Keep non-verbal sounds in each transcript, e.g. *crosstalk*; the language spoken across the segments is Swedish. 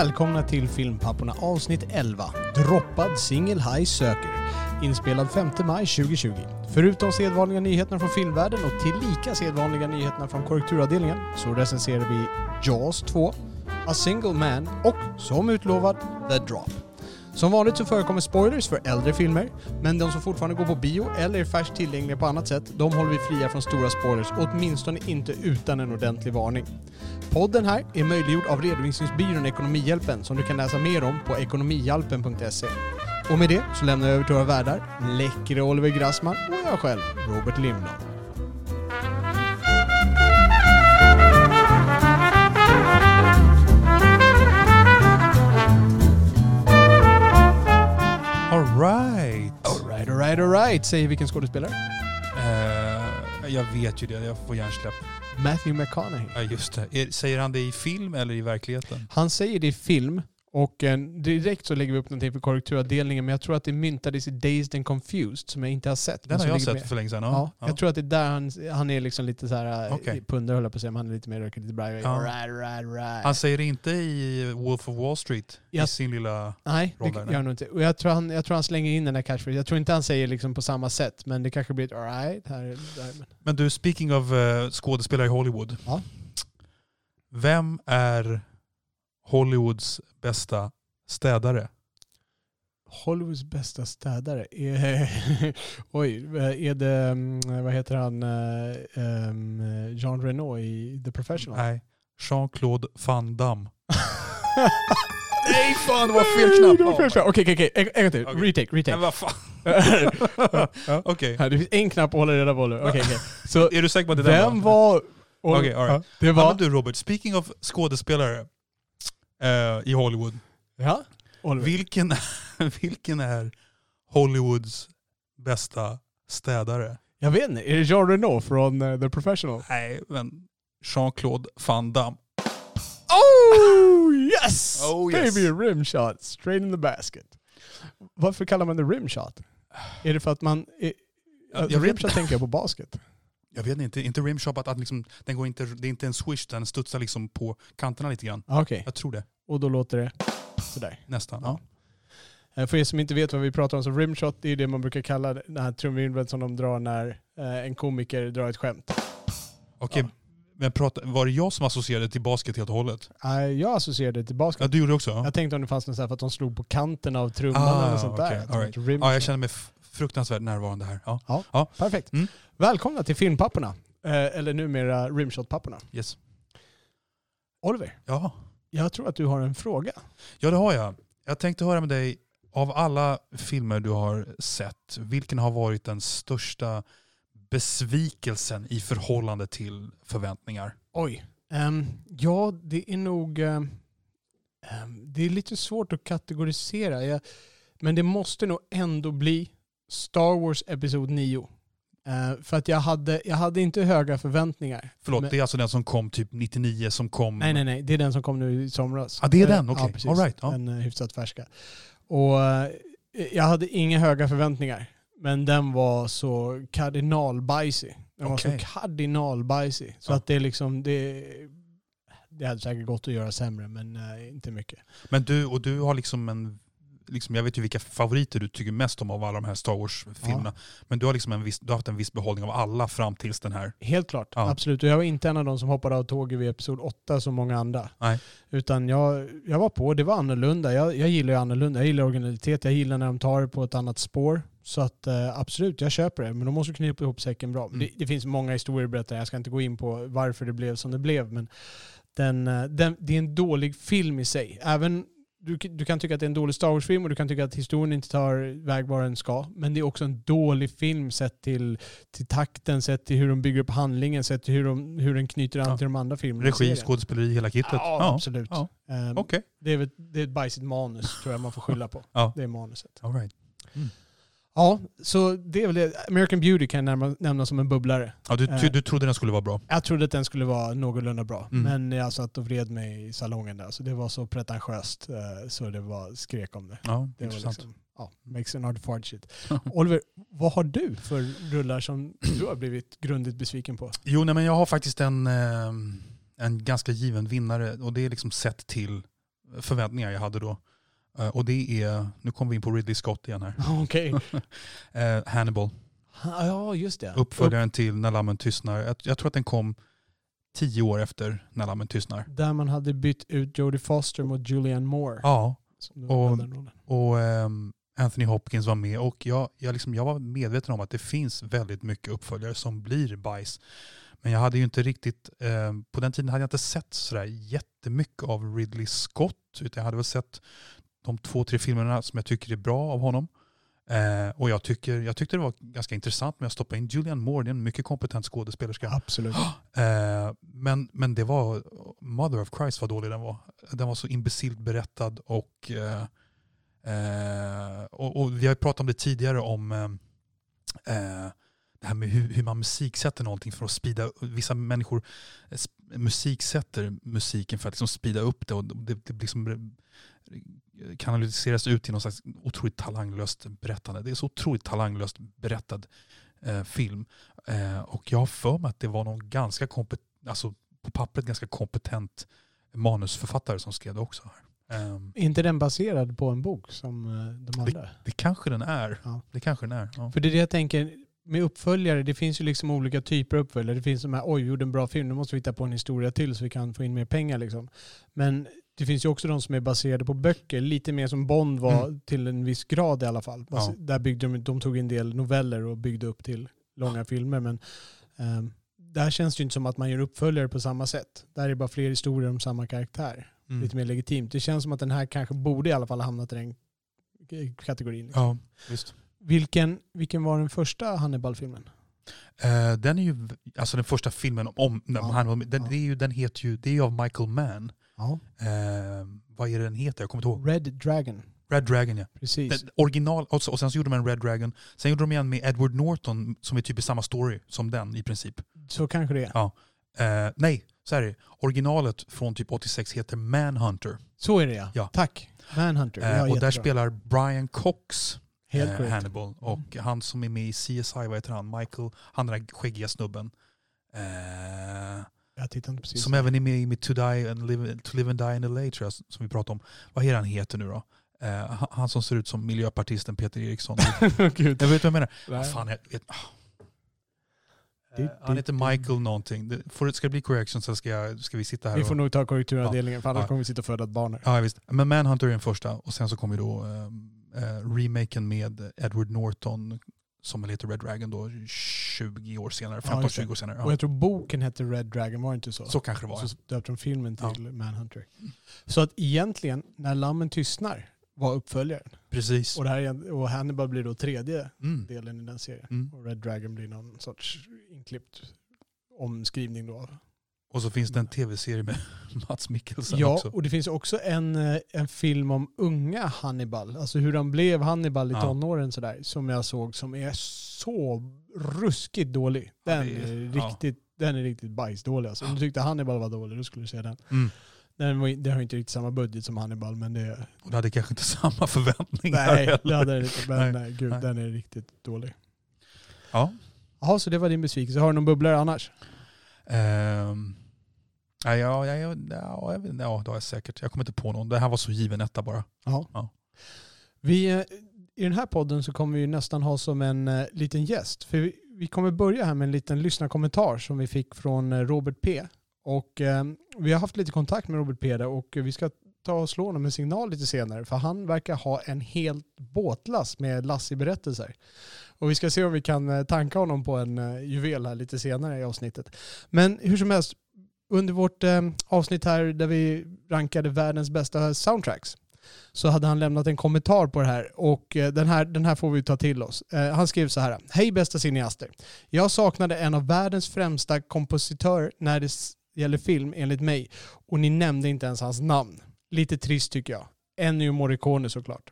Välkomna till Filmpapporna avsnitt 11. Droppad Single High söker. Inspelad 5 maj 2020. Förutom sedvanliga nyheterna från filmvärlden och tillika sedvanliga nyheterna från korrekturavdelningen så recenserar vi Jaws 2, A Single Man och, som utlovat, The Drop. Som vanligt så förekommer spoilers för äldre filmer, men de som fortfarande går på bio eller är färskt tillgängliga på annat sätt, de håller vi fria från stora spoilers, åtminstone inte utan en ordentlig varning. Podden här är möjliggjord av redovisningsbyrån Ekonomihjälpen som du kan läsa mer om på ekonomihjälpen.se. Och med det så lämnar jag över till våra värdar, läckre Oliver Grassman och jag själv, Robert Lindblad. Alright. Alright, alright, alright, säger vilken skådespelare? Uh, jag vet ju det, jag får hjärnsläpp. Matthew McConaughey. Ja just det. Säger han det i film eller i verkligheten? Han säger det i film och eh, direkt så lägger vi upp någonting för korrekturavdelningen men jag tror att det myntades i Dazed and Confused som jag inte har sett. Den har jag sett med. för länge sedan. Ja, Ja. jag tror att det är där han, han är liksom lite så här Okej. okay. pundare höll jag på att säga, men han är lite mer röker lite bra. Ja. Right, right, right. Han säger det inte i Wolf of Wall Street, i Jag- sin lilla... Nej, det roll där, gör han nog inte. Och jag tror, han, jag tror han slänger in den där catchphrase. Jag tror inte han säger liksom på samma sätt, men det kanske blir ett alright här, där. Men. Men du, speaking of uh, skådespelare i Hollywood. Ja. Vem är Hollywoods bästa städare? Hollywoods bästa städare. Är, *laughs* oj, är det, mm, vad heter han, eh, um, Jean Reno i The Professional? Nej. Jean-Claude Van Damme. *laughs* Nej fan, det var fel knapp. Var. Okej, okej, okej. En- gång till. Okej. Retake, retake. Men vad fan. *laughs* Ja. Okej. Här, Det finns en knapp att hålla reda på nu. Okej, okej. Så Är du säker på att det vem var... och- Okej, all right. ja, det Ja, var... men du Robert, speaking of skådespelare i Hollywood. Ja, Oliver. Vilken, *laughs* vilken är Hollywoods bästa städare? Jag vet inte, är det Jean Reno från eh, The Professional? Nej, men Jean-Claude Van Damme. Oh yes! *laughs* Oh, yes. Baby rim shot, straight in the basket. Varför kallar man det rim shot? Är det för att man... Är, alltså, jag rim vet- shot tänker jag på basket. Jag vet inte, inte rimshot, att, att liksom, den går inte, det är inte en swish, den studsar liksom på kanterna lite grann. Ah, Okej, Jag tror det, och då låter det sådär. nästan. Ja. Ja. Eh, För er som inte vet vad vi pratar om så rimshot det är det man brukar kalla den här trumvirveln som de drar när eh, en komiker drar ett skämt. Okej, Ja. men prata, var det jag som associerade till basket helt och hållet? Eh, Jag associerade till basket. Ja, du gjorde också? Ja, Jag tänkte om det fanns något så här för att de slog på kanten av trumman Ah, eller sånt där. all var right. ja jag känner mig fruktansvärt närvarande här. Ja. Perfekt. Mm. Välkomna till Filmpapporna. Eh, eller numera Rimshot-papporna. Yes. Oliver, Ja. jag tror att du har en fråga. ja, det har jag. Jag tänkte höra med dig, av alla filmer du har sett, vilken har varit den största besvikelsen i förhållande till förväntningar? Oj. Ehm, ja, det är nog... ehm, det är lite svårt att kategorisera. Jag, men det måste nog ändå bli Star Wars Episod 9. Eh, för att jag hade, jag hade inte höga förväntningar. Förlåt, Men- det är alltså den som kom typ 99 som kom... Nej, nej, nej. Det är den som kom nu i somras. Ah, det är Eh, den? Okej. Ja, precis. All right, ja. Den är hyfsat färska. Och eh, jag hade inga höga förväntningar. Men den var så kardinalbajsig. Den var Okej. så kardinalbajsig. Så Ja. att det är liksom, det, det hade säkert gått att göra sämre, men eh, inte mycket. Men du, och du har liksom en... Liksom, jag vet ju vilka favoriter du tycker mest om av alla de här Star Wars-filmerna. Men du har, liksom en viss, du har haft en viss behållning av alla fram tills den här. Helt klart, Ja. absolut. Och jag var inte en av de som hoppade av tåget vid episod 8 som många andra. Nej. Utan jag, jag var på, det var annorlunda. Jag, jag gillar ju annorlunda. Jag gillar originalitet, jag gillar när de tar det på ett annat spår. Så att eh, absolut, jag köper det. Men de måste knypa ihop säcken bra. Mm. Det, det finns många historier att berätta. Jag ska inte gå in på varför det blev som det blev. Men den, eh, den, det är en dålig film i sig. Även du, du kan tycka att det är en dålig Star Wars-film och du kan tycka att historien inte tar väg var den ska. Men det är också en dålig film sett till, till takten, sett till hur de bygger upp handlingen, sett till hur, de, hur den knyter an Ja. till de andra filmerna. Regi, skådespeleri, hela kittet. Ja, absolut. Ja. Ehm, Okej. det, är det är ett bajsigt manus tror jag man får skylla på. Ja. Det är manuset. All right. Ja, så det är väl det. American Beauty kan jag nämna, som en bubblare. Ja, du, Eh. du, trodde den skulle vara bra? Jag trodde att den skulle vara någorlunda bra. Mm. Men jag satt och vred mig i salongen där. Så det var så pretentiöst eh, så det var skrek om det. Ja, Det intressant. liksom, ja, makes an hard fart shit. *laughs* Oliver, vad har du för rullar som du har blivit grundligt besviken på? Jo, nej, men jag har faktiskt en, eh, en ganska given vinnare och det är liksom sett till förväntningar jag hade då. Eh, och det är, nu kommer vi in på Ridley Scott igen här. *laughs* Okej. *laughs* Eh, Hannibal, Ja, just det. uppföljaren till När lammen tystnar. Jag, jag tror att den kom tio år efter När lammen tystnar. Där man hade bytt ut Jodie Foster mot Julianne Moore. Ja, och- och ehm, Anthony Hopkins var med och jag, jag, liksom, jag var medveten om att det finns väldigt mycket uppföljare som blir bajs. Men jag hade ju inte riktigt, ehm, på den tiden hade jag inte sett sådär jättemycket av Ridley Scott utan jag hade väl sett de två, tre filmerna som jag tycker är bra av honom. Eh, och jag, tycker, jag tyckte det var ganska intressant med att stoppa in Julianne Moore, det är en mycket kompetent skådespelerska. Absolut. *gasps* Eh, men, men det var, Mother of Christ vad dålig den var. Den var så imbecilt berättad och, eh, eh, och, och vi har ju pratat om det tidigare om eh, eh, det här med hur, hur man musiksätter någonting för att speeda Vissa människor musiksätter musiken för att liksom speeda upp det och det, det liksom kanaliseras ut till någon slags otroligt talanglöst berättande. Det är så otroligt talanglöst berättad eh, film. Eh, och jag har för mig att det var någon ganska kompetent, alltså på pappret ganska kompetent manusförfattare som skrev det också. Ehm, Är inte den baserad på en bok som eh, de andra? det kanske den är. Ja. Det kanske den är. Ja. För det är det jag tänker, med uppföljare, det finns ju liksom olika typer av uppföljare. Det finns de här, oj, vi gjorde en bra film, nu måste vi hitta på en historia till så vi kan få in mer pengar liksom. Men det finns ju också de som är baserade på böcker, lite mer som Bond var till en viss grad i alla fall. Ja. Där byggde de, de tog en del noveller och byggde upp till långa filmer. Men ehm, där känns det ju inte som att man gör uppföljare på samma sätt. Där är det bara fler historier om samma karaktär. Mm. Lite mer legitimt. Det känns som att den här kanske borde i alla fall ha hamnat i den kategorin. Liksom. Ja, visst. Vilken, vilken var den första Hannibal-filmen? Eh, den är ju, alltså den första filmen om, om Ja. han den, Ja. det är ju, den heter ju, det är ju av Michael Mann. Ja. Eh, vad är det den heter? Jag kommer inte ihåg. Red Dragon. Red Dragon ja. Precis. Den, original, och, sen så gjorde de en Red Dragon. Sen gjorde de igen med Edward Norton som är typ i samma story som den i princip. Så kanske det är. Ja. Eh, nej, så är det. Originalet från typ 86 heter Manhunter. Så är det ja. Ja. Tack. Manhunter. Eh, och där jättebra. spelar Brian Cox Helt eh. Mm. Hannibal. Och han som är med i CSI, vad heter han? Michael, han den där skäggiga snubben. Eh, Jag tittar inte precis. som även är med i To, Die and live, to Live and Die in LA tror jag, som vi pratade om. Vad är han heter nu då? Eh, han, som ser ut som miljöpartisten Peter Eriksson. *laughs* Gud. jag vet vad jag menar. Vad fan, jag vet, ah. Eh, han heter. Michael någonting. Får ska det bli correction så ska, jag, ska vi sitta här Vi och... får nog ta korrekturavdelningen för annars Ja. kommer vi sitta och föda ett barn här. Ja visst. Men Manhunter är den första och sen så kommer då eh, eh, remaken med Edward Norton som heter Red Dragon då 20 år senare, Ja, just det. 15-20 år senare. Och Ja. jag tror boken hette Red Dragon, var det inte så? Så kanske det var. Så döpte de filmen Ja. till Manhunter. Så att egentligen, När lammen tystnar var uppföljaren. Precis. Och, det här, är- och Hannibal blir då tredje Mm. delen i den serien. Mm. Och Red Dragon blir någon sorts inklippt omskrivning då. Och så finns det en tv-serie med *laughs* Mats Mikkelsen Ja, också. och det finns också en, eh, en film om unga Hannibal. Alltså hur han blev Hannibal i Ja. tonåren sådär. Som jag såg som är så ruskigt dålig. Ja, Den, det är- är, ja. riktigt, den är riktigt bajsdålig. Alltså. Om du tyckte Hannibal var dålig då skulle du se den. Mm. Den, var, den har inte riktigt samma budget som Hannibal men det... Och det hade kanske inte *laughs* samma förväntningar Nej, heller. det hade den inte. Men Nej, nej, gud, nej. den är riktigt dålig. Ja. Jaha, så det var din besvikelse. Har du någon bubblare annars? Ehm, ja, ja, ja, ja, ja, ja, det har jag säkert. Jag kommer inte på någon. Det här var så given etta bara. Ja. Ja. Vi, eh, I den här podden så kommer vi nästan ha som en eh, liten gäst. För vi, vi kommer börja här med en liten lyssnarkommentar som vi fick från eh, Robert P. Och eh, vi har haft lite kontakt med Robert P där och vi ska ta och slå honom en signal lite senare. För han verkar ha en helt båtlast med Lassie-berättelser. Och vi ska se om vi kan tanka honom på en juvel här lite senare i avsnittet. Men hur som helst, under vårt eh, avsnitt här där vi rankade världens bästa soundtracks så hade han lämnat en kommentar på det här och eh, den här, den här får vi ta till oss. Eh, Han skrev så här. Hej bästa cineaster. Jag saknade en av världens främsta kompositörer när det gäller film enligt mig och ni nämnde inte ens hans namn. Lite trist tycker jag. Ennio Morricone såklart.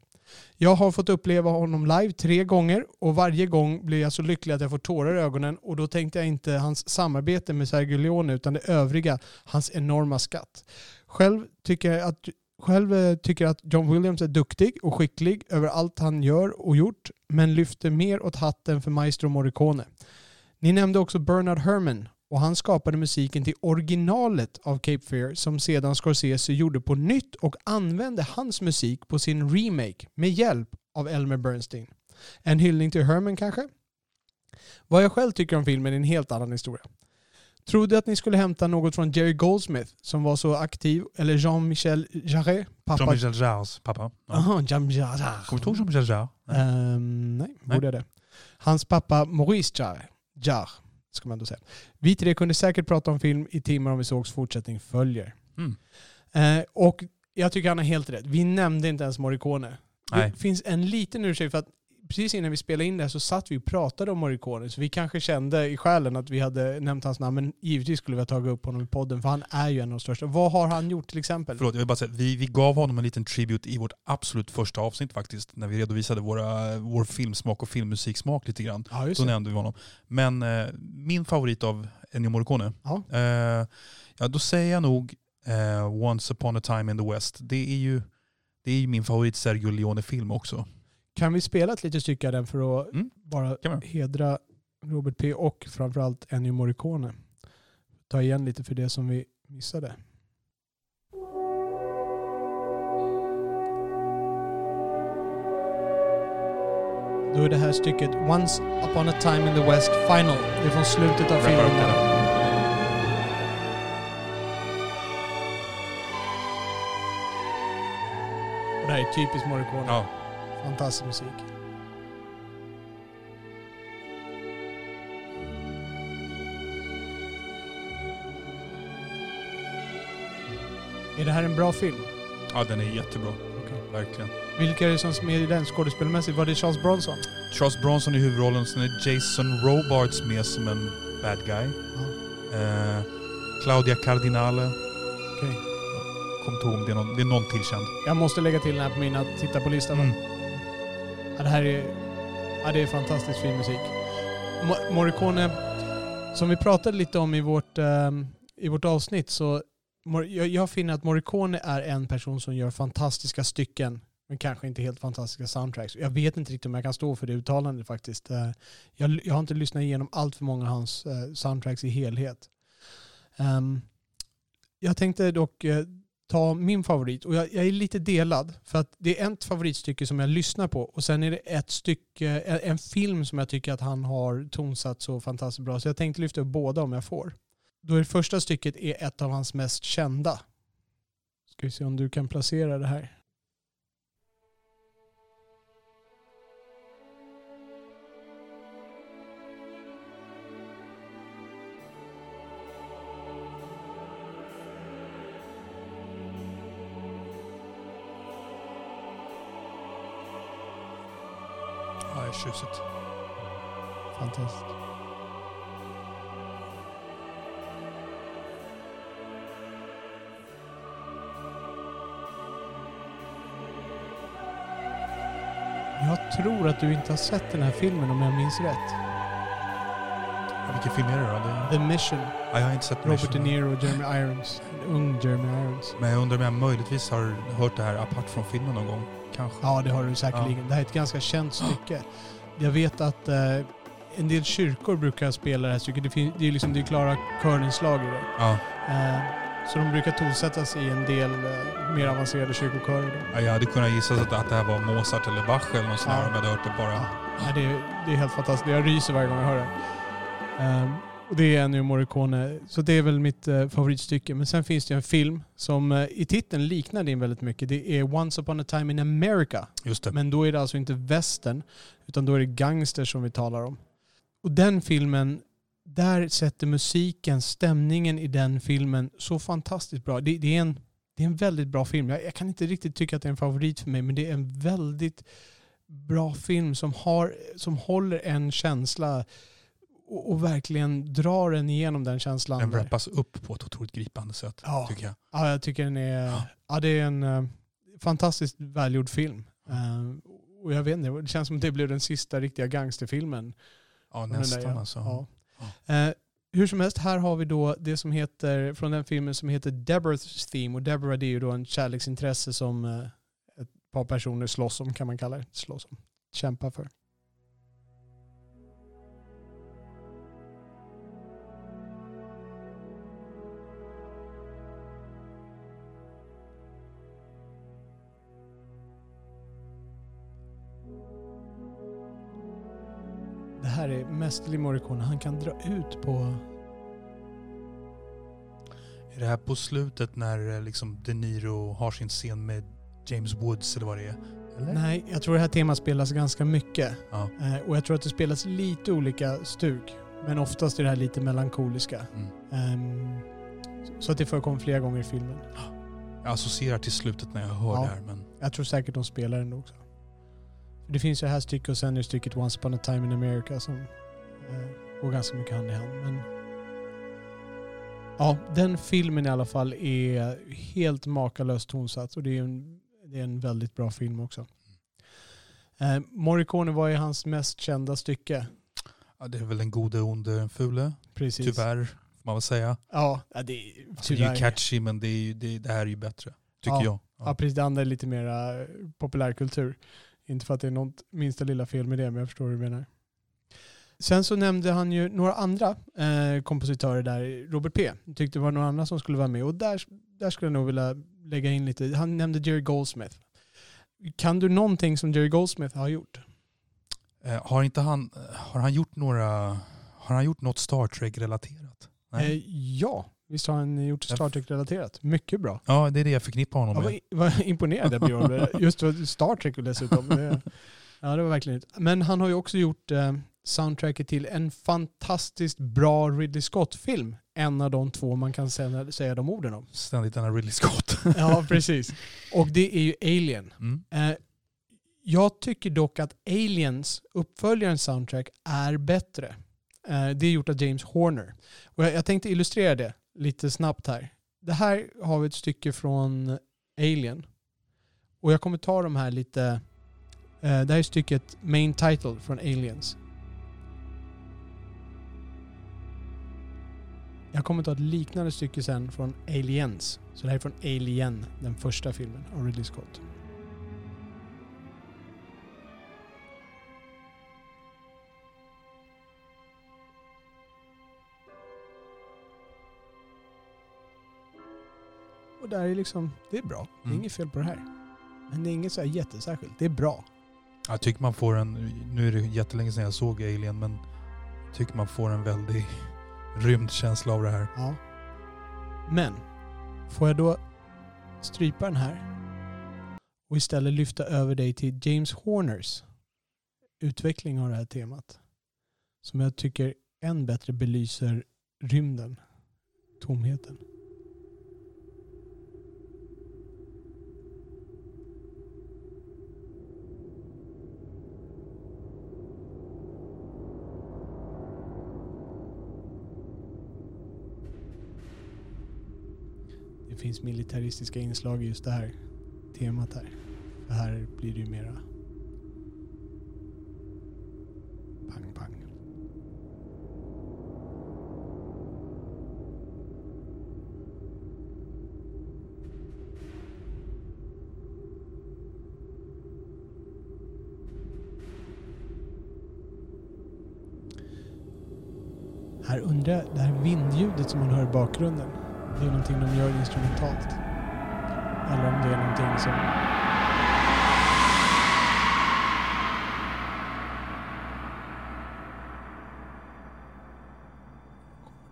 Jag har fått uppleva honom live tre gånger och varje gång blir jag så lycklig att jag får tårar i ögonen och då tänkte jag inte hans samarbete med Sergio Leone utan det övriga, hans enorma skatt. Själv tycker jag att själv eh, tycker jag att John Williams är duktig och skicklig över allt han gör och gjort, men lyfter mer åt hatten för Maestro Morricone. Ni nämnde också Bernard Herrmann och han skapade musiken till originalet av Cape Fear som sedan Scorsese gjorde på nytt och använde hans musik på sin remake med hjälp av Elmer Bernstein. En hyllning till Herman kanske? Vad jag själv tycker om filmen är en helt annan historia. Trodde att ni skulle hämta något från Jerry Goldsmith som var så aktiv, eller Jean-Michel Jarre, pappa. Jean-Michel Jarres pappa. Ja. Aha, Jean-Michel Jarre. Kommer du ihåg Jean-Michel Jarre? Nej. Ehm, nej, Nej. borde jag det. Hans pappa Maurice Jarre, Jarre ska man då säga. Vi tre kunde säkert prata om film i timmar om vi sågs fortsättning följer. Mm. Eh, och jag tycker han har helt rätt. Vi nämnde inte ens Morricone. Nej. Det finns en liten ursäkt för att precis innan vi spelade in det här så satt vi och pratade om Morricone. Så vi kanske kände i själen att vi hade nämnt hans namn. Men givetvis skulle vi ha tagit upp honom i podden för han är ju en av de största. Vad har han gjort till exempel? Förlåt, jag vill bara säga, vi, vi gav honom en liten tribute i vårt absolut första avsnitt faktiskt. När vi redovisade våra, vår filmsmak och filmmusiksmak lite grann. Ja, det. nämnde vi honom. Men eh, min favorit av Ennio Morricone, Ja. eh, ja då säger jag nog eh, Once upon a time in the West. Det är ju, det är ju min favorit Sergio Leone-film också. Kan vi spela ett litet stycke av den för att Mm, bara hedra Robert P och framförallt Ennio Morricone. Ta igen lite för det som vi missade. Då är det här stycket Once upon a time in the West Final. Det är från slutet av filmen. det här är typiskt Morricone. Ja. Fantastisk musik. Är det här en bra film? ja, den är jättebra. Okej. Verkligen. Vilka är det som är med i den skådespelmässigt? Var det Charles Bronson? Charles Bronson i huvudrollen, sen är Jason Robards med som en bad guy. Eh, Claudia Cardinale. Okej. Kom inte ihåg det är någon, det är någon till känd. Jag måste lägga till den här på mina titta på listan. Mm. Ja, det här är, ja, det är fantastiskt fin musik. Morricone, som vi pratade lite om i vårt, ehm, i vårt avsnitt, så jag, jag finner att Morricone är en person som gör fantastiska stycken, men kanske inte helt fantastiska soundtracks. Jag vet inte riktigt om jag kan stå för det uttalandet faktiskt. Eh, Jag, jag har inte lyssnat igenom allt för många av hans eh, soundtracks i helhet. Ehm, jag tänkte dock eh, ta min favorit. Och jag, jag är lite delad. För att det är ett favoritstycke som jag lyssnar på och sen är det ett stycke, en film som jag tycker att han har tonsatt så fantastiskt bra. Så jag tänkte lyfta upp båda om jag får. Då är det första stycket är ett av hans mest kända. Ska vi se om du kan placera det här. Ja, det är tjusigt. Fantastiskt. Jag tror att du inte har sett den här filmen om jag minns rätt. Ja, vilken film är det då? Det... The Mission. Ja, jag har inte sett Robert Mission. De Niro och Jeremy Irons. En ung Jeremy Irons. Men jag undrar om jag möjligtvis har hört det här apart från filmen någon gång. Kanske. Ja, det har du säkerligen. Det här är ett ganska känt stycke. Jag vet att eh, en del kyrkor brukar spela det här stycket. Det, fin- det är liksom det är klara körinslag i det. Ja. Eh, så de brukar tonsättas i en del eh, mer avancerade kyrkokörer. Ja, Jag hade kunnat gissa att, att det här var Mozart eller Bach eller något sånt Ja. om jag hade hört det bara. Ja, det, är, det är helt fantastiskt. Jag ryser varje gång jag hör det. Och det är Ennio Morricone. Så det är väl mitt eh, favoritstycke. Men sen finns det en film som eh, i titeln liknar din väldigt mycket. Det är Once upon a time in America. Just det. Men då är det alltså inte västern, utan då är det gangsters som vi talar om. Och den filmen, där sätter musiken, stämningen i den filmen så fantastiskt bra. Det, det, är, en, det är en väldigt bra film. Jag, jag kan inte riktigt tycka att det är en favorit för mig, men det är en väldigt bra film som, har, som håller en känsla och, och verkligen drar en igenom den känslan. Den wrappas upp på ett otroligt gripande sätt, Ja. tycker jag. Ja, jag tycker den är, Ja. ja. det är en uh, fantastiskt välgjord film. Eh, och jag vet inte, det känns som att det blev den sista riktiga gangsterfilmen. Ja, nästan där, alltså. Ja. Eh, hur som helst, här har vi då det som heter, från den filmen som heter Deborah's Theme. Och Deborah det är ju då en kärleksintresse som ett par personer slåss om, kan man kalla det. Slåss om. Kämpa för. Här är mästerlig Morricone. Han kan dra ut på... Är det här på slutet när eh, liksom De Niro har sin scen med James Woods eller vad det är? Eller? Nej, jag tror det här temat spelas ganska mycket. Ja. Eh, och jag tror att det spelas lite olika stug. Men oftast är det här lite melankoliska. Mm. Ehm, så att det förekommer flera gånger i filmen. Jag associerar till slutet när jag hör Ja. det här. Men Jag tror säkert de spelar den också. Det finns ju det här stycket och sen är stycket Once upon a time in America som eh, går ganska mycket hand i hand. Men ja, den filmen i alla fall är helt makalöst tonsatt och det är en, det är en väldigt bra film också. Eh, Morricone var ju hans mest kända stycke. ja, det är väl den gode, onde, den fule. Precis. Tyvärr, får man väl säga. Ja, ja, det är Alltså, det är tyvärr. ju catchy men det, är det, det här är ju bättre. Tycker Ja. jag. Ja, precis. Det andra är lite mer populärkultur. Inte för att det är något minsta lilla fel med det, men jag förstår hur du menar. Sen så nämnde han ju några andra eh, kompositörer där. Robert P. Tyckte det var några andra som skulle vara med. Och där, där skulle jag nog vilja lägga in lite. Han nämnde Jerry Goldsmith. Kan du någonting som Jerry Goldsmith har gjort? Eh, har inte han, har han gjort några, har han gjort något Star Trek-relaterat? Eh, ja, visst har han gjort Star Trek-relaterat. Mycket bra. Ja, det är det jag förknippar honom med. var, var imponerad *laughs* jag av Just för Star Trek dessutom. Det, ja, det var verkligen Men han har ju också gjort eh, soundtracket till en fantastiskt bra Ridley Scott-film. En av de två man kan säga, säga de orden om. Ständigt denna Ridley Scott. *laughs* Ja, precis. Och det är ju Alien. Mm. Eh, jag tycker dock att Aliens, uppföljarens soundtrack, är bättre. Eh, det är gjort av James Horner. Och jag, jag tänkte illustrera det lite snabbt här. Det här har vi ett stycke från Alien. Och jag kommer ta de här lite... Eh, det här är stycket Main Title från Aliens. Jag kommer ta ett liknande stycke sen från Aliens. Så det här är från Alien, den första filmen av Ridley Scott. Och där är liksom, det är bra. Det är Mm. inget fel på det här. Men det är inget så här jättesärskilt. Det är bra. Jag tycker man får en, nu är det jättelänge sedan jag såg Alien, men jag tycker man får en väldig *laughs* rymdkänsla av det här. Ja. Men, får jag då strypa den här och istället lyfta över dig till James Horners utveckling av det här temat. Som jag tycker än bättre belyser rymden, tomheten. Finns militaristiska inslag i just det här temat här. För här blir det ju mera pang pang. Här undrar jag, det här vindljudet som man hör i bakgrunden. Det är någonting de gör instrumentalt. Eller om det är någonting som...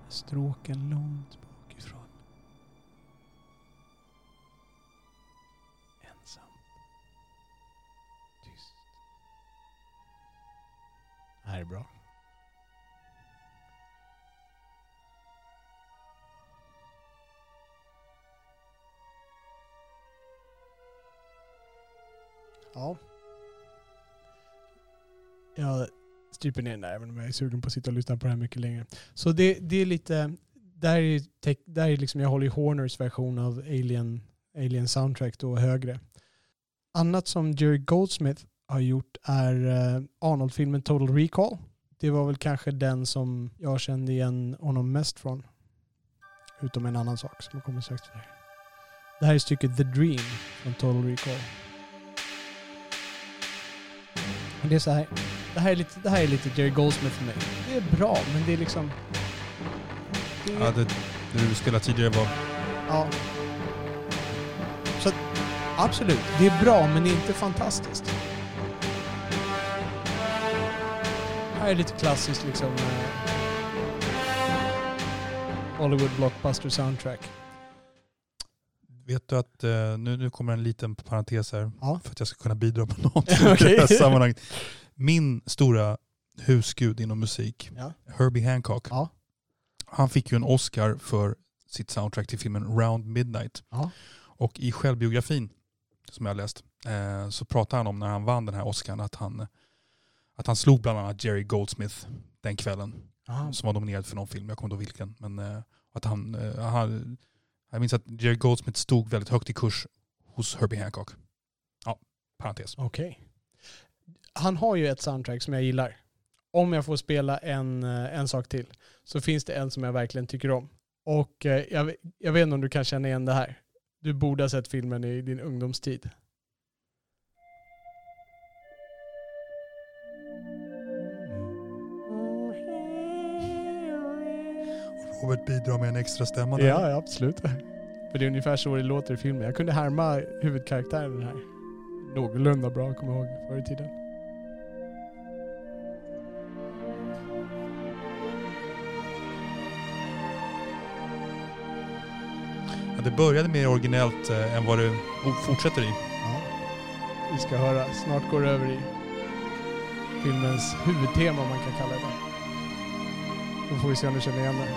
Stråken långt stryper ner den där även om jag är sugen på att sitta och lyssna på det här mycket längre. Så det, det är lite, där är, tech, där är liksom, jag håller i Horners version av Alien, Alien Soundtrack då högre. Annat som Jerry Goldsmith har gjort är eh, Arnold-filmen Total Recall. Det var väl kanske den som jag kände igen honom mest från. Utom en annan sak som jag kommer strax till. Det här. det här är stycket The Dream från Total Recall. Och det är så här. Det här är lite, det här är lite Jerry Goldsmith för mig. Det är bra, men det är liksom... Det är, Ja, det, det du spelade tidigare var... ja. Så absolut, det är bra, men det är inte fantastiskt. Här här är lite klassiskt liksom. eh, Hollywood blockbuster soundtrack. Vet du att, eh, nu, nu kommer en liten parentes här Ja. för att jag ska kunna bidra med någonting *laughs* i det här sammanhanget. Min stora husgud inom musik, Ja. Herbie Hancock, Ja. han fick ju en Oscar för sitt soundtrack till filmen Round Midnight. Ja. Och i självbiografin som jag har läst eh, så pratar han om när han vann den här Oscarn att han, att han slog bland annat Jerry Goldsmith den kvällen Ja. som var nominerad för någon film, jag kommer inte ihåg vilken. Men eh, att han, eh, han, jag minns att Jerry Goldsmith stod väldigt högt i kurs hos Herbie Hancock. Ja, parentes. Okej. Han har ju ett soundtrack som jag gillar. Om jag får spela en, eh, en sak till så finns det en som jag verkligen tycker om. Och eh, jag, jag vet inte om du kan känna igen det här. Du borde ha sett filmen i din ungdomstid. Robert bidrar med en extra stämma där. Ja, absolut. *laughs* För det är ungefär så det låter i filmen. Jag kunde härma huvudkaraktären här. Någorlunda bra, kommer jag ihåg, förr i tiden. Det började mer originellt eh, än vad det fortsätter i. Ja. Vi ska höra. Snart går det över i filmens huvudtema, om man kan kalla det. Då får vi se om du känner igen det.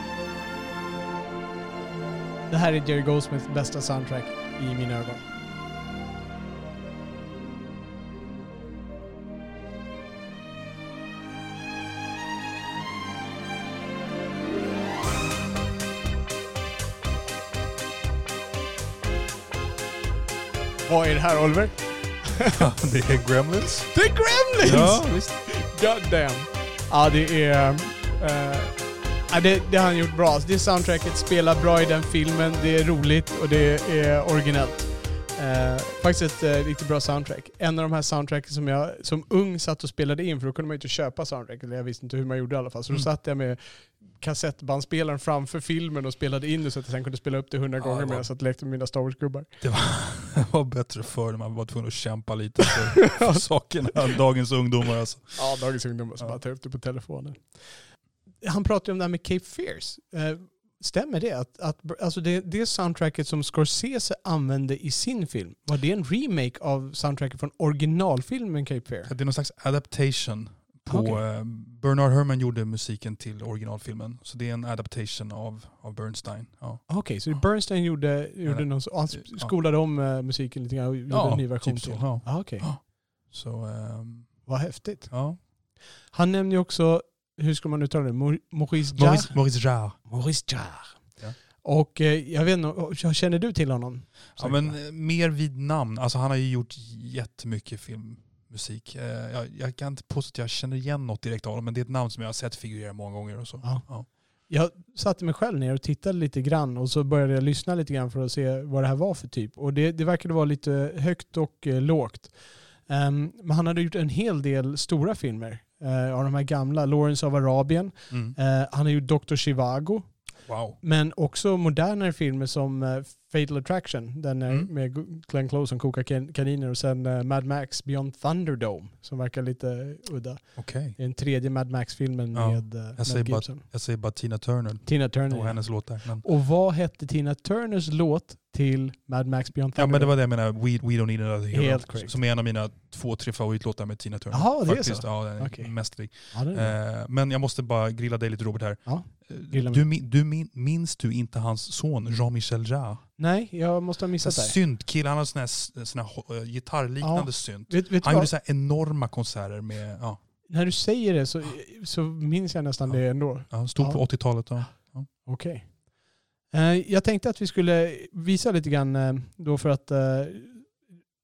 Det här är Jerry Goldsmiths bästa soundtrack i mina ögon. Vad är det här Oliver? *laughs* det är Gremlins. Det är Gremlins! Ja, visst. God damn. Ja, det är... eh, ja, det, det har han gjort bra. Alltså, Det soundtracket spelar bra i den filmen, det är roligt och det är originellt. Eh, faktiskt ett eh, riktigt bra soundtrack. En av de här soundtracken som jag som ung satt och spelade in, för då kunde man ju inte köpa soundtrack, eller jag visste inte hur man gjorde i alla fall. Så då Mm. satt jag med kassettbandspelaren framför filmen och spelade in det så att jag sen kunde spela upp det hundra Ja, gånger medan var- jag lekte med mina Star Wars-gubbar. *laughs* Det var bättre förr när man var tvungen att kämpa lite för, *laughs* för sakerna. Dagens ungdomar alltså. Ja, dagens ungdomar som Ja. bara tar upp det på telefonen. Han pratade om det här med Cape Fears. Eh, stämmer det? Att, att, alltså det? Det soundtracket som Scorsese använde i sin film, var det en remake av soundtracket från originalfilmen Cape Fear? Det är någon slags adaptation. På, Okej. eh, Bernard Herrmann gjorde musiken till originalfilmen. Så det är en adaptation av, av Bernstein. Ja, Okej, så Bernstein gjorde, gjorde Ja. någon, han Ja. skolade om eh, musiken lite grann och gjorde en ny version typ så. till? Ja. Ah, Okej, Så, ehm, vad häftigt. ja. Han nämnde ju också, hur ska man uttala det, Maurice Jarre? Maurice, Maurice Jarre. Maurice Jarre. Ja. Och eh, jag vet inte, känner du till honom? Ja, men eh, mer vid namn. Alltså han har ju gjort jättemycket filmmusik. Eh, Jag, jag kan inte påstå att jag känner igen något direkt av honom, men det är ett namn som jag har sett figurera många gånger. Och så. Ja. Ja. Jag satte mig själv ner och tittade lite grann och så började jag lyssna lite grann för att se vad det här var för typ. Och det, det verkade vara lite högt och eh, lågt. Ehm, men han hade gjort en hel del stora filmer eh, av de här gamla. Lawrence of Arabien. Mm. Eh, han har gjort Dr. Chivago. Wow. Men också modernare filmer som Fatal Attraction. Den är Mm. med Glenn Close som kokar kan- kaniner. Och sen eh, Mad Max Beyond Thunderdome som verkar lite udda. Okej. Det är den tredje Mad Max-filmen Ja, med eh, Mel säger bara- Gibson. Jag säger bara Tina Turner Tina Turner. och hennes låtar. Men, Och vad hette Tina Turners låt till Mad Max Beyond ja, Thunderdome? men det var det jag menade. We, we don't need another hero. Helt. Som är en av mina två, tre favoritlåtar med Tina Turner. Jaha, det är Faktiskt. så? Ja, den är Okej. mästerlig. Ja, är. Eh, men jag måste bara grilla dig lite Robert här. Ja, du, min- du min, minns du inte hans son Jean-Michel Jarre? Nej, jag måste ha missat det. Syntkille, han har sån här, sån här eh, gitarrliknande Ja. synt. Vet, vet Han gjorde så här enorma konserter med, ja, När du säger det så, så minns jag nästan Ja. det ändå. ja stod Ja. på 80-talet. Ja. Okej. Eh, jag tänkte att vi skulle visa lite grann eh, då för att eh,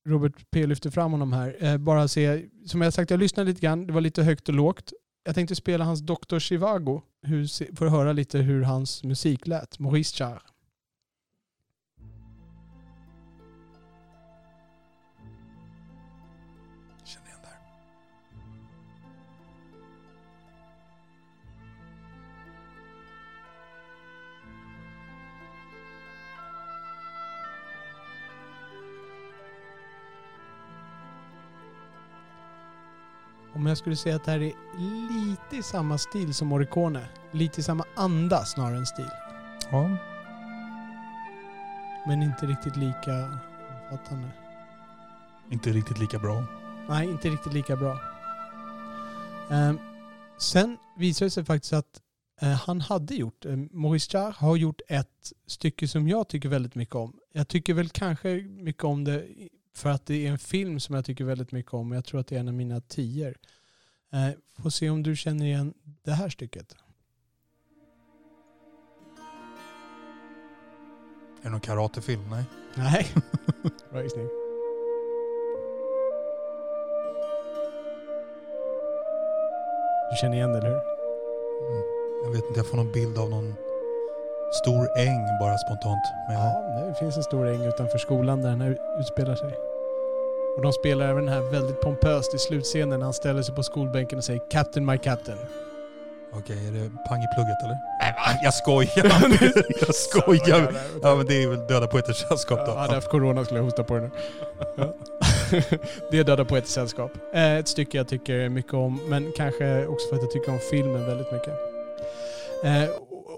Robert P lyfter fram honom här. Eh, bara se, som jag sagt, jag lyssnade lite grann. Det var lite högt och lågt. Jag tänkte spela hans Dr. Chivago hur, för att höra lite hur hans musik lät. Maurice Jarre. Om jag skulle säga att det här är lite i samma stil som Morricone. Lite i samma anda snarare än stil. Ja. Men inte riktigt lika omfattande. Inte riktigt lika bra. Nej, inte riktigt lika bra. Ehm, sen visade det sig faktiskt att eh, han hade gjort, eh, Maurice Jarre har gjort ett stycke som jag tycker väldigt mycket om. Jag tycker väl kanske mycket om det för att det är en film som jag tycker väldigt mycket om. Jag tror att det är en av mina tior. Eh, får se om du känner igen det här stycket. Är det någon karatefilm? Nej. Nej. *laughs* Bra gissning. Du känner igen det, eller hur? Mm. Jag vet inte, jag får någon bild av någon stor äng bara spontant. Men Ja, det finns en stor äng utanför skolan där den här utspelar sig. Och de spelar även den här väldigt pompöst i slutscenen när han ställer sig på skolbänken och säger Captain my Captain. Okej, är det pang i plugget eller? Nej, jag skojar. *laughs* jag skojar. Ja men det är väl Döda Poeters Sällskap då. Ja, hade jag haft corona skulle jag hosta på den. Ja. *laughs* det är Döda Poeters Sällskap. Eh, Ett stycke jag tycker mycket om, men kanske också för att jag tycker om filmen väldigt mycket.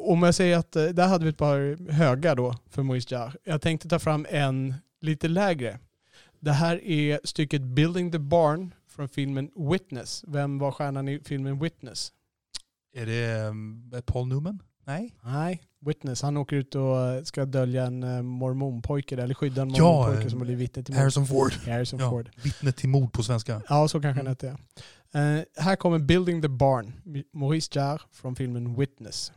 Om jag säger att eh, där hade vi ett par höga då för Maurice Jarre. Jag tänkte ta fram en lite lägre. Det här är stycket Building the Barn från filmen Witness. Vem var stjärnan i filmen Witness? Är det um, Paul Newman? Nej? Nej, Witness. Han åker ut och eh, ska dölja en eh, mormonpojke, där, eller skydda en Ja, mormonpojke eh, som blivit vittne till mord. Harrison Ford. *laughs* Harrison Ja, Ford. vittne till mord på svenska. Ja, så kanske han hette. ja. Eh, här kommer Building the Barn, Maurice Jarre från filmen Witness.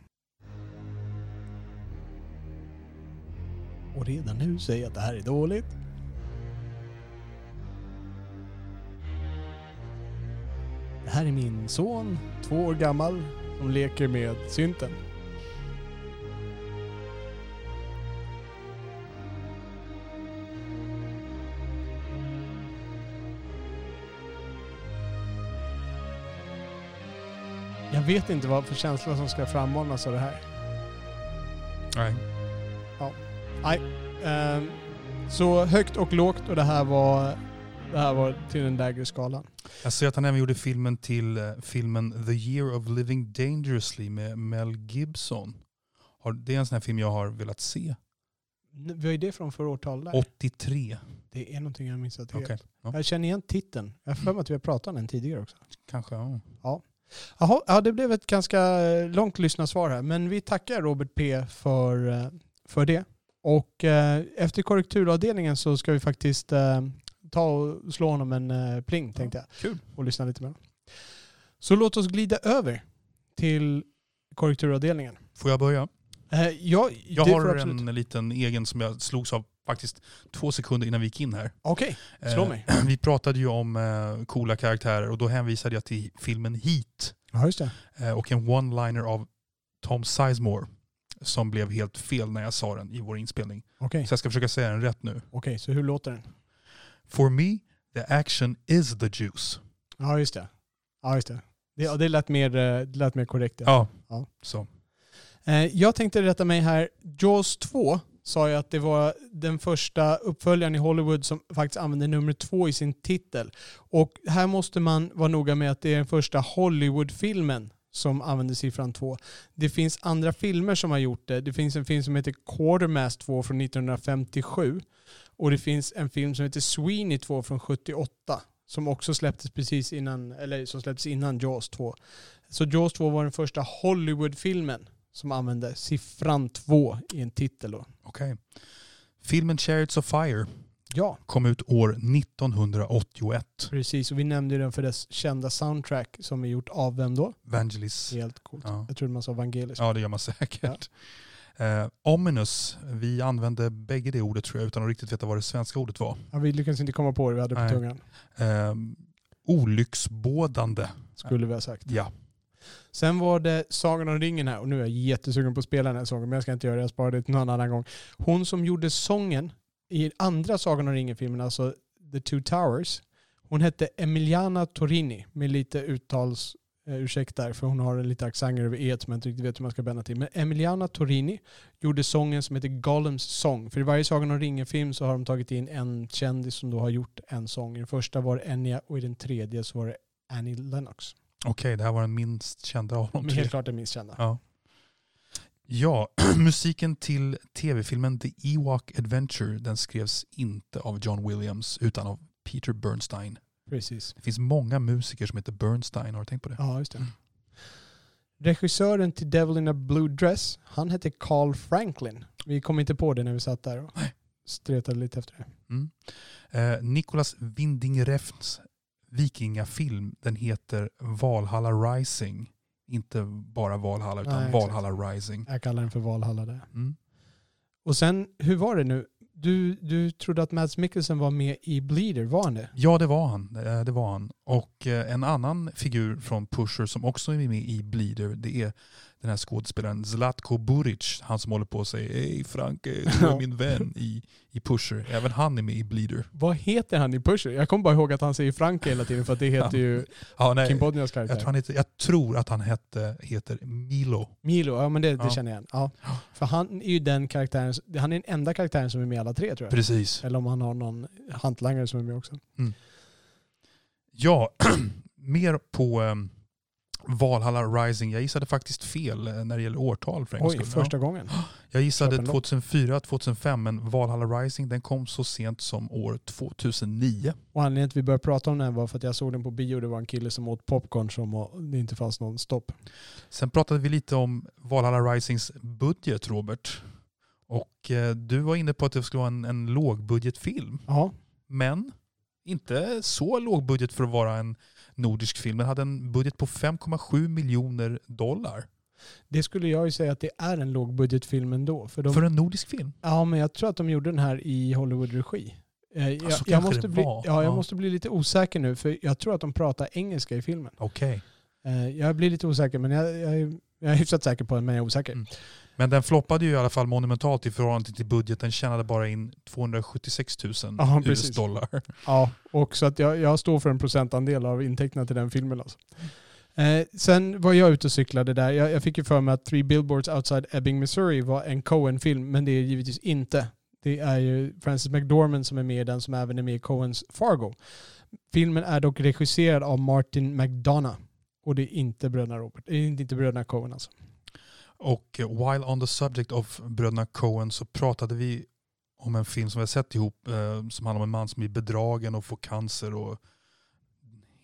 Och redan nu säger att det här är dåligt. Det här är min son, två år gammal, som leker med synten. Jag vet inte vad för känsla som ska frammanas av det här. Nej. Ehm, så högt och lågt och det här var, det här var till den lägre skalan. Jag ser att han även gjorde filmen till eh, filmen The Year of Living Dangerously med Mel Gibson. Har, det är en sån här film jag har velat se. Vad är det från för årtal där? 83. Det är någonting jag missat helt. Ja. Jag känner igen titeln. Jag har för mig att vi har pratat om den tidigare också. Kanske, ja. Jaha, ja, det blev ett ganska eh, långt lyssnarsvar här. Men vi tackar Robert P för, eh, för det. Och eh, efter korrekturavdelningen så ska vi faktiskt eh, ta och slå honom en eh, pling tänkte jag. Kul. Och lyssna lite mer. Så låt oss glida över till korrekturavdelningen. Får jag börja? Eh, ja, Jag det får har absolut. en liten egen som jag slogs av faktiskt två sekunder innan vi gick in här. Okej, slå Eh, mig. *clears throat* Vi pratade ju om eh, coola karaktärer och då hänvisade jag till filmen Heat Ja, just det. eh, och en one-liner av Tom Sizemore som blev helt fel när jag sa den i vår inspelning. Okej, Så jag ska försöka säga den rätt nu. okej, så hur låter den? For me, the action is the juice. Ja, just det. Ja, just det. Det, det, lät, mer, eh, det lät mer korrekt. Ja, Ja. så. Eh, Jag tänkte rätta mig här. Jaws 2 sa jag att det var den första uppföljaren i Hollywood som faktiskt använde nummer två i sin titel. Och här måste man vara noga med att det är den första Hollywoodfilmen som använder siffran 2. Det finns andra filmer som har gjort det. Det finns en film som heter Quartermass 2 från 1957 och det finns en film som heter Sweeney 2 från 78 som också släpptes precis innan, eller som släpptes innan Jaws 2. Så Jaws 2 var den första Hollywoodfilmen som använde siffran 2 i en titel. Då. Okej. Filmen Chariots of Fire Ja, kom ut år 1981. precis. Och vi nämnde den för dess kända soundtrack som är gjort av vem då? Vangelis. Helt coolt. Ja. Jag trodde man sa Vangelis. ja, det gör man säkert. Eh, ominous, vi använde bägge det ordet tror jag utan att riktigt veta vad det svenska ordet var. Ja, vi lyckades inte komma på det vi hade på Nej. tungan. Eh, olycksbådande. Skulle vi ha sagt. Ja. Sen var det Sagan om ringen här och nu är jag jättesugen på att spela den här sången men jag ska inte göra det, jag sparar det till någon annan gång. Hon som gjorde sången i andra Sagan om ringen-filmen, alltså The Two Towers, hon hette Emiliana Torini med lite uttals eh, ursäkt där för hon har en lite accent över e som jag inte riktigt vet hur man ska bända till. Men Emiliana Torini gjorde sången som heter Gollums sång. För i varje Sagan om ringen-film så har de tagit in en kändis som då har gjort en sång. I den första var det Enya och i den tredje så var det Annie Lennox. Okej, det här var den minst kända av de Men tre. helt klart den minst kända. Ja. Ja, *clears throat* musiken till tv-filmen The Ewok Adventure den skrevs inte av John Williams utan av Peter Bernstein. Precis. Det finns många musiker som heter Bernstein, har du tänkt på det? Ja, just det. Mm. Regissören till Devil in a Blue Dress, han hette Carl Franklin. Vi kom inte på det när vi satt där och Nej. stretade lite efter det. Mm. Eh, Nicolas Winding Refns vikingafilm, den heter Valhalla Rising. Inte bara Valhalla utan Nej, exakt. Valhalla Rising. Jag kallar den för Valhalla där. Mm. Och sen, hur var det nu? Du, du trodde att Mads Mikkelsen var med i Bleeder, var han det? Ja, det var han. Eh, Det var han. Och eh, en annan figur från Pusher som också är med i Bleeder, det är den här skådespelaren Zlatko Buric. Han som håller på och säger Hej Franke, du är min vän i, i Pusher. Även han är med i Bleeder. Vad heter han i Pusher? Jag kommer bara ihåg att han säger Franke hela tiden för att det heter ju Ja, nej, Kim Bodnias karaktär. jag, tror han heter, jag tror att han hette, heter Milo. Milo, ja men det, det Ja. känner jag igen. Ja. För han är ju den karaktären, han är den enda karaktären som är med alla tre tror jag. Precis. Eller om han har någon hantlangare som är med också. Ja, *clears throat* mer på um, Valhalla Rising. Jag gissade faktiskt fel eh, när det gäller årtal för Oj, första gången. Ja. *gasps* Jag gissade Klart ändå. 2004, 2005, men Valhalla Rising den kom så sent som år 2009. Och anledningen till att vi började prata om den var för att jag såg den på bio. Det var en kille som åt popcorn som det inte fanns någon stopp. Sen pratade vi lite om Valhalla Risings budget, Robert. Och eh, du var inne på att det skulle vara en, en lågbudgetfilm. Ja, Men inte så låg budget för att vara en nordisk film. Den hade en budget på 5,7 miljoner dollar. det skulle jag ju säga att det är en lågbudgetfilm ändå. För de, För en nordisk film? Ja, men jag tror att de gjorde den här i Hollywood-regi. Eh, Jag, så jag, måste bli, ja, jag Ja. måste bli lite osäker nu för jag tror att de pratar engelska i filmen. Okej. Eh, Jag blir lite osäker men jag, jag, är- jag är hyfsat säker på det men jag är osäker. Mm. Men den floppade ju i alla fall monumentalt i förhållande till budgeten. Tjänade bara in 276 000 Ja, US precis. dollar. Ja, och så att jag, jag står för en procentandel av intäkterna till den filmen. Alltså. Eh, sen var jag ute och cyklade där. Jag, jag fick ju för mig att Three Billboards Outside Ebbing, Missouri var en Coen-film, men det är givetvis inte. Det är ju Francis McDormand som är med i den, som även är med i Coens Fargo. Filmen är dock regisserad av Martin McDonough. Och det är inte bröderna Robert. Det är inte bröderna Coen alltså. Och while on the subject of bröderna Coen så pratade vi om en film som vi har sett ihop eh, som handlar om en man som blir bedragen och får cancer och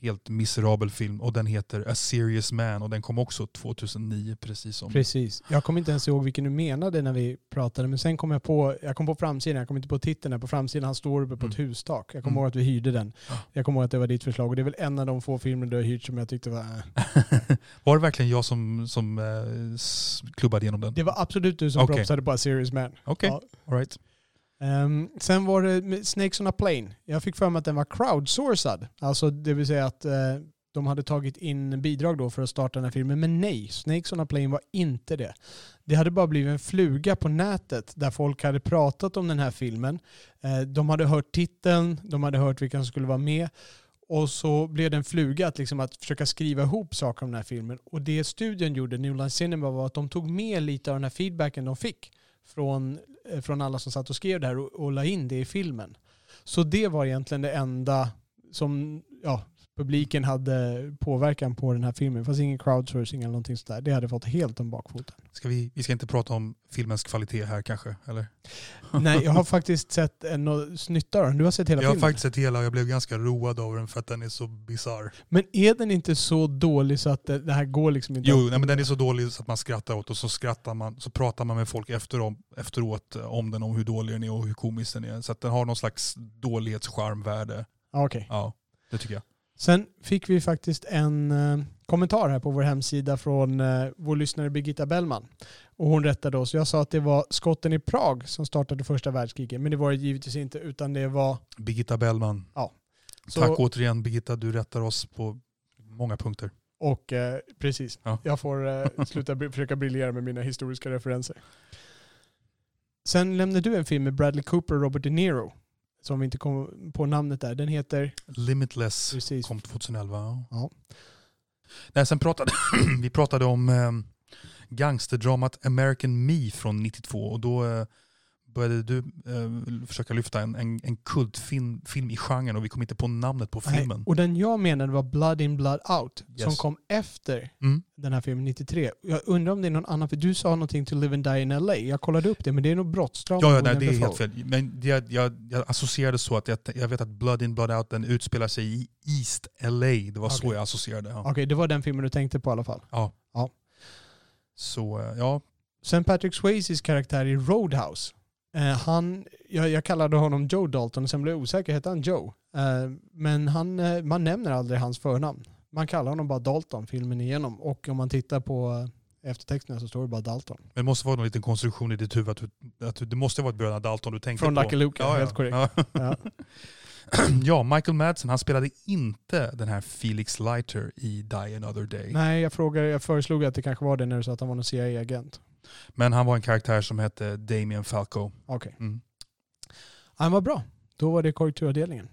helt miserabel film och den heter A Serious Man och den kom också 2009 precis som Precis. Jag kommer inte ens ihåg vilken du menade när vi pratade, men sen kom jag på, jag kom på framsidan, jag kom inte på titeln, där på framsidan han står uppe på ett hustak. Jag kommer Mm. ihåg att vi hyrde den. Ja. Jag kommer ihåg att det var ditt förslag och det är väl en av de få filmer du har hyrt som jag tyckte var... Äh. *laughs* Var det verkligen jag som, som eh, klubbade igenom den? Det var absolut du som Okej. propsade på A Serious Man. Okej, Ja. all Um, sen var det Snakes on a Plane. Jag fick för mig att den var crowdsourcad. Alltså det vill säga att uh, de hade tagit in bidrag då för att starta den här filmen. Men nej, Snakes on a Plane var inte det. Det hade bara blivit en fluga på nätet där folk hade pratat om den här filmen. Uh, de hade hört titeln, de hade hört vilka som skulle vara med. Och så blev det en fluga att, liksom, att försöka skriva ihop saker om den här filmen. Och det studien gjorde, New Line Cinema, var att de tog med lite av den här feedbacken de fick från, Eh, från alla som satt och skrev det här och, och la in det i filmen. Så det var egentligen det enda som ja, publiken hade påverkan på den här filmen. Det fanns ingen crowdsourcing eller någonting sådär. Det hade fått helt om bakfoten. Ska vi, vi ska inte prata om filmens kvalitet här kanske? Eller? *laughs* Nej, jag har *laughs* faktiskt sett en och nytta av den. Du har sett hela Jag har filmen. faktiskt sett hela och jag blev ganska road av den för att den är så bizarr. Men är den inte så dålig så att det, här går liksom inte Jo, nej, men den är så dålig så att man skrattar åt och så skrattar man, så pratar man med folk efterom, efteråt eh, om den, om hur dålig den är och hur komisk den är. Så att den har någon slags dålighetscharmvärde. Okej. Ja, det tycker jag. Sen fick vi faktiskt en eh, kommentar här på vår hemsida från eh, vår lyssnare Birgitta Bellman. Och hon rättade oss. Jag sa att det var skotten i Prag som startade första världskriget. Men det var det givetvis inte, utan det var... Birgitta Bellman. Så, Tack återigen Birgitta, du rättar oss på många punkter. Och eh, precis, Ja. jag får eh, sluta försöka briljera med mina historiska referenser. Sen lämnade du en film med Bradley Cooper och Robert De Niro. Som vi inte kom på namnet där. Den heter... Limitless Precis. kom 2011. Ja. Nej, sen pratade *clears throat* vi pratade om eh, gangsterdramat American Me från 92 och då eh, började du eh, försöka lyfta en, en, en kultfilm film i genren och vi kom inte på namnet på Nej, filmen. och den jag menade var Blood in Blood Out som Yes. kom efter Mm. den här filmen 93. Jag undrar om det är någon annan, för du sa någonting till Live and Die in LA. Jag kollade upp det, men det är nog brottsdrama. Ja, ja nej, det är helt fel. Men jag, jag, jag associerade så att jag, jag vet att Blood in Blood out den utspelar sig i East LA. Det var så Okej. jag associerade. Ja. Okej, det var den filmen du tänkte på i alla fall. Så eh, ja, Sen Patrick Swayzes karaktär i Roadhouse. Eh, han, jag, jag kallade honom Joe Dalton sen blev jag osäker, hette han Joe? Eh, men han, eh, man nämner aldrig hans förnamn. Man kallar honom bara Dalton filmen igenom. Och om man tittar på eftertexterna så står det bara Dalton. men det måste vara någon liten konstruktion i ditt huvud att, du, att du, det måste vara ett bröderna Dalton du tänkte Från på. Lucky Luke, helt korrekt. Ja. Ja. *clears throat* ja, Michael Madsen han spelade inte den här Felix Leiter i Die Another Day. Nej, jag, frågade, jag föreslog att det kanske var det när du sa att han var en CIA-agent. Men han var en karaktär som hette Damien Falco. Okej. Mm. Han var bra. Då var det korrekturavdelningen.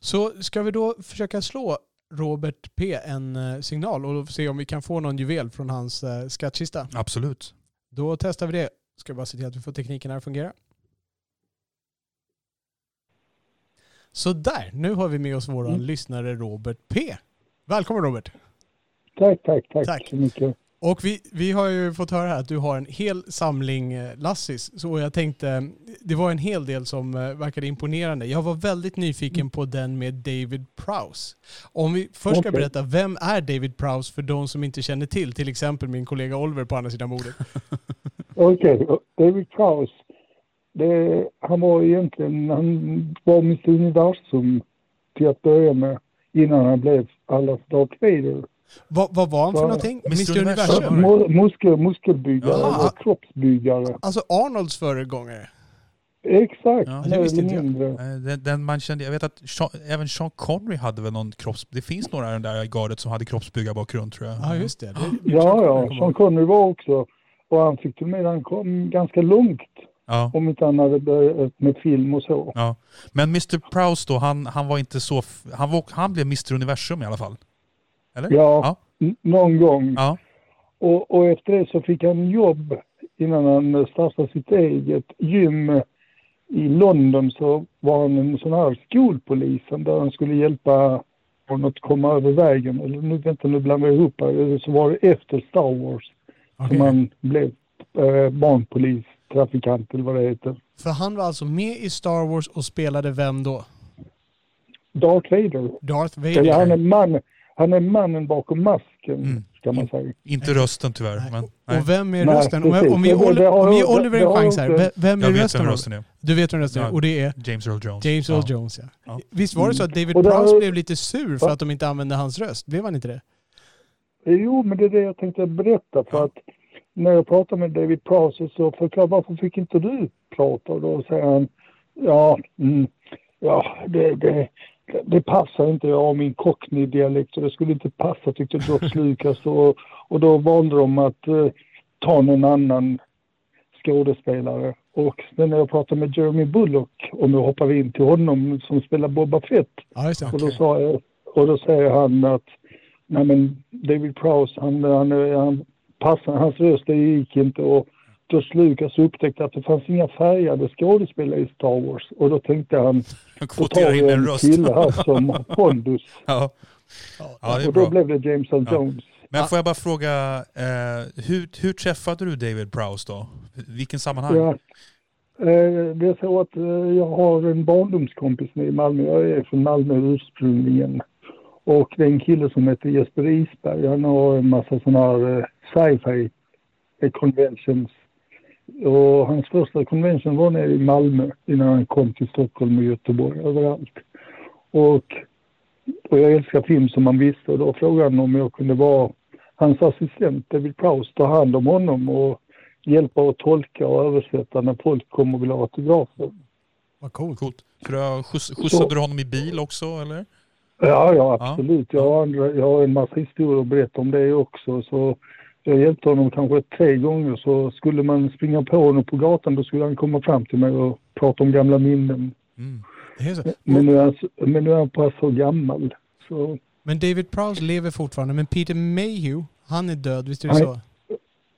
Så ska vi då försöka slå Robert P en eh, signal och se om vi kan få någon juvel från hans eh, skattkista. Absolut. Då testar vi det. Ska bara se till att vi får tekniken här att fungera. Så där, nu har vi med oss våran Mm. lyssnare Robert P. Välkommen Robert! Tack, tack, tack, Tack. så mycket. Och vi, vi har ju fått höra här att du har en hel samling eh, Lassis. Så jag tänkte, det var en hel del som eh, verkade imponerande. Jag var väldigt nyfiken på den med David Prowse. Om vi först ska Okej. berätta, vem är David Prowse för de som inte känner till? Till exempel min kollega Oliver på andra sidan bordet. *laughs* Okej, David Prowse. Det, han var egentligen, han var Mr Universum till att börja med innan han blev allas Darth Vader. Vad, vad var han för någonting? Mr. Universum. Universum? Mu- muskel, muskelbyggare Jaha. och kroppsbyggare. Alltså Arnolds föregångare? Exakt, Ja, det mer visste eller mindre. Den, den man kände, jag vet att Sean, även Sean Connery hade väl någon kropps... Det finns några i den där gardet som hade kroppsbyggarbakgrund tror jag. Ja, just det. det Ja, ja, Sean Connery var också. Och han fick till och med, han kom ganska långt. Ja. Om inte han hade börjat med film och så. Ja. Men Mr. Prowse då, han, han var inte så... Han, var, han blev Mr. Universum i alla fall. Eller? Ja, Ja. någon gång. Ja. Och, och efter det så fick han jobb innan han startade sitt eget gym i London så var han en sån här skolpolisen där han skulle hjälpa honom att komma över vägen. Eller nu, vänta, nu blandar jag ihop här. Så var det efter Star Wars Okej. som han blev eh, barnpolis, trafikant eller vad det heter. För han var alltså med i Star Wars och spelade vem då? Darth Vader. Darth Eller han är, Vader. man, han är mannen bakom masken, Mm. kan man säga. Inte rösten tyvärr. Nej. Men, nej. Och vem är Nej, rösten? Om, om, vi, om ger jag- Oliver en chans här. jag- Ve- Vem är jag vet rösten? vem rösten är. Du vet vem rösten är? Ja. Och det är James Earl Jones. James Earl Ja. Jones ja. Ja. Visst var det så att David Och det Prowse blev lite sur för att de inte använde hans röst? Blev han inte det? Jo, men det är det jag tänkte berätta för att när jag pratade med David Prowse så förklarade varför fick inte du prata? Och då säger han, ja, mm, ja det, det, det passar inte, jag har min cockney-dialekt och det skulle inte passa tyckte George *laughs* Lucas och, och då valde de att eh, ta någon annan skådespelare. Och sen när jag pratade med Jeremy Bullock, och nu hoppar vi in till honom som spelar Boba Fett, just det. och då, sa jag, och då säger han att nej men David Prowse, han, han, han passade, hans röst det gick inte och George Lucas upptäckte att det fanns inga färgade skådespelare i Star Wars och då tänkte han, Jag kvoterar in en röst. kille här som *laughs* pondus. ja. ja, det är och då bra. blev det James Earl Ja. Jones. Men får jag bara fråga, eh, hur, hur träffade du David Prowse då? Vilken sammanhang? Ja. Eh, Det är så att eh, jag har en barndomskompis nere i Malmö. Jag är från Malmö ursprungligen. Och det är en kille som heter Jesper Isberg. Han har en massa sådana här eh, sci-fi conventions. Och hans första convention var nere i Malmö innan han kom till Stockholm och Göteborg överallt. Och, och jag älskar film som man visste och då frågade han om jag kunde vara hans assistent David Prowse, ta hand om honom och hjälpa att tolka och översätta när folk kommer och vill ha autografer. Vad coolt. Coolt. Du skjuts, skjutsade du honom i bil också eller? Ja, ja absolut. Jag, har andra, jag har en massa historier att berätta om det också. Så jag hjälpte honom kanske tre gånger. Så skulle man springa på honom på gatan då skulle han komma fram till mig och prata om gamla minnen. Mm. Det är så. Men nu är han, men nu är han pass så gammal. Så, Men David Prowse lever fortfarande. Men Peter Mayhew, han är död. Visst är det så?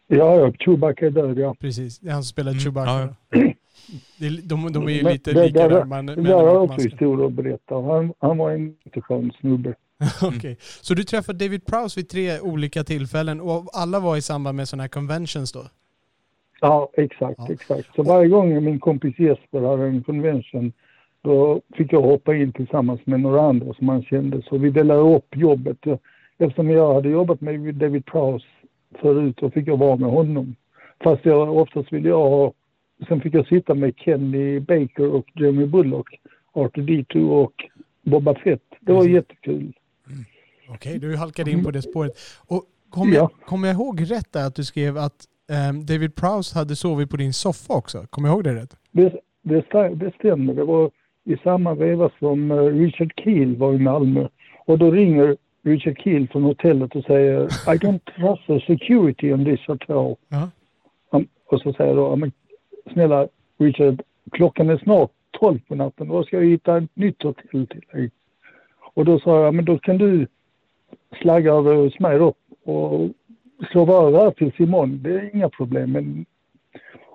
ja, ja, Chewbacca är död ja. Precis. Det är han som spelar Mm, Chewbacca. ja. Det är, de, de är ju lite det- lika det- där. Man, Det men där har jag också historia att berätta. Han, han var en jätteskön snubbe. *laughs* Okej. Så du träffade David Prowse vid tre olika tillfällen och alla var i samband med sådana här conventions då? Ja, exakt, Ja. exakt. Så varje gång min kompis Jesper hade en convention då fick jag hoppa in tillsammans med några andra som han kände. Så vi delade upp jobbet. Eftersom jag hade jobbat med David Prowse förut så fick jag vara med honom. Fast jag oftast ville jag ha... Sen fick jag sitta med Kenny Baker och Jeremy Bullock, Arthur D2 och Boba Fett. Det var Mm. jättekul. Okej, du halkade in på det spåret. Och kommer Ja. jag, kommer jag ihåg rätt där att du skrev att ehm, David Prowse hade sovit på din soffa också? Kommer jag ihåg det rätt? Det, det, det stämmer. Det var i samma veva som eh, Richard Keel var i Malmö. Och då ringer Richard Keel från hotellet och säger I don't trust the security on this hotel. Han- Och så säger då, "Ja, men snälla Richard, klockan är snart 12 på natten. Då ska jag hitta ett nytt hotell till dig. Och då sa jag, men då kan du slagga över hos mig då och sova över här tills imorgon. Det är inga problem. Men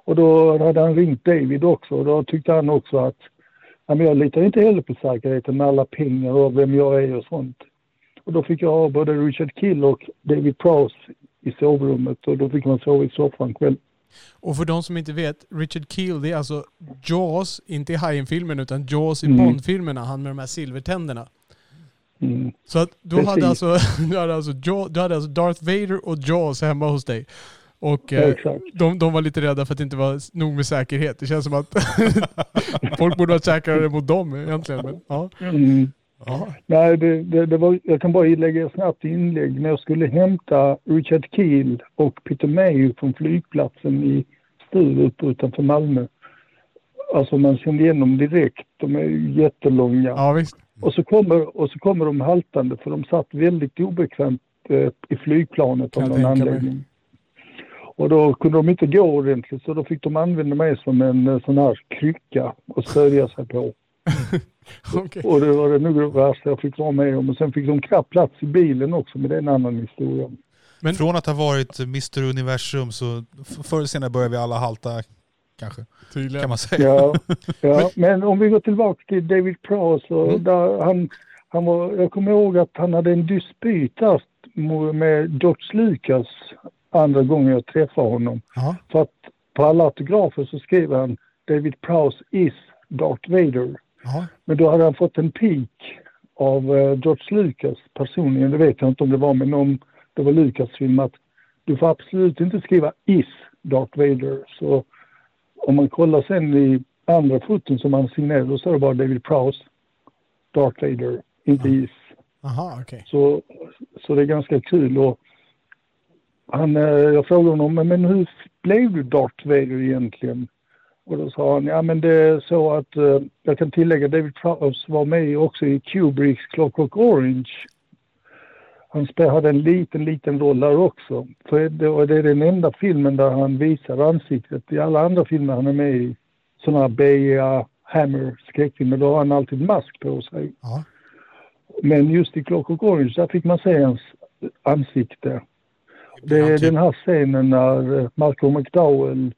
och då hade han ringt David också och då tyckte han också att ja, men jag litar inte heller på säkerheten med alla pengar och vem jag är och sånt. Och då fick jag ha både Richard Kill och David Prowse i sovrummet och då fick man sova i soffan själv. Och för de som inte vet, Richard Keel det är alltså Jaws, inte i Hajen-filmen utan Jaws i Mm. Bond-filmerna, han med de här silvertänderna. Mm. Så att du Precis. hade, alltså, *laughs* du, hade alltså, du hade alltså Darth Vader och Jaws hemma hos dig. Och eh, de, de var lite rädda för att det inte var nog med säkerhet. Det känns som att *laughs* folk borde vara säkrare mot dem egentligen. Men, ja. Mm. Ja. Nej, det, det, det var, jag kan bara lägga ett snabbt inlägg. När jag skulle hämta Richard Keel och Peter May från flygplatsen i Sturup utanför Malmö. Alltså man kände igen dem direkt. De är jättelånga. ja, visst. Och, så kommer, och så kommer de haltande för de satt väldigt obekvämt eh, i flygplanet av någon mig. anledning. Och då kunde de inte gå ordentligt så då fick de använda mig som en eh, sån här krycka och stödja sig på. *laughs* Okej. Och det var det nog det värsta jag fick vara med om. Och sen fick de knappt plats i bilen också, men det är en annan historia. Men- Från att ha varit Mr Universum så förr eller senare börjar vi alla halta kanske, Tydligen. kan man säga. Ja, *laughs* ja. Men om vi går tillbaka till David Prowse. Mm. Där han, han var, jag kommer ihåg att han hade en dispyt med George Lucas andra gången jag träffade honom. Ja. För att på alla autografer så skrev han David Prowse is Darth Vader. Ja. Men då hade han fått en pik av eh, George Lucas personligen. Det vet jag inte om det var, men om det var Lucasfilm att du får absolut inte skriva is Darth Vader. Så om man kollar sen i andra foton som han signerade, då står det bara David Prowse, Darth Vader, inte is. Aha, okej. Så, så det är ganska kul. Och han, eh, jag frågade honom, men, men hur blev du Darth Vader egentligen? Och då sa han, ja men det är så att eh, jag kan tillägga David Prowse var med också i Kubricks Clockwork Orange. Han spel- hade en liten, liten roll där också. För det, och det är den enda filmen där han visar ansiktet. I alla andra filmer han är med i, sådana här Bea, Hammer skräckfilmer, då har han alltid mask på sig. Ja. Men just i Clockwork Orange, där fick man se hans ansikte. Det är typ- den här scenen när eh, Malcolm McDowell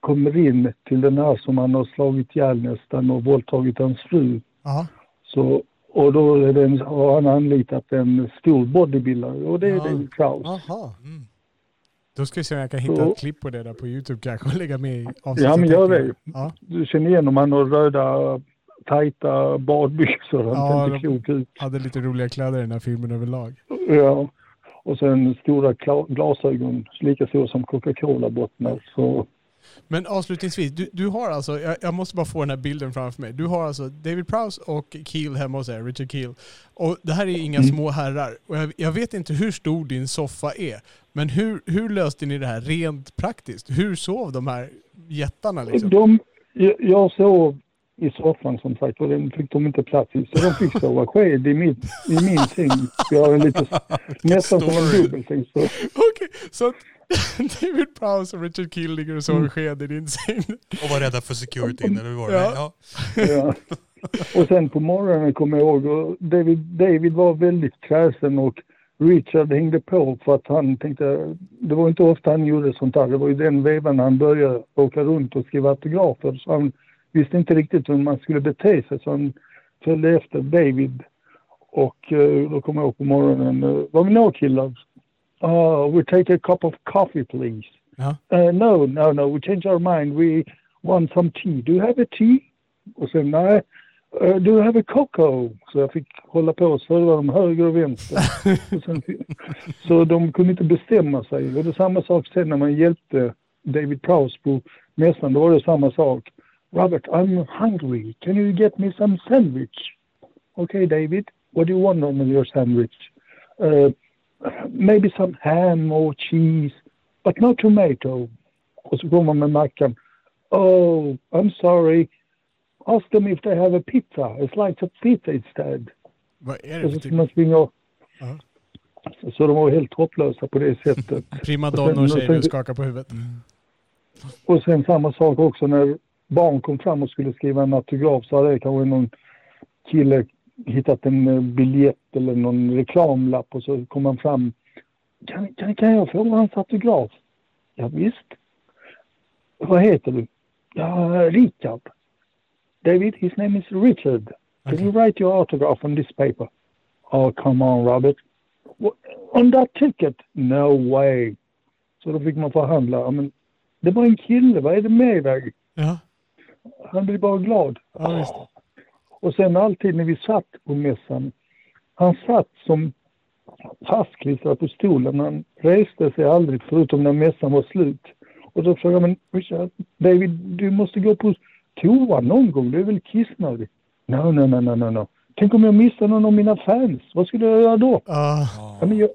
kommer in till den här som han har slagit ihjäl nästan och våldtagit hans fru. Ja. Så, och då är det en, har han anlitat en stor bodybuilder och det är Ja. David Prowse. Aha. Mm. Då ska vi se om jag kan hitta Så- ett klipp på det där på YouTube kanske och lägga med i Ja, men gör det. Ja. Du känner igen om han har röda tajta badbyxor. Han Ja, klok ut. Hade lite roliga kläder i den här filmen överlag. Ja. Och sen stora glasögon, lika stora som Coca-Cola-bottnar. Så Men avslutningsvis, du, du har alltså, jag, jag måste bara få den här bilden framför mig. Du har alltså David Prowse och Keel hemma hos er, Richard Keel. Och det här är inga Mm. små herrar. Och jag, jag vet inte hur stor din soffa är. Men hur, hur löste ni det här rent praktiskt? Hur sov de här jättarna liksom? De, jag- jag sov i soffan som sagt och den fick de inte plats i. Så de fick sova sked i, mitt, i min säng. Jag har en lite, *laughs* nästan som en dubbelsäng. Så, Okej, så att *laughs* David Prowse och Richard och sover Mm. sked i din säng. Och var rädda för securityn, eller hur var det? Ja. Ja. Och sen på morgonen kommer jag ihåg, och David, David var väldigt kräsen och Richard hängde på för att han tänkte, det var inte ofta han gjorde sånt där. Det var ju den vevan han började åka runt och skriva autografer. Så han visste inte riktigt hur man skulle bete sig så han följde efter David. Och eh, då kom jag upp på morgonen. Vad vill ni ha killar? Uh, we take a cup of coffee please. Ja. Uh, no, no, no, we change our mind. We want some tea. Do you have a tea? Och sen, nej. Uh, do you have a cocoa? Så jag fick hålla på och serva dem höger och vänster. och sen, så de kunde inte bestämma sig. Och det är samma sak sen när man hjälpte David Prowse på mässan. Då var det samma sak. Robert, I'm hungry. Can you get me some sandwich? Okay, David. What do you want on your sandwich? Uh, maybe some ham or cheese, but no tomato. Och så går man med mackan. Oh, I'm sorry. Ask them if they have a pizza. It's like a pizza instead. Vad är det Och för så typ? Så de var helt hopplösa på det sättet. *laughs* Primadonnor säger du och skakar på huvudet. Och sen samma sak också när barn kom fram och skulle skriva en autograf så hade kanske någon kille hittat en eh, biljett eller någon reklamlapp och så kom han fram. Kan, kan, kan jag få hans autograf? Ja, visst. Vad heter du? Ja, Richard. David, his name is Richard. Can you write your autograph on this paper? Oh, come on, Robert. What, on that ticket? No way. Så då fick man förhandla. Men det var en kille, vad är det med dig? Ja, Han blir bara glad. ja. Och sen alltid när vi satt på mässan, han satt som fastklistrad på stolen. Han reste sig aldrig förutom när mässan var slut. Och då frågade Richard, David, du måste gå på toa någon gång, du är väl kissnödig? No, no, no, no, no. Tänk om jag missar någon av mina fans, vad skulle jag göra då? Ja, men jag,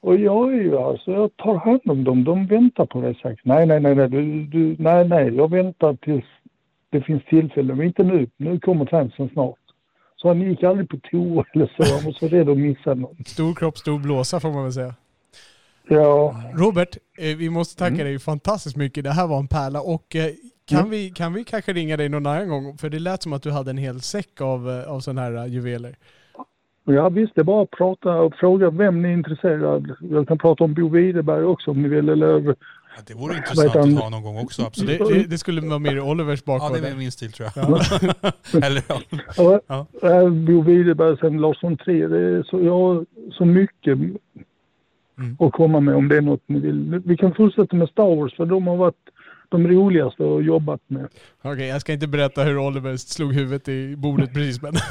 och jag är ju alltså, jag tar hand om dem, de väntar på det sagt. Nej, nej, nej, nej, du, du, nej, nej, jag väntar tills det finns tillfälle, men inte nu. Nu kommer fansen snart. Så han gick aldrig på toa *laughs* eller så, han var så rädd att missa någon. stor kropp, stor blåsa får man väl säga. Ja, Robert, eh, vi måste tacka Mm. dig fantastiskt mycket. Det här var en pärla och eh, kan, Mm. vi, kan vi kanske ringa dig någon annan gång? För det lät som att du hade en hel säck av, eh, av sådana här juveler. ja visst, det är bara att prata och fråga vem ni är intresserad. Jag kan prata om Bo Widerberg också om ni vill, eller Ja, det vore intressant att ha någon gång också, Så absolut. det, det, det skulle vara mer i Olivers Ja, bakgård. det är min stil tror jag. Ja. *laughs* Eller ja. Ja, Ja. ja. Bo Widerberg sen Larsson 3. Det är så, jag har så mycket Mm. att komma med om det är något ni vill. Vi kan fortsätta med Star Wars för de har varit de roligaste att jobbat med. Okej, jag ska inte berätta hur Oliver slog huvudet i bordet precis men... *laughs*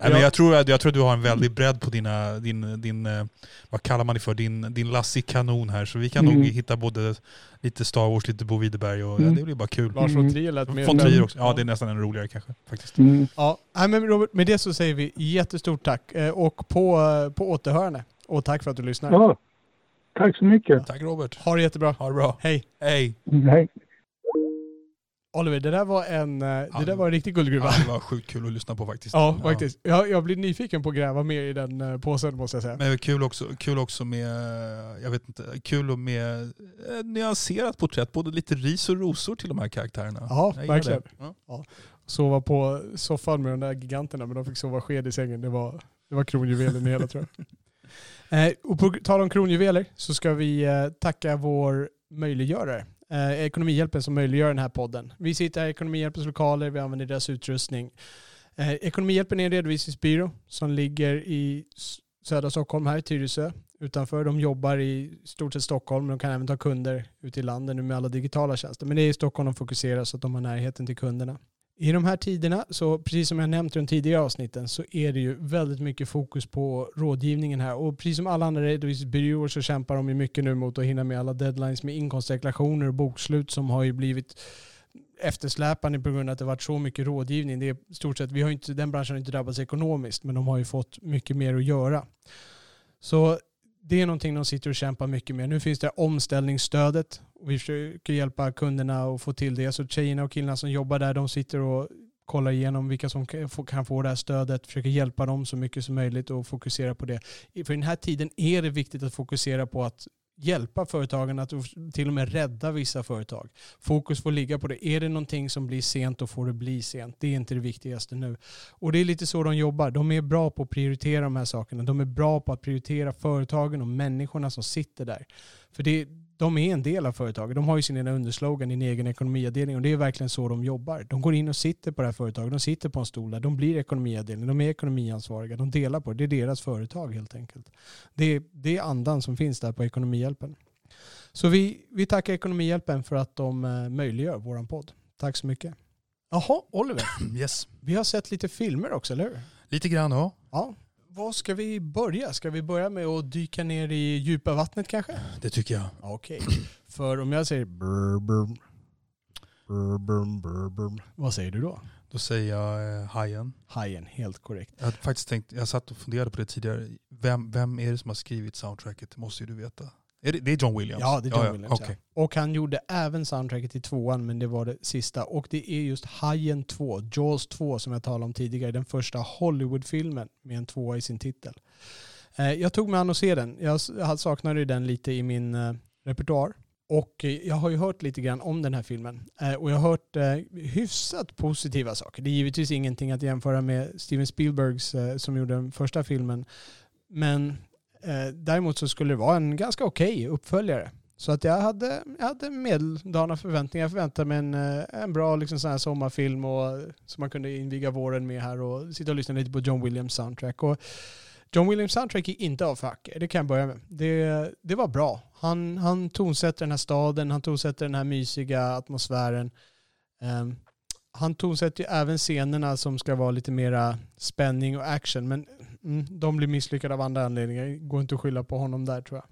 Nej, men jag, tror, jag tror att du har en väldig bredd på dina, din, din eh, vad kallar man det för, din, din Lassie-kanon här. Så vi kan Mm. nog hitta både lite Star Wars, lite Bo Widerberg och ja, Mm. det blir bara kul. Lars von Trier lät mer... Von Trier också. Ja, det är nästan en roligare kanske. Faktiskt. Mm. Ja, men Robert, med det så säger vi jättestort tack eh, och på, eh, på återhörande. Och tack för att du lyssnar. Ja, tack så mycket. Tack Robert. Ha det jättebra. Ha det bra. Hej. Hej. Nej. Oliver, det där var en, eh, det där var en riktig guldgruva. Ja, det var sjukt kul att lyssna på faktiskt. Ja, faktiskt. Jag, jag blir nyfiken på att gräva mer i den eh, påsen måste jag säga. Men kul också, kul också med, jag vet inte, kul med eh, nyanserat porträtt. Både lite ris och rosor till de här karaktärerna. Ja, Jag verkligen. det. Ja. Sova på soffan med de där giganterna, men de fick sova sked i sängen. Det var, det var kronjuvelen i hela tror jag. *laughs* Eh, och på tal om kronjuveler så ska vi eh, tacka vår möjliggörare. Eh, Ekonomihjälpen som möjliggör den här podden. Vi sitter här i Ekonomihjälpens lokaler, vi använder deras utrustning. Eh, Ekonomihjälpen är en redovisningsbyrå som ligger i södra Stockholm här i Tyresö. Utanför. De jobbar i stort sett Stockholm, men de kan även ta kunder ute i landet nu med alla digitala tjänster. Men det är i Stockholm de fokuserar så att de har närheten till kunderna. I de här tiderna, så precis som jag nämnt i de tidigare avsnitten, så är det ju väldigt mycket fokus på rådgivningen här. Och precis som alla andra redovisningsbyråer så kämpar de ju mycket nu mot att hinna med alla deadlines med inkomstdeklarationer och bokslut som har ju blivit eftersläpande på grund av att det varit så mycket rådgivning. Det är stort sett, vi har ju inte, den branschen har inte drabbats ekonomiskt, men de har ju fått mycket mer att göra. Så det är någonting de sitter och kämpar mycket med. Nu finns det omställningsstödet vi försöker hjälpa kunderna att få till det. Så tjejerna och killarna som jobbar där, de sitter och kollar igenom vilka som kan få- det här stödet, försöker hjälpa dem så mycket som möjligt och fokusera på det. I- För den här tiden är det viktigt att fokusera på att hjälpa företagen att till och med rädda vissa företag. Fokus får ligga på det. Är det någonting som blir sent då får det bli sent. Det är inte det viktigaste nu. Och det är lite så de jobbar. De är bra på att prioritera de här sakerna. De är bra på att prioritera företagen och människorna som sitter där. För det, de är en del av företaget. De har ju sin egen underslogan, en egen ekonomiavdelning och det är verkligen så de jobbar. De går in och sitter på det här företaget, de sitter på en stol där, de blir ekonomiavdelning, de är ekonomiansvariga, de delar på det. Det är deras företag helt enkelt. Det är, det är andan som finns där på Ekonomihjälpen. Så vi, vi tackar Ekonomihjälpen för att de eh, möjliggör vår podd. Tack så mycket. Jaha, Oliver. *clears throat* Yes. Vi har sett lite filmer också, eller hur? Lite grann, ja. Ja, var ska vi börja? Ska vi börja med att dyka ner i djupa vattnet kanske? Det tycker jag. Okej. För om jag säger brr, brr, brr, brr, brr, brr, vad säger du då? Då säger jag eh, Hajen. Hajen, helt korrekt. Jag hade faktiskt tänkt, jag satt och funderade på det tidigare. Vem, vem är det som har skrivit soundtracket? Det måste ju du veta. Är det, det är John Williams? Ja, det är John ja, Williams. okej. Ja. Och han gjorde även soundtracket till tvåan, men det var det sista. Och det är just Hajen 2, Jaws 2 som jag talade om tidigare, den första Hollywoodfilmen med en tvåa i sin titel. Eh, Jag tog mig an att se den. Jag saknade den lite i min eh, repertoar. Och eh, jag har ju hört lite grann om den här filmen. Och jag har hört hyfsat positiva saker. Det är givetvis ingenting att jämföra med Steven Spielbergs som gjorde den första filmen. Men Eh, däremot så skulle det vara en ganska okej uppföljare. Så att jag hade, jag hade medeldana förväntningar. Jag förväntade mig en, eh, en bra liksom, sån här sommarfilm och, som man kunde inviga våren med här och sitta och lyssna lite på John Williams soundtrack. Och John Williams soundtrack är inte av fack, det kan jag börja med. Det, det var bra. Han, han tonsätter den här staden, han tonsätter den här mysiga atmosfären. Um, han tonsätter ju även scenerna som ska vara lite mera spänning och action. Men mm, de blir misslyckade av andra anledningar. Går inte att skylla på honom där tror jag.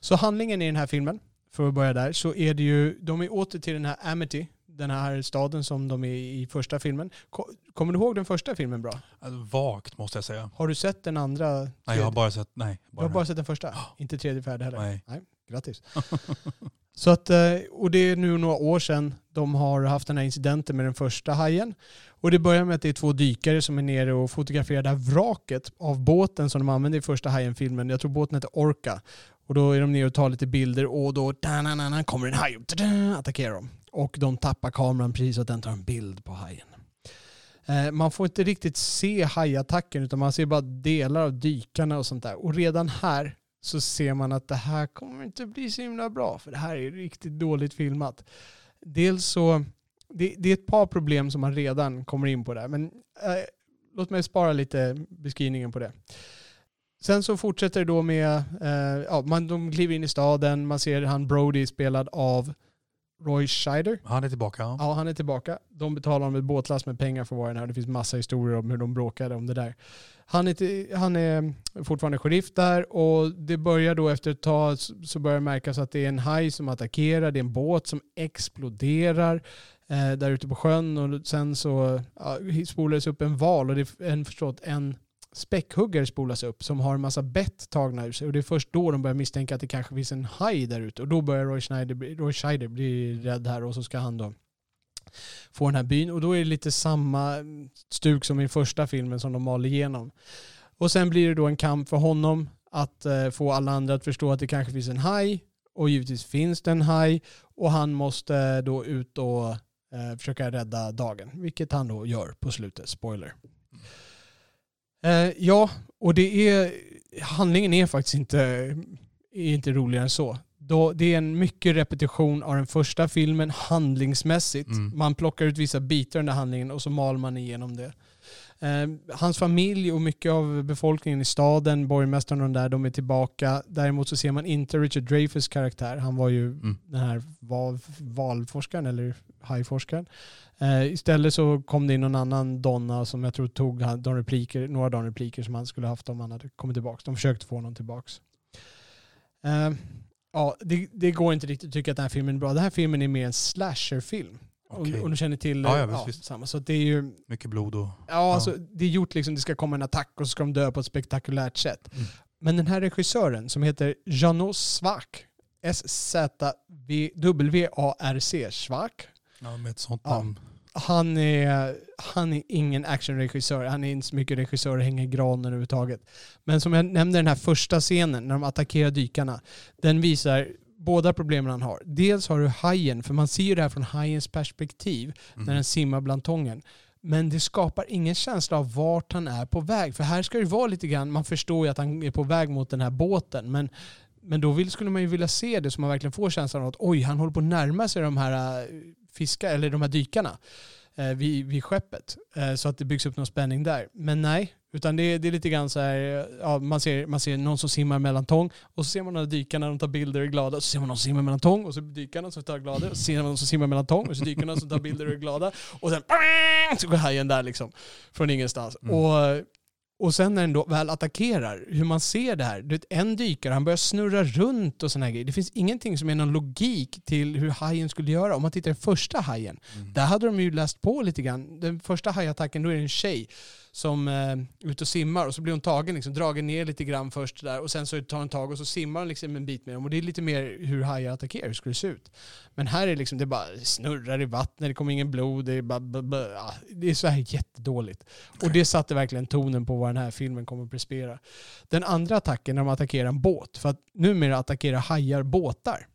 Så handlingen i den här filmen, för att börja där, så är det ju, de är åter till den här Amity, den här staden som de är i första filmen. Ko- Kommer du ihåg den första filmen bra? Alltså, Vagt måste jag säga. Har du sett den andra? Nej, jag har bara sett, nej. Du har bara sett den första? Inte tredje, fjärde heller? Nej. Grattis. *laughs* Så att, eh, och det är nu några år sedan de har haft den här incidenten med den första hajen. Och det börjar med att det är två dykare som är nere och fotograferar det här vraket av båten som de använde i första hajen-filmen. Jag tror båten heter Orca. Och då är de nere och tar lite bilder och då kommer en haj och attackerar dem. Och de tappar kameran precis så att den tar en bild på hajen. Eh, man får inte riktigt se hajattacken utan man ser bara delar av dykarna och sånt där. Och redan här så ser man att det här kommer inte bli så himla bra för det här är riktigt dåligt filmat. Dels så, det, det är ett par problem som man redan kommer in på där men eh, låt mig spara lite beskrivningen på det. Sen så fortsätter det då med, eh, ja, man, de kliver in i staden, man ser han Brody spelad av Roy Scheider. Han är tillbaka. Ja. Ja, han är tillbaka. De betalar om ett båtlast med pengar för varorna och det finns massa historier om hur de bråkade om det där. Han är, han är fortfarande sheriff där och det börjar då efter ett tag så börjar det märkas att det är en haj som attackerar, det är en båt som exploderar eh, där ute på sjön och sen så ja, spolades upp en val och det är en, förstått, en späckhuggare spolas upp som har en massa bett tagna ur sig och det är först då de börjar misstänka att det kanske finns en haj där ute och då börjar Roy Schneider, Roy Scheider bli rädd här och så ska han då få den här byn och då är det lite samma stuk som i första filmen som de mal igenom. Och sen blir det då en kamp för honom att eh, få alla andra att förstå att det kanske finns en haj och givetvis finns det en haj och han måste eh, då ut och eh, försöka rädda dagen, vilket han då gör på slutet, spoiler. Eh, ja, och det är, handlingen är faktiskt inte, är inte roligare än så. Då, det är en mycket repetition av den första filmen handlingsmässigt. Mm. Man plockar ut vissa bitar i den där handlingen och så maler man igenom det. Eh, hans familj och mycket av befolkningen i staden, borgmästaren och de där, de är tillbaka. Däremot så ser man inte Richard Dreyfuss karaktär. Han var ju Mm. den här val, valforskaren eller hajforskaren. Eh, istället så kom det in någon annan donna som jag tror tog de repliker, några av de repliker som han skulle haft om han hade kommit tillbaka. De försökte få honom tillbaka. Eh, ja, det, det går inte riktigt att tycka att den här filmen är bra. Den här filmen är mer en slasherfilm. Okej. Om, om du känner till Ja, ja, visst. samma. Så det är ju Mycket blod och... Ja, alltså, det är gjort liksom, det ska komma en attack och så ska de dö på ett spektakulärt sätt. Mm. Men den här regissören som heter Janos Svak, S-Z-W-A-R-C, Svak. Ja, med ett sånt Ja. namn. Han är, han är ingen actionregissör. Han är inte så mycket regissör och hänger i granen överhuvudtaget. Men som jag nämnde den här första scenen när de attackerar dykarna. Den visar båda problemen han har. Dels har du hajen, för man ser ju det här från hajens perspektiv när Mm. den simmar bland tången. Men det skapar ingen känsla av vart han är på väg. För här ska det vara lite grann, man förstår ju att han är på väg mot den här båten. Men, men då vill, skulle man ju vilja se det så man verkligen får känslan av att oj, han håller på att närma sig de här fiskar, eller de här dykarna eh, vid, vid skeppet. Eh, så att det byggs upp någon spänning där. Men nej, utan det, det är lite grann så här, ja, man, ser, man ser någon som simmar mellan tång och så ser man några dykarna, de tar bilder och är glada. Och så ser man någon som simmar mellan tång och så dykarna som tar glada. Och så ser man någon som simmar mellan tång och så dykarna som tar bilder och är glada. Och sen så går hajen där liksom. Från ingenstans. Mm. Och, och sen när den då väl attackerar, hur man ser det här. Du vet, en dykare, han börjar snurra runt och här grejer. Det finns ingenting som är någon logik till hur hajen skulle göra. Om man tittar den första hajen, Mm. där hade de ju läst på lite grann. Den första hajattacken, då är det en tjej som eh, är ute och simmar och så blir hon tagen, liksom, dragen ner lite grann först där och sen så tar hon tag och så simmar hon liksom en bit med dem. Och det är lite mer hur hajar attackerar, hur skulle det se ut? Men här är det liksom, det bara snurrar i vattnet, det kommer ingen blod, det är bara, bara, bara det är så här jättedåligt. Och det satte verkligen tonen på vad den här filmen kommer att prestera. Den andra attacken när de attackerar en båt, för att numera attackerar hajar båtar.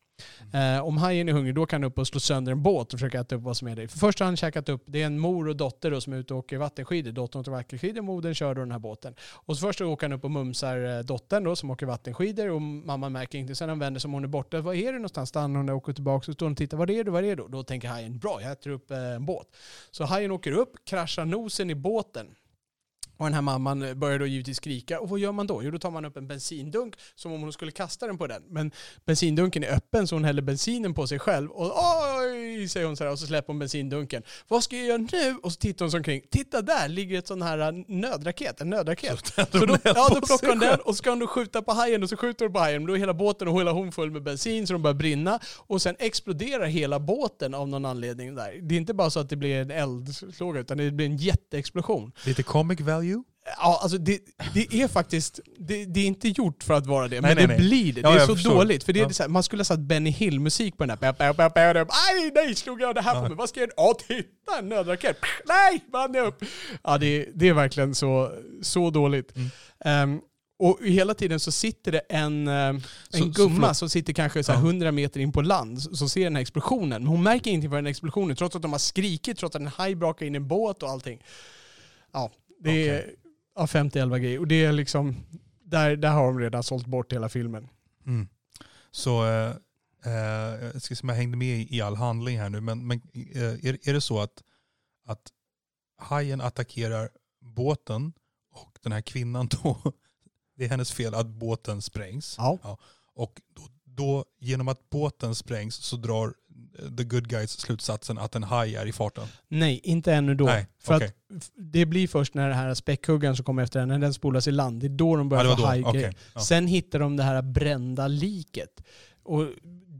Eh, om hajen är hungrig då kan han upp och slå sönder en båt och försöka äta upp vad som är det. För först har han käkat upp, det är en mor och dotter då som är ute och åker vattenskidor. Dottern åker vattenskidor, modern kör då den här båten. Och så först åker han upp och mumsar eh, dottern då som åker vattenskidor och mamman märker inte. Sen han vänder sig om hon är borta. Var är du någonstans? Stannar hon och åker tillbaka och står och tittar. Var är du? Var är du? Då tänker hajen, bra jag äter upp eh, en båt. Så hajen åker upp, kraschar nosen i båten. Och den här mamman börjar då givetvis skrika. Och vad gör man då? Jo, då tar man upp en bensindunk som om hon skulle kasta den på den. Men bensindunken är öppen så hon häller bensinen på sig själv. Och oj, säger hon så här och så släpper hon bensindunken. Vad ska jag göra nu? Och så tittar hon sig omkring. Titta där ligger ett sån här eh, nödraket, en nödraket. Så då, ja, då plockar hon den och så ska hon då skjuta på hajen och så skjuter hon på hajen. Då är hela båten och hela hon full med bensin så de börjar brinna. Och sen exploderar hela båten av någon anledning där. Det är inte bara så att det blir en eldslåga utan det blir en jätteexplosion. Lite comic value. Ja, alltså det, det är faktiskt, det, det är inte gjort för att vara det, Nej, men nej, det nej. blir det. Ja, det är så förstår. dåligt. För det är Ja. så här, man skulle ha satt Benny Hill-musik på den här. Aj, nej, slog jag det här på mig? Vad ska jag göra? Ja, titta, en nödraket. Nej, vann jag upp. Ja, det, det är verkligen så, så dåligt. Mm. Ehm, och hela tiden så sitter det en, eh, en Så- så gumma förlåt. som sitter kanske så här Ja. 100 meter in på land som ser den här explosionen. Men hon märker ingenting för den här explosionen trots att de har skrikit, trots att en haj brakar in i en båt och allting. Ja, det är ja, 50-11 grejer. Och det är liksom, där, där har de redan sålt bort hela filmen. Mm. Så eh, eh, jag ska se om jag hängde med i all handling här nu, men, men eh, är, är det så att, att hajen attackerar båten och den här kvinnan då, *laughs* det är hennes fel att båten sprängs. Ja. Och då, då genom att båten sprängs så drar the good guys slutsatsen att en haj är i farten. Nej, inte ännu då. Nej, För okej. att det blir först när det här späckhuggaren som kommer efter den, när den spolas i land, det är då de Ja, börjar var få hajgrejer. Okej. Ja. Sen hittar de det här brända liket. Och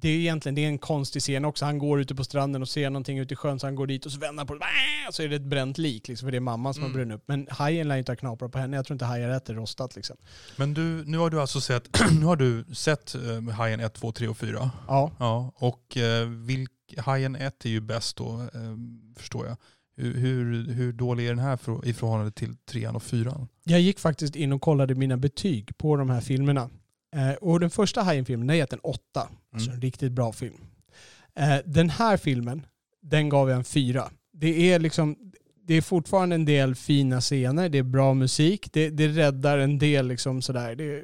det är egentligen det är en konstig scen också. Han går ute på stranden och ser någonting ute i sjön så han går dit och så vänder han på det. Så är det ett bränt lik liksom, för det är mamman som Mm. har brunnit upp. Men hajen lär inte ha knaprat på henne. Jag tror inte hajar äter rostat liksom. Men du, nu har du alltså sett, *clears throat* nu har du sett eh, Hajen 1, 2, 3 och 4. Ja. Ja, och eh, vilk, Hajen 1 är ju bäst då, eh, förstår jag. Hur, hur, dålig är den här för, i förhållande till 3 och 4? Jag gick faktiskt in och kollade mina betyg på de här filmerna. Eh, och den första Hajen-filmen, den gett en åtta. Alltså Mm. en riktigt bra film. Eh, den här filmen, den gav jag en fyra. Det är liksom, det är fortfarande en del fina scener, det är bra musik, det, det räddar en del liksom sådär. Det är,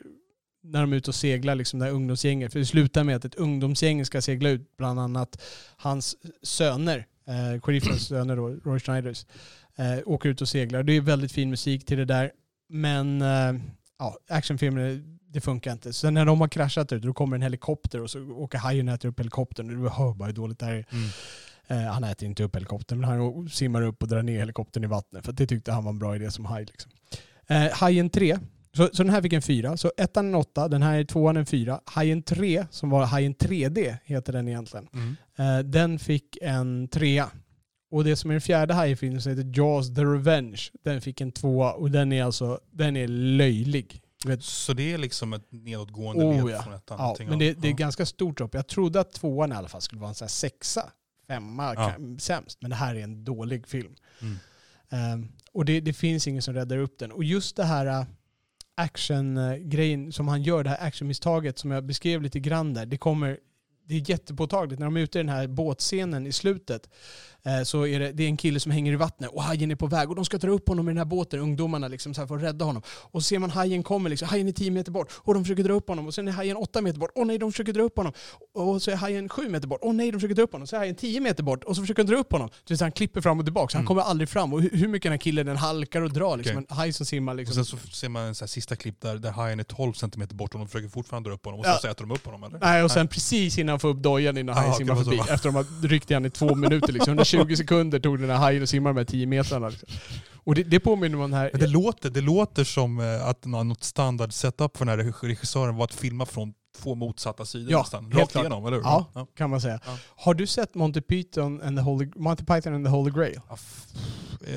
när de är ute och seglar, liksom det här ungdomsgänget. För det slutar med att ett ungdomsgäng ska segla ut, bland annat hans söner, eh, sheriffens *clears throat* söner då, Roy Schneiders, eh, åker ut och seglar. Det är väldigt fin musik till det där. Men eh, ja, actionfilmer, det funkar inte. Sen när de har kraschat ut, då kommer en helikopter och så åker hajen och äter upp helikoptern. Du hör bara hur dåligt det här är. Mm. Eh, han äter inte upp helikoptern, men han simmar upp och drar ner helikoptern i vattnet. För det tyckte han var en bra idé som haj. Liksom. Eh, Hajen 3, så, så den här fick en 4. Så ettan en 8, den här är tvåan en 4. Hajen 3, som var Hajen 3D, heter den egentligen. Mm. Eh, den fick en 3. Och det som är den fjärde Hajen-filmen som heter Jaws the Revenge, den fick en 2 och den är alltså, den är löjlig. Vet, Så det är liksom ett nedåtgående Oh, led ja. från ettan? Ja, men det, det är ganska stort dropp. Jag trodde att tvåan i alla fall skulle vara en sån här sexa. femma Ja. sämst. Men det här är en dålig film. Mm. Ehm, och det, det finns ingen som räddar upp den. Och just det här äh, action-grejen som han gör, det här actionmisstaget som jag beskrev lite grann där, det kommer det är jättepåtagligt. När de är ute i den här båtscenen i slutet så är det, det är en kille som hänger i vattnet och hajen är på väg och de ska dra upp honom i den här båten, ungdomarna liksom så här för att rädda honom. Och så ser man hajen kommer, liksom, hajen är 10 meter bort och de försöker dra upp honom och sen är hajen 8 meter bort. Åh nej, de försöker dra upp honom. Och så är hajen 7 meter bort. Åh nej, de försöker dra upp honom. Så är hajen 10 meter bort och så försöker de dra upp honom. Så han klipper fram och tillbaka, så han Mm. kommer aldrig fram. Och hur, mycket den här killen den halkar och drar. Liksom. Okej. En haj som simmar Och liksom. sen så ser man en så här sista klipp där, där hajen är 12 cm bort och de försöker fortfarande dra upp honom och Ja. så äter de upp honom eller? Nej, och sen precis innan han får upp dojan innan hajen Ah, simmar förbi. Efter de har ryckt i i två minuter. Liksom. *laughs* 120 20 sekunder tog den här hajen att simma de här 10 metrarna. Liksom. Och det, det påminner om den här... Men det, låter, det låter som eh, att något standard setup för den här regissören var att filma från två motsatta sidor Ja, nästan. helt Rakt klart. igenom, eller hur? Ja. kan man säga. Ja. Har du sett Monty Python and the Holy, Monty Python and the Holy Grail? Ja, f-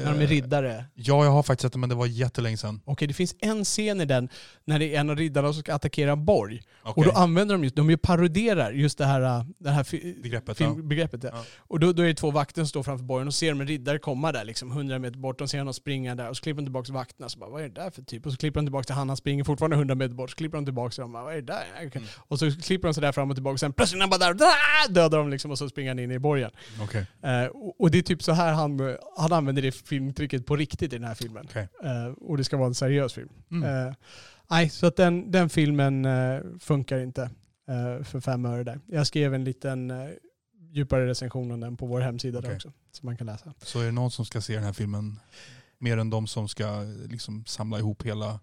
När de är eh, riddare. Ja, jag har faktiskt sett det men det var jättelänge sedan. Okej, det finns en scen i den när det är en av riddarna som ska attackera en borg. Okej. Och då använder de just, de ju paroderar just det här, äh, det här fi, Begreppet, ja. filmbegreppet. Ja. Ja. Och då, då är det två vakter som står framför borgen och ser de en riddare komma där liksom 100 meter bort. De ser honom springa där och så klipper de tillbaka till vakterna. Så bara, vad är det där för typ? Och så klipper de tillbaka till han, han springer fortfarande 100 meter bort. Så klipper de tillbaka till dem. Vad är det där? Mm. Och så klipper de sådär fram och tillbaka. Sen plötsligt är han bara där, där dödar de liksom och så springer han in i borgen. Okej. Eh, och, och det är typ så här han, han använder det filmtricket på riktigt i den här filmen. Okej. Eh, och det ska vara en seriös film. Mm. Eh, nej, så att den, den filmen eh, funkar inte eh, för fem öre där. Jag skrev en liten eh, djupare recension om den på vår hemsida där Okej. också. Som man kan läsa. Så är det någon som ska se den här filmen mer än de som ska liksom samla ihop hela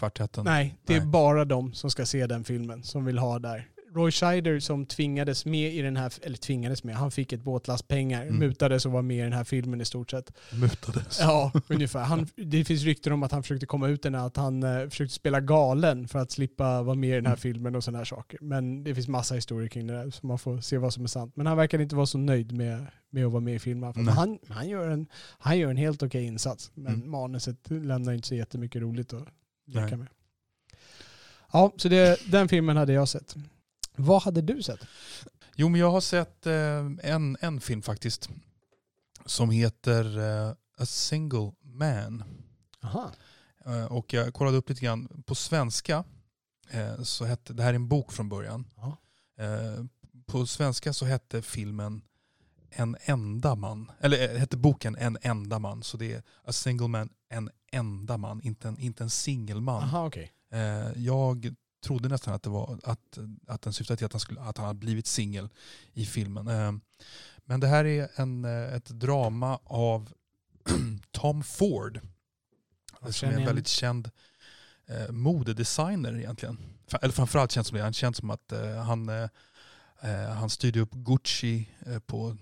kvartetten? Nej, det är Nej. bara de som ska se den filmen som vill ha där. Roy Scheider som tvingades med i den här, eller tvingades med, han fick ett båtlast pengar, Mm. mutades och var med i den här filmen i stort sett. Mutades. Ja, ungefär. Han, det finns rykten om att han försökte komma ut den här, att han eh, försökte spela galen för att slippa vara med i den här Mm. filmen och sådana här saker. Men det finns massa historier kring det där, så man får se vad som är sant. Men han verkar inte vara så nöjd med, med att vara med i filmen. Nej. han, han, gör en, han gör en helt okej insats, men Mm. manuset lämnar inte så jättemycket roligt att leka med. Ja, så det, den filmen hade jag sett. Vad hade du sett? Jo, men jag har sett eh, en, en film faktiskt. Som heter eh, A Single Man. Aha. Eh, och jag kollade upp lite grann. På svenska så hette, det här är en bok från början. Ja. Eh, på svenska så hette filmen En enda man. Eller hette boken En enda man. Så det är A Single Man, en enda man. Inte en, inte en singelman. Aha, okej. Eh, jag trodde nästan att, det var, att, att den syftade till att han, skulle, att han hade blivit singel i filmen. Eh, men det här är en, eh, ett drama av *clears throat* Tom Ford. Som är en väldigt känd eh, modedesigner egentligen. Eller framförallt känns som det. Han känns som att eh, han, eh, han styrde upp Gucci på,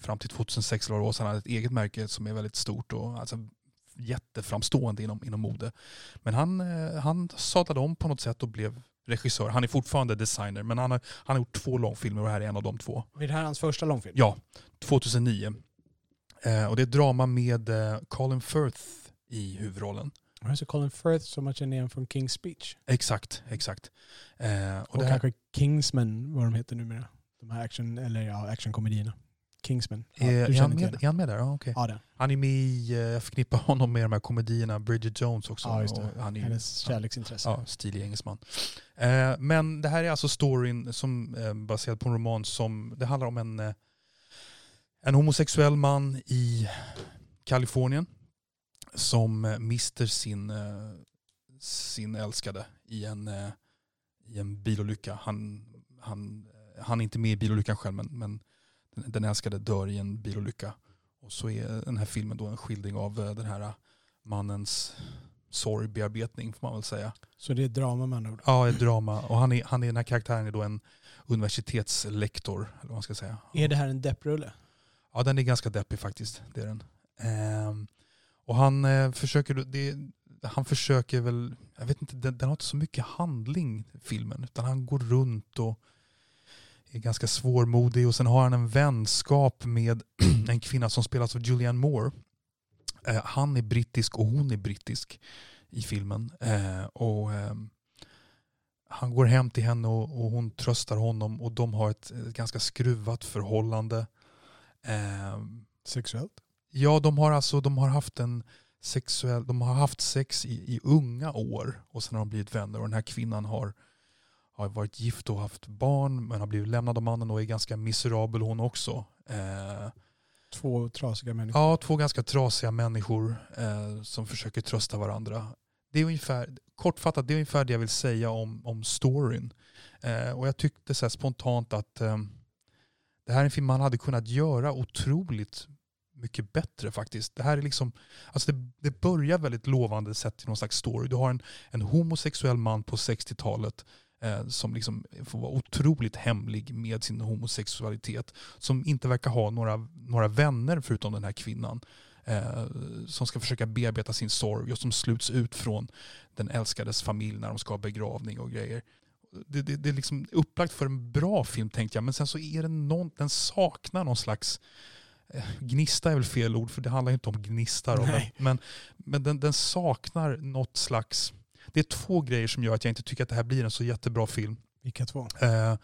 fram till 2006 eller var. Så han hade ett eget märke som är väldigt stort och alltså, jätteframstående inom, inom mode. Men han, eh, han sadlade om på något sätt och blev regissör. Han är fortfarande designer men han har, han har gjort två långfilmer och det här är en av de två. Är det här hans första långfilm? Ja, 2009. Eh, och det är ett drama med eh, Colin Firth i huvudrollen. Sett Colin Firth som man känner igen från King's Speech? Exakt, exakt. Eh, och Och, det här, kanske Kingsman, vad de heter numera. De här action, eller ja, actionkomedierna. Kingsman. Ja, är, är, han med, är han med där? Ja, okej. Ja, den. Han är med i, eh, jag förknippar honom med de här komedierna, Bridget Jones också. Ja, just det. Han är ju, Hennes kärleksintresse. Ja, stilig engelsman. Eh, men det här är alltså storyn som eh, baserad på en roman som, det handlar om en, eh, en homosexuell man i Kalifornien som eh, mister sin, eh, sin älskade i en, i en bilolycka. Han, han, han är inte med i bilolyckan själv men, men den, älskade dör i en bilolycka. Och så är den här filmen då en skildring av eh, den här eh, mannens sorgbearbetning får man väl säga. Så det är ett drama med andra ord. Ja, ett drama. Och han är, han är, den här karaktären är då en universitetslektor. Eller vad man ska säga. Är det här en depprulle? Ja, den är ganska deppig faktiskt. Det är den. Ehm, och han eh, försöker, det, han försöker väl, jag vet inte, den, den har inte så mycket handling filmen. Utan han går runt och är ganska svårmodig. Och sen har han en vänskap med *clears throat* en kvinna som spelas av Julianne Moore. Eh, han är brittisk och hon är brittisk i filmen. Eh, och ehm, han går hem till henne och, hon tröstar honom och de har ett, ett ganska skruvat förhållande. Ehm, Sexuellt? Ja, de har alltså de har haft en sexuell, de har haft sex i, i unga år och sen har de blivit vänner och den här kvinnan har, har varit gift och haft barn men har blivit lämnad av mannen och är ganska miserabel hon också. Eh, Två trasiga människor. ja, två ganska trasiga människor eh, som försöker trösta varandra. Det är ungefär, kortfattat, det är ungefär det jag vill säga om, om storyn. Eh, och jag tyckte så spontant att eh, det här är en film man hade kunnat göra otroligt mycket bättre faktiskt. Det här är liksom, alltså det, det börjar väldigt lovande sett till någon slags story. Du har en, en homosexuell man på 60-talet eh, som liksom får vara otroligt hemlig med sin homosexualitet. Som inte verkar ha några, några vänner förutom den här kvinnan. Eh, som ska försöka bearbeta sin sorg och som sluts ut från den älskades familj när de ska ha begravning och grejer. Det, det, det är liksom upplagt för en bra film tänkte jag men sen så är det någon, den saknar någon slags eh, Gnista är väl fel ord för det handlar inte om gnistar. Men, men, men den, den saknar något slags... Det är två grejer som gör att jag inte tycker att det här blir en så jättebra film. Vilka två? Eh,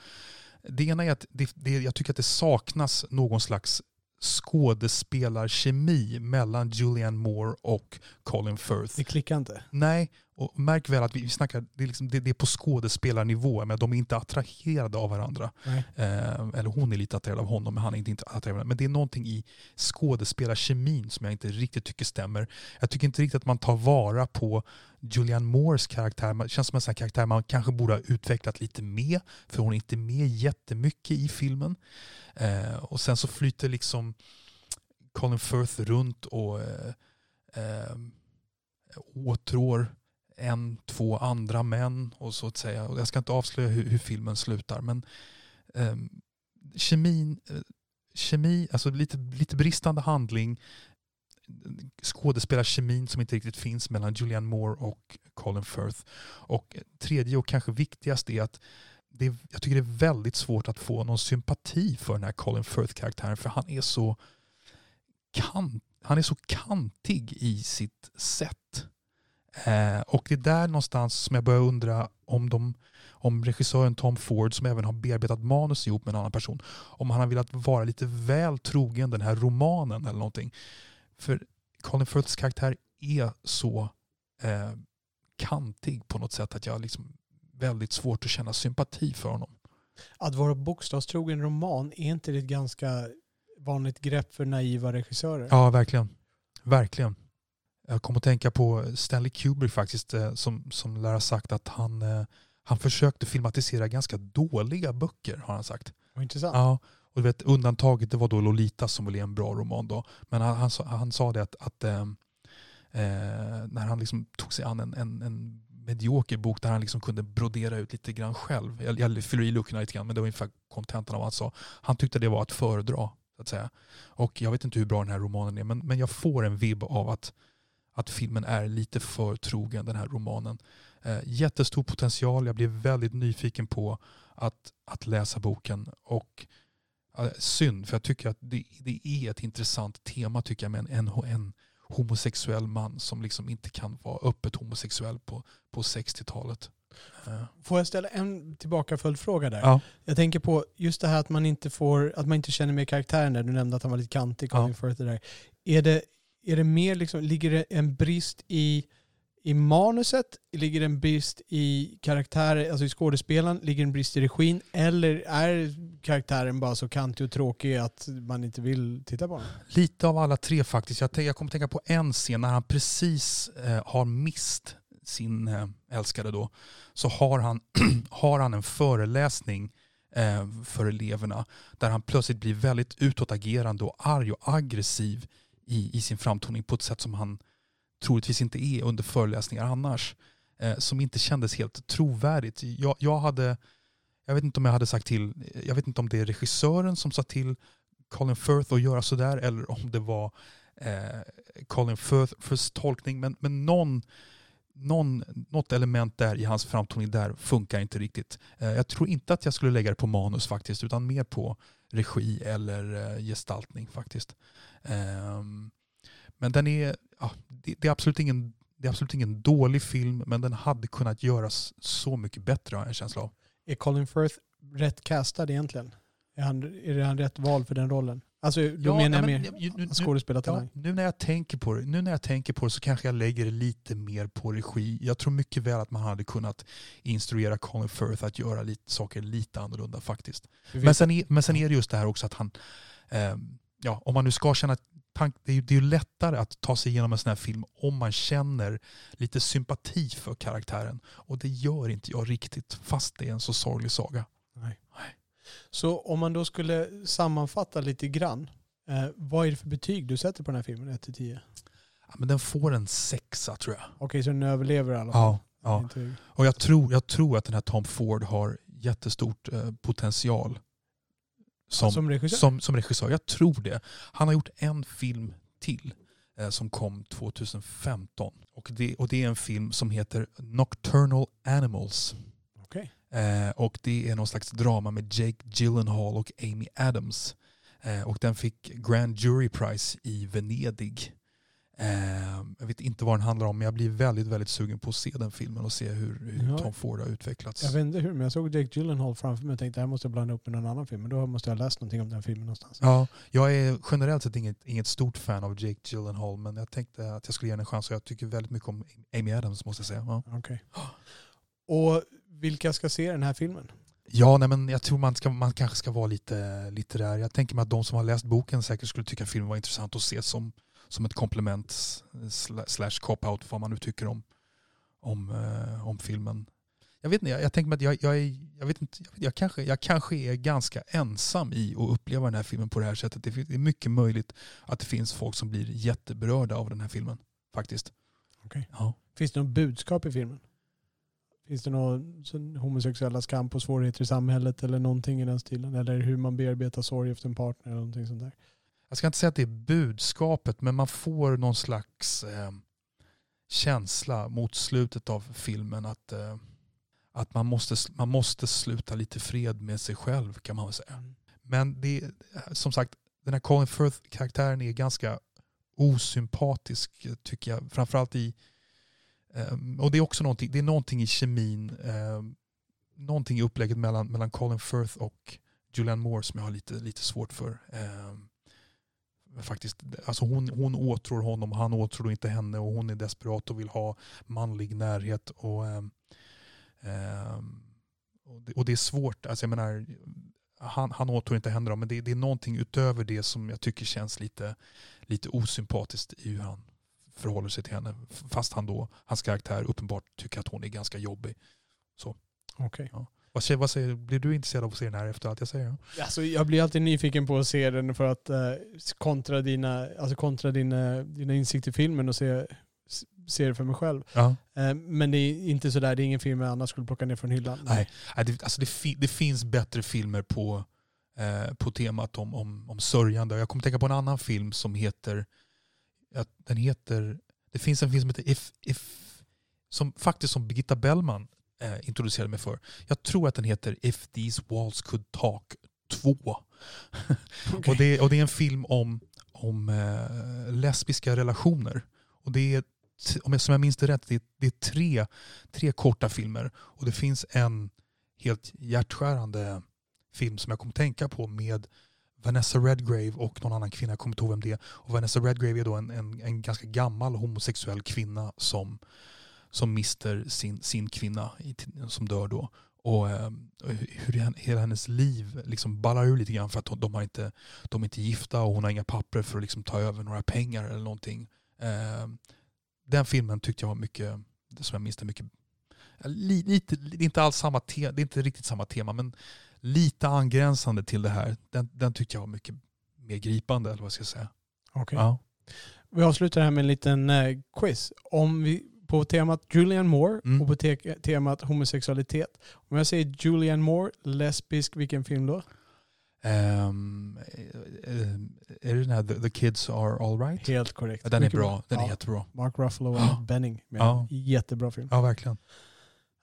det ena är att det, det, jag tycker att det saknas någon slags skådespelarkemi mellan Julianne Moore och Colin Firth. Det klickar inte. Nej, och märk väl att vi, vi snackar, det är, liksom, det, det är på skådespelarnivå, men de är inte attraherade av varandra. Eh, eller hon är lite attraherad av honom, men han är inte inte attraherad. Men det är någonting i skådespelarkemin som jag inte riktigt tycker stämmer. Jag tycker inte riktigt att man tar vara på Julianne Moores karaktär. Det känns som en sån här karaktär man kanske borde ha utvecklat lite mer, för hon är inte med jättemycket i filmen. Eh, och sen så flyter liksom Colin Firth runt och eh, eh, åtrår en, två andra män och så att säga. Och jag ska inte avslöja hur, hur filmen slutar men eh, kemin, eh, kemi, alltså lite, lite bristande handling, skådespelarkemin som inte riktigt finns mellan Julianne Moore och Colin Firth. Och tredje och kanske viktigast är att det är, jag tycker det är väldigt svårt att få någon sympati för den här Colin Firth-karaktären för han är så kant, han är så kantig i sitt sätt. Eh, och det är där någonstans som jag börjar undra om, de, om regissören Tom Ford, som även har bearbetat manus ihop med en annan person, om han har velat vara lite väl trogen den här romanen eller någonting. För Colin Firths karaktär är så eh, kantig på något sätt att jag liksom väldigt svårt att känna sympati för honom. Att vara bokstavstrogen roman, är inte det ett ganska vanligt grepp för naiva regissörer? Ja, verkligen. Verkligen. Jag kom att tänka på Stanley Kubrick faktiskt, eh, som, som lär ha sagt att han, eh, han försökte filmatisera ganska dåliga böcker, har han sagt. Vad intressant. Ja, och du vet, undantaget det var då Lolita som väl är en bra roman då. Men han, han, sa- han sa det att, att eh, eh, när han liksom tog sig an en, en, en medioker bok där han liksom kunde brodera ut lite grann själv. Jag, jag fyller i luckorna lite grann men det var ungefär kontentan av vad han sa. Han tyckte det var att föredra. Så att säga. Och jag vet inte hur bra den här romanen är men, men jag får en vibb av att, att filmen är lite för trogen den här romanen. Eh, jättestor potential, jag blev väldigt nyfiken på att, att läsa boken. Och ja, synd, för jag tycker att det, det är ett intressant tema tycker jag med en, en, en homosexuell man som liksom inte kan vara öppet homosexuell på, på 60-talet. Eh, Får jag ställa en tillbaka följdfråga där? Ja. Jag tänker på just det här att man inte får, att man inte känner med karaktären där. Du nämnde att han var lite kantig, Ja. Firth där. Är det, är det mer liksom, ligger det en brist i, i manuset? Ligger det en brist i karaktärer, alltså i skådespelaren? Ligger det en brist i regin? Eller är karaktären bara så kantig och tråkig att man inte vill titta på den? Lite av alla tre faktiskt. Jag, jag kommer tänka på en scen när han precis eh, har mist sin eh, älskade då. Så har han, *clears throat* har han en föreläsning eh, för eleverna där han plötsligt blir väldigt utåtagerande och arg och aggressiv i, i sin framtoning på ett sätt som han troligtvis inte är under föreläsningar annars. Eh, som inte kändes helt trovärdigt. Jag, jag hade, jag vet inte om jag hade sagt till, jag vet inte om det är regissören som sa till Colin Firth att göra sådär eller om det var eh, Colin Firth, Firths tolkning. Men, men någon, någon, något element där i hans framtoning där funkar inte riktigt. Eh, jag tror inte att jag skulle lägga det på manus faktiskt utan mer på regi eller eh, gestaltning faktiskt. Ehm, men den är, ja, det, är absolut ingen, det är absolut ingen dålig film men den hade kunnat göras så mycket bättre har jag en känsla av. Är Colin Firth rätt castad egentligen? Är, han, är han rätt val för den rollen? Alltså, då Ja, menar jag mer nu- nu- skådespelartalang. Ja, nu när jag tänker på det, nu när jag tänker på det så kanske jag lägger lite mer på regi. Jag tror mycket väl att man hade kunnat instruera Colin Firth att göra lite, saker lite annorlunda faktiskt. Men sen, är, men sen är det just det här också att han, eh, ja, om man nu ska känna tank, det är ju det är ju lättare att ta sig igenom en sån här film om man känner lite sympati för karaktären. Och det gör inte jag riktigt, fast det är en så sorglig saga. Nej. Så om man då skulle sammanfatta lite grann. Eh, vad är det för betyg du sätter på den här filmen 1-10? Ja, men den får en sexa tror jag. Okej, så den överlever i alla fall? Ja, ja. Och jag tror, jag tror att den här Tom Ford har jättestort eh, potential som, Som regissör? som, som regissör. Jag tror det. Han har gjort en film till eh, som kom 2015. Och det, och det är en film som heter Nocturnal Animals. Okej. Eh, och det är någon slags drama med Jake Gyllenhaal och Amy Adams. Eh, och den fick Grand Jury Prize i Venedig. Eh, jag vet inte vad den handlar om men jag blir väldigt, väldigt sugen på att se den filmen och se hur, hur Ja. Tom Ford har utvecklats. Jag vet inte hur, men jag såg Jake Gyllenhaal framför mig och tänkte att det här måste jag blanda upp med någon annan film. Men då måste jag ha läst någonting om den filmen någonstans. Ja, jag är generellt sett inget, inget stort fan av Jake Gyllenhaal men jag tänkte att jag skulle ge den en chans och jag tycker väldigt mycket om Amy Adams måste jag säga. Ja, Okej. Och vilka ska se den här filmen? ja nej, men jag tror man, ska, man kanske ska vara lite litterär. Jag tänker mig att de som har läst boken säkert skulle tycka filmen var intressant att se som, som ett komplement sla- slash cop-out vad man nu tycker om, om, eh, om filmen. Jag vet inte, jag, jag tänker mig att jag, jag, är, jag, vet inte, jag, kanske, jag kanske är ganska ensam i att uppleva den här filmen på det här sättet. Det, är mycket möjligt att det finns folk som blir jätteberörda av den här filmen. Faktiskt. Okej. Ja. Finns det något budskap i filmen? Finns det någon sån homosexuellas kamp och svårigheter i samhället eller någonting i den stilen? Eller hur man bearbetar sorg efter en partner eller någonting sånt där? Jag ska inte säga att det är budskapet men man får någon slags eh, känsla mot slutet av filmen att, eh, att man, måste, man måste sluta lite fred med sig själv kan man väl säga. Men det, som sagt, den här Colin Firth-karaktären är ganska osympatisk tycker jag. Framförallt i, ehm, och det är också någonting, det är någonting i kemin, um, någonting i upplägget mellan, mellan Colin Firth och Julianne Moore som jag har lite, lite svårt för. Ehm, faktiskt, alltså hon, hon åtrår honom, han åtrår inte henne och hon är desperat och vill ha manlig närhet. Och, ehm, ehm, och, det, och det är svårt, alltså jag menar, han, han åtrår inte henne men det, det är någonting utöver det som jag tycker känns lite, lite osympatiskt i hur han förhåller sig till henne. Fast han då, hans karaktär uppenbart tycker att hon är ganska jobbig. Okej. Vad säger, vad säger, blir du intresserad av att se den här efter allt jag säger? Alltså, jag blir alltid nyfiken på att se den för att eh, kontra, dina, alltså kontra dina, dina insikter i filmen och se, se det för mig själv. Ja. Eh, men det är inte sådär, det är ingen film jag annars skulle plocka ner från hyllan. Nej, nej, det, alltså det, fi, det finns bättre filmer på, eh, på temat om, om, om sörjande. Jag kommer tänka på en annan film som heter, den heter, det finns en film som heter If, If som faktiskt som Birgitta Bellman eh, introducerade mig för. Jag tror att den heter If These Walls Could Talk 2. Okay. *laughs* och, det, och det är en film om, om eh, lesbiska relationer. Och det är, om jag, som jag minns det rätt, det är, det är tre, tre korta filmer. Och det finns en helt hjärtskärande film som jag kommer tänka på med Vanessa Redgrave och någon annan kvinna, jag kommer inte ihåg vem det är. Och Vanessa Redgrave är då en, en, en ganska gammal homosexuell kvinna som, som mister sin, sin kvinna i, som dör då. Och eh, hur hela hennes liv liksom ballar ur lite grann för att de, har inte, de är inte gifta och hon har inga papper för att liksom ta över några pengar eller någonting. Eh, den filmen tyckte jag var mycket, som jag minns det, mycket li- lite, det är inte alls samma te, det är inte riktigt samma tema men lite angränsande till det här. Den, den tyckte jag var mycket mer gripande eller vad ska jag säga. Okej. Ja. Vi avslutar här med en liten eh, quiz. Om vi, på temat Julianne Moore Mm. och på te temat homosexualitet. Om jag säger Julianne Moore, lesbisk, vilken film då? Eh, är det den här The, The Kids Are Alright? Helt korrekt. Ja, den är bra, den är Ja. jättebra. Mark Ruffalo och Bening. Med. Ja. Jättebra film. Ja verkligen.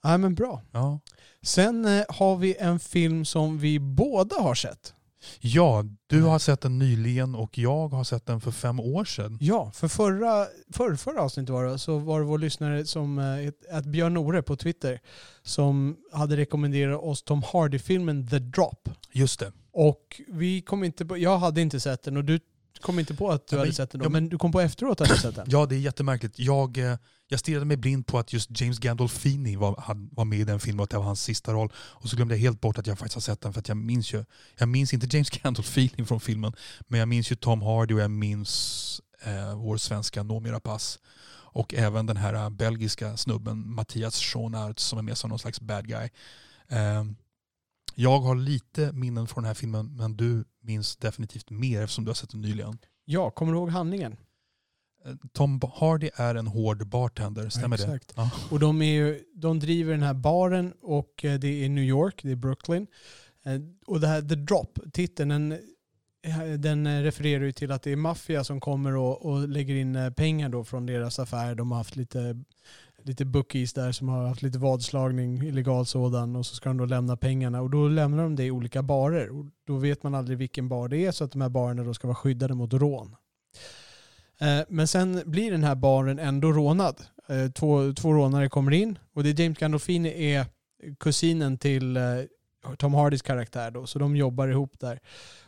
Ja, men bra. Ja. Sen eh, har vi en film som vi båda har sett. Ja, du har sett den nyligen och jag har sett den för fem år sedan. Ja, för förra, för förra avsnittet var det, så var det vår lyssnare som, eh, att Björn Nore på Twitter, som hade rekommenderat oss Tom Hardy-filmen The Drop. Just det. Och vi kom inte på, jag hade inte sett den och du kom inte på att du Ja, hade men- sett den då, ja, men- du kom på efteråt att du hade sett den. Ja, det är jättemärkligt. Jag, eh, jag stirrade mig blind på att just James Gandolfini var, han var med i den filmen och att det var hans sista roll. Och så glömde jag helt bort att jag faktiskt har sett den för att jag minns ju, jag minns inte James *laughs* Gandolfini från filmen, men jag minns ju Tom Hardy och jag minns eh, vår svenska Noomi Rapace. Och även den här eh, belgiska snubben Mattias Schoenaerts som är med som någon slags bad guy. Eh, jag har lite minnen från den här filmen men du minns definitivt mer eftersom du har sett den nyligen. Ja, kommer du ihåg handlingen? Tom Hardy är en hård bartender, stämmer det? exakt. Ja. Och de, är ju, de driver den här baren och eh, det är New York, det är Brooklyn. Eh, Och det här The Drop, titeln, den, eh, den refererar ju till att det är maffia som kommer och, och lägger in pengar då från deras affär. De har haft lite, lite bookies där som har haft lite vadslagning, illegal sådan, och så ska de då lämna pengarna. Och då lämnar de det i olika barer. Och då vet man aldrig vilken bar det är så att de här barerna då ska vara skyddade mot rån. Eh, men sen blir den här baren ändå rånad. Eh, två, två rånare kommer in och det är James Gandolfini är kusinen till eh, Tom Hardys karaktär då, så de jobbar ihop där.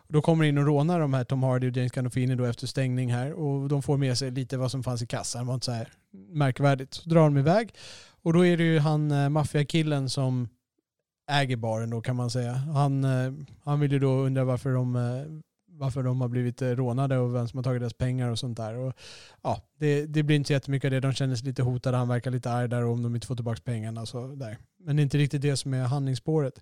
Då kommer in och rånar de här Tom Hardy och James Gandolfini då efter stängning här och de får med sig lite vad som fanns i kassan. Det var inte så här märkvärdigt. Så drar de iväg och då är det ju han maffiakillen som äger baren då kan man säga. Han, han vill ju då undra varför de, varför de har blivit eh, rånade och vem som har tagit deras pengar och sånt där. Och, ja, det, det blir inte så jättemycket av det. De känner sig lite hotade. Han verkar lite arg där om de inte får tillbaka pengarna. Så där. Men det är inte riktigt det som är handlingsspåret.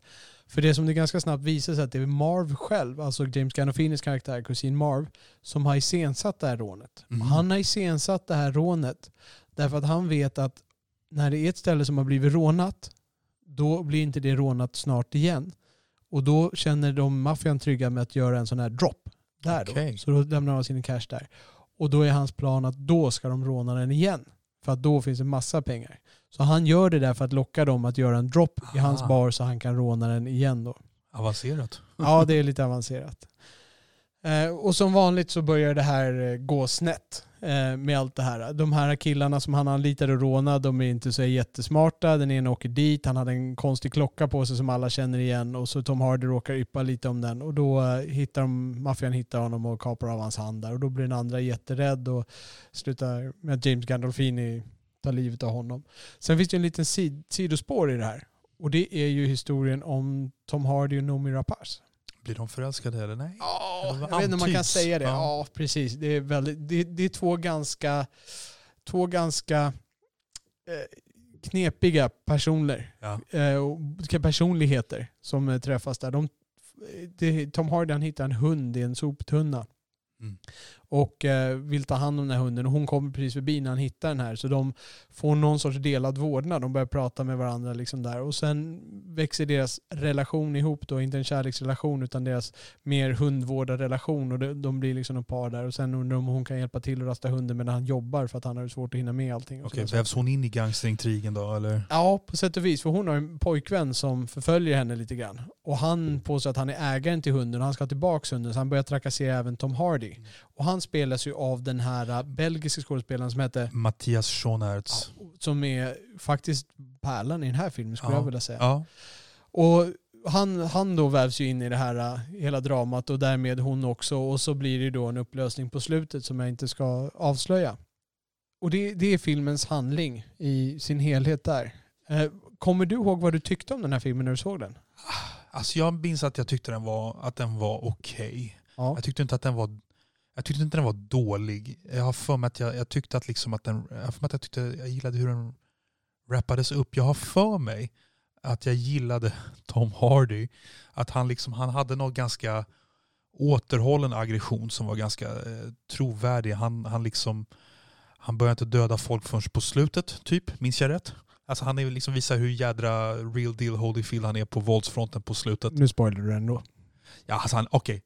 För det som det ganska snabbt visar sig att det är Marv själv, alltså James Gandolfinis karaktär, kusin Marv, som har iscensatt det här rånet. Mhm. Han har iscensatt det här rånet därför att han vet att när det är ett ställe som har blivit rånat, då blir inte det rånat snart igen. Och då känner de maffian trygga med att göra en sån här drop där Okej. då. Så då lämnar de sin cash där. Och då är hans plan att då ska de råna den igen. För att då finns det massa pengar. Så han gör det där för att locka dem att göra en drop i hans Ah. bar så han kan råna den igen då. Avancerat. *laughs* Ja, det är lite avancerat. Eh, och som vanligt så börjar det här eh, gå snett Eh, med allt det här. De här killarna som han anlitade och rånade, de är inte så jättesmarta. Den ena åker dit, han hade en konstig klocka på sig som alla känner igen och så Tom Hardy råkar yppa lite om den och då eh, hittar de, maffian hittar honom och kapar av hans hand där och då blir den andra jätterädd och slutar med att James Gandolfini tar livet av honom. Sen finns det en liten sid, sidospår i det här och det är ju historien om Tom Hardy och Noomi Rapace. Blir de förälskade eller nej? Eller jag vet inte om man kan säga det. Ja. Ja, precis. Det är, väldigt, det, det är två ganska, två ganska eh, knepiga personer, Ja. eh, personligheter som eh, träffas där. De, det, Tom Hardy han hittar en hund i en soptunna Mm. Och eh, vill ta hand om den här hunden och hon kommer precis förbi när han hittar den här så de får någon sorts delad vårdnad. De börjar prata med varandra liksom där och sen växer deras relation ihop då, inte en kärleksrelation utan deras mer hundvårdarrelation och de, blir liksom ett par där och sen undrar om hon kan hjälpa till att rasta hunden medan han jobbar för att han har svårt att hinna med allting. Okej, sådär. vävs hon in i gangsterintrigen då eller? Ja, på sätt och vis. För hon har en pojkvän som förföljer henne lite grann. Och han påstår att han är ägaren till hunden och han ska ha tillbaka hunden. Så han börjar trakassera även Tom Hardy. Och han spelas ju av den här äh, belgiska skådespelaren som heter, Mattias Schoenaerts. som är faktiskt pärlan i den här filmen skulle Ja. jag vilja säga. Ja. Och han, han då vävs ju in i det här äh, hela dramat och därmed hon också. Och så blir det då en upplösning på slutet som jag inte ska avslöja. Och det, det är filmens handling i sin helhet där. Eh, kommer du ihåg vad du tyckte om den här filmen när du såg den? Alltså jag minns att jag tyckte den var, att den var okej. Ja. Jag tyckte inte att den var jag tyckte inte den var dålig. Jag har för mig att jag, jag tyckte att liksom att den, jag för mig att jag tyckte jag gillade hur den rappades upp. Jag har för mig att jag gillade *laughs* Tom Hardy. Att han liksom, han hade något ganska återhållen aggression som var ganska eh, trovärdig. Han, han liksom, han började inte döda folk förrän på slutet, typ. Minns jag rätt? Alltså han är liksom visar hur jädra real deal Holyfield han är på våldsfronten på slutet. Nu spoilar du ändå. Ja, alltså han, okej.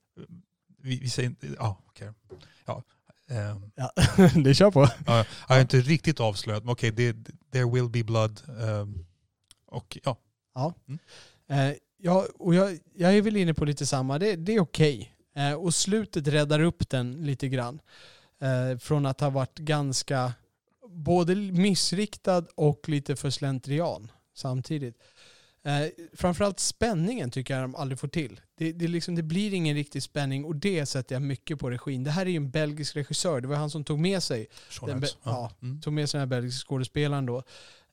Vi, vi säger ja okej. Ja. ehm, Ja, *laughs* det kör på. ja, jag har inte riktigt avslöjat, men okej, det, there will be blood. ehm, och ja, Eh, Ja, och jag, jag är väl inne på lite samma. Det, det är okej. Eh, och slutet räddar upp den lite grann. Eh, från att ha varit ganska både missriktad och lite för slentrian samtidigt. Eh, framförallt spänningen tycker jag de aldrig får till. Det, det, liksom, det blir ingen riktig spänning och det sätter jag mycket på regin. Det här är ju en belgisk regissör. Det var han som tog med sig, den, ja, Mm. tog med sig den här belgiska skådespelaren då.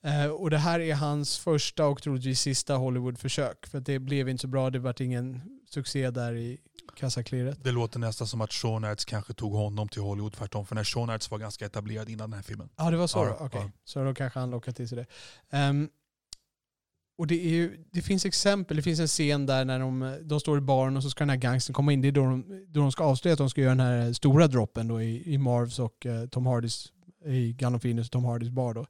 Eh, och det här är hans första och troligtvis sista Hollywood-försök. För att det blev inte så bra. Det vart ingen succé där i kassaklirret. Det låter nästan som att Sean Arts kanske tog honom till Hollywood tvärtom. För när Sean Arts var ganska etablerad innan den här filmen. Ja, det var så Ja? Okej. ja. Så då kanske han lockade till sig det. Ehm, och det, är ju, det finns exempel, det finns en scen där när de, de står i baren och så ska den här gangstern komma in. Det är då de, då de ska avslöja att de ska göra den här stora droppen då i, i Marvs och eh, Tom Hardys, i Gandolfinis och Tom Hardys bar då.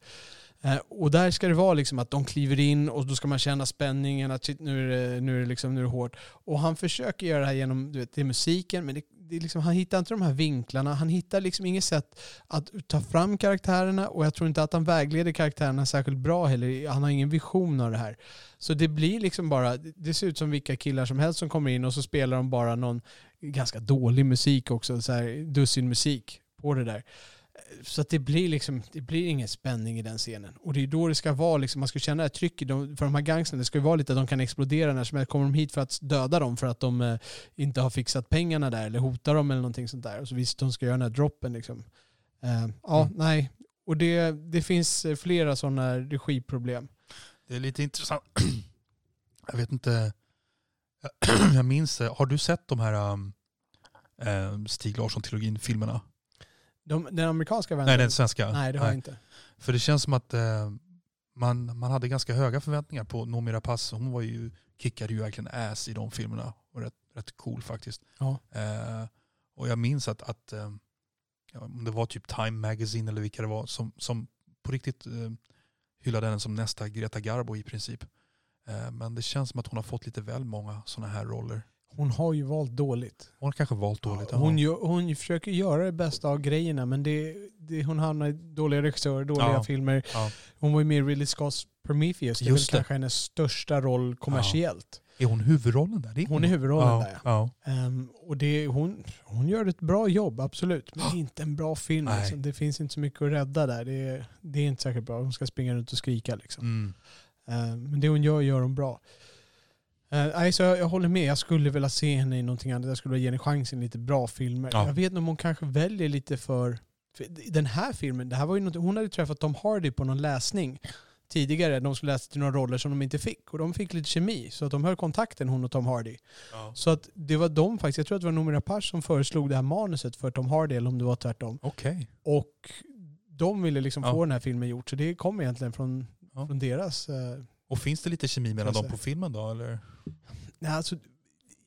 Eh, och där ska det vara liksom att de kliver in och då ska man känna spänningen, att shit, nu är det, nu är det, liksom, nu är det hårt. Och han försöker göra det här genom du vet, det är musiken, men det, det är liksom, han hittar inte de här vinklarna. Han hittar liksom inget sätt att ta fram karaktärerna och jag tror inte att han vägleder karaktärerna särskilt bra heller. Han har ingen vision av det här. Så det blir liksom bara, det ser ut som vilka killar som helst som kommer in och så spelar de bara någon ganska dålig musik också, så här dussin musik på det där. Så att det blir liksom, det blir ingen spänning i den scenen. Och det är då det ska vara, liksom, man ska känna det här trycket de, för de här gangsterna. Det ska ju vara lite att de kan explodera när som helst. Kommer de hit för att döda dem för att de eh, inte har fixat pengarna där eller hotar dem eller någonting sånt där. Och så visst, de ska göra den här droppen liksom. Eh, ja, Mm. nej. Och det, det finns eh, flera sådana regiproblem. Det är lite intressant. *clears throat* Jag vet inte. *clears throat* Jag minns, eh, har du sett de här um, Stig Larsson-trilogin-filmerna? De, den amerikanska Nej, vändan? den svenska. Nej, det har jag inte. För det känns som att eh, man, man hade ganska höga förväntningar på Noomi Rapace. Hon var ju, kickade ju verkligen ass i de filmerna. Och rätt, rätt cool faktiskt. Ja. Eh, och jag minns att, att eh, om det var typ Time Magazine eller vilka det var som, som på riktigt eh, hyllade henne som nästa Greta Garbo i princip. Eh, men det känns som att hon har fått lite väl många sådana här roller. Hon har ju valt dåligt. Hon har kanske valt dåligt. Ja, hon, gör, hon försöker göra det bästa av grejerna men det, det, hon hamnar i dåliga regissörer, dåliga Ja. filmer. Ja. Hon var ju med i Ridley Scotts Prometheus. Det är väl det. kanske hennes största roll kommersiellt. Är hon huvudrollen där? Är Hon är huvudrollen där ja. Ehm, och det, hon, hon gör ett bra jobb, absolut. Men det *gasps* är inte en bra film. Liksom. Det finns inte så mycket att rädda där. Det är, det är inte särskilt bra. Hon ska springa runt och skrika. Liksom. Mm. Ehm, men det hon gör, gör hon bra. Uh, nej, så jag, jag håller med. Jag skulle vilja se henne i någonting annat. Jag skulle vilja ge henne chansen i lite bra filmer. Ja. Jag vet inte om hon kanske väljer lite för... för den här filmen, det här var ju något, hon hade träffat Tom Hardy på någon läsning tidigare. De skulle läsa till några roller som de inte fick. Och de fick lite kemi. Så att de höll kontakten, hon och Tom Hardy. Ja. Så att det var de faktiskt, jag tror att det var Noomi Rapace som föreslog det här manuset för Tom Hardy, eller om det var tvärtom. Okej. Och de ville liksom Ja. få den här filmen gjort. Så det kom egentligen från, från deras... eh, Och finns det lite kemi mellan dem på filmen då? Eller? Nej, alltså,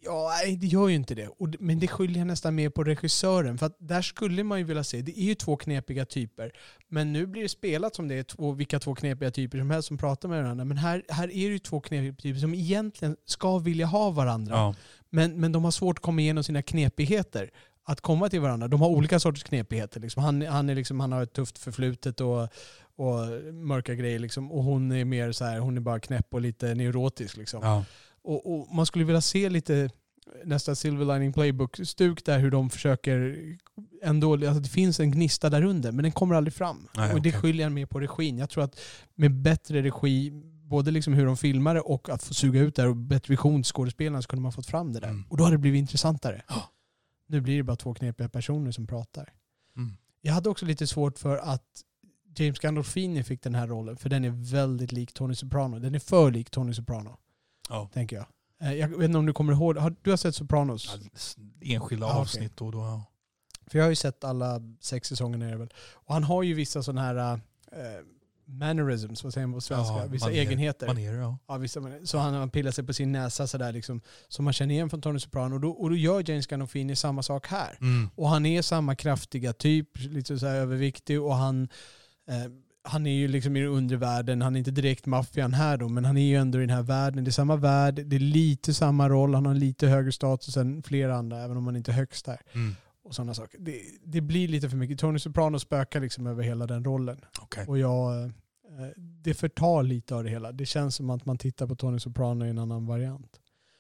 ja, nej, det gör ju inte det. Och, det- men det skyller jag nästan mer på regissören. För att där skulle man ju vilja se, det är ju två knepiga typer. Men nu blir det spelat som det är två, vilka två knepiga typer som helst som pratar med varandra. Men här, här är det ju två knepiga typer som egentligen ska vilja ha varandra. Ja. Men, men de har svårt att komma igenom sina knepigheter. Att komma till varandra. De har olika sorters knepigheter. Liksom. Han, han, är liksom, han har ett tufft förflutet och, och mörka grejer. Liksom. Och hon är mer så här, hon är bara knäpp och lite neurotisk. Liksom. Ja. Och, och man skulle vilja se lite nästa Silver Lining Playbook-stuk där hur de försöker ändå, alltså det finns en gnista där under men den kommer aldrig fram. Nej, och det okej. skiljer mer på regin. Jag tror att med bättre regi, både liksom hur de filmar det och att få suga ut det här och bättre vision skådespelarna så kunde man fått fram det där. Mm. Och då hade det blivit intressantare. *gasps* Ja. Nu blir det bara två knepiga personer som pratar. Mm. Jag hade också lite svårt för att James Gandolfini fick den här rollen för den är väldigt lik Tony Soprano. Den är för lik Tony Soprano, Ja. tänker jag. Eh, Jag vet inte om du kommer ihåg, har, du har sett Sopranos? Ja, Enskilda okej. avsnitt och då. Ja. För jag har ju sett alla sex säsongerna är det väl. Och han har ju vissa sådana här eh, mannerisms, vad säger man på svenska? Ja, vissa manér- egenheter. Manér, ja. Ja, vissa manér. Så han, han pillar sig på sin näsa sådär liksom, som man känner igen från Tony Soprano. Och då, och då gör James Gandolfini samma sak här. Mm. Och han är samma kraftiga typ, lite så överviktig och han, eh, han är ju liksom i den undre världen. Han är inte direkt maffian här då, men han är ju ändå i den här världen. Det är samma värld, det är lite samma roll, han har lite högre status än flera andra, även om han inte är högst där. Mm. Och sådana saker. Det, det blir lite för mycket. Tony Soprano spökar liksom över hela den rollen. Okej. Och jag, Eh, Det förtar lite av det hela. Det känns som att man tittar på Tony Soprano i en annan variant.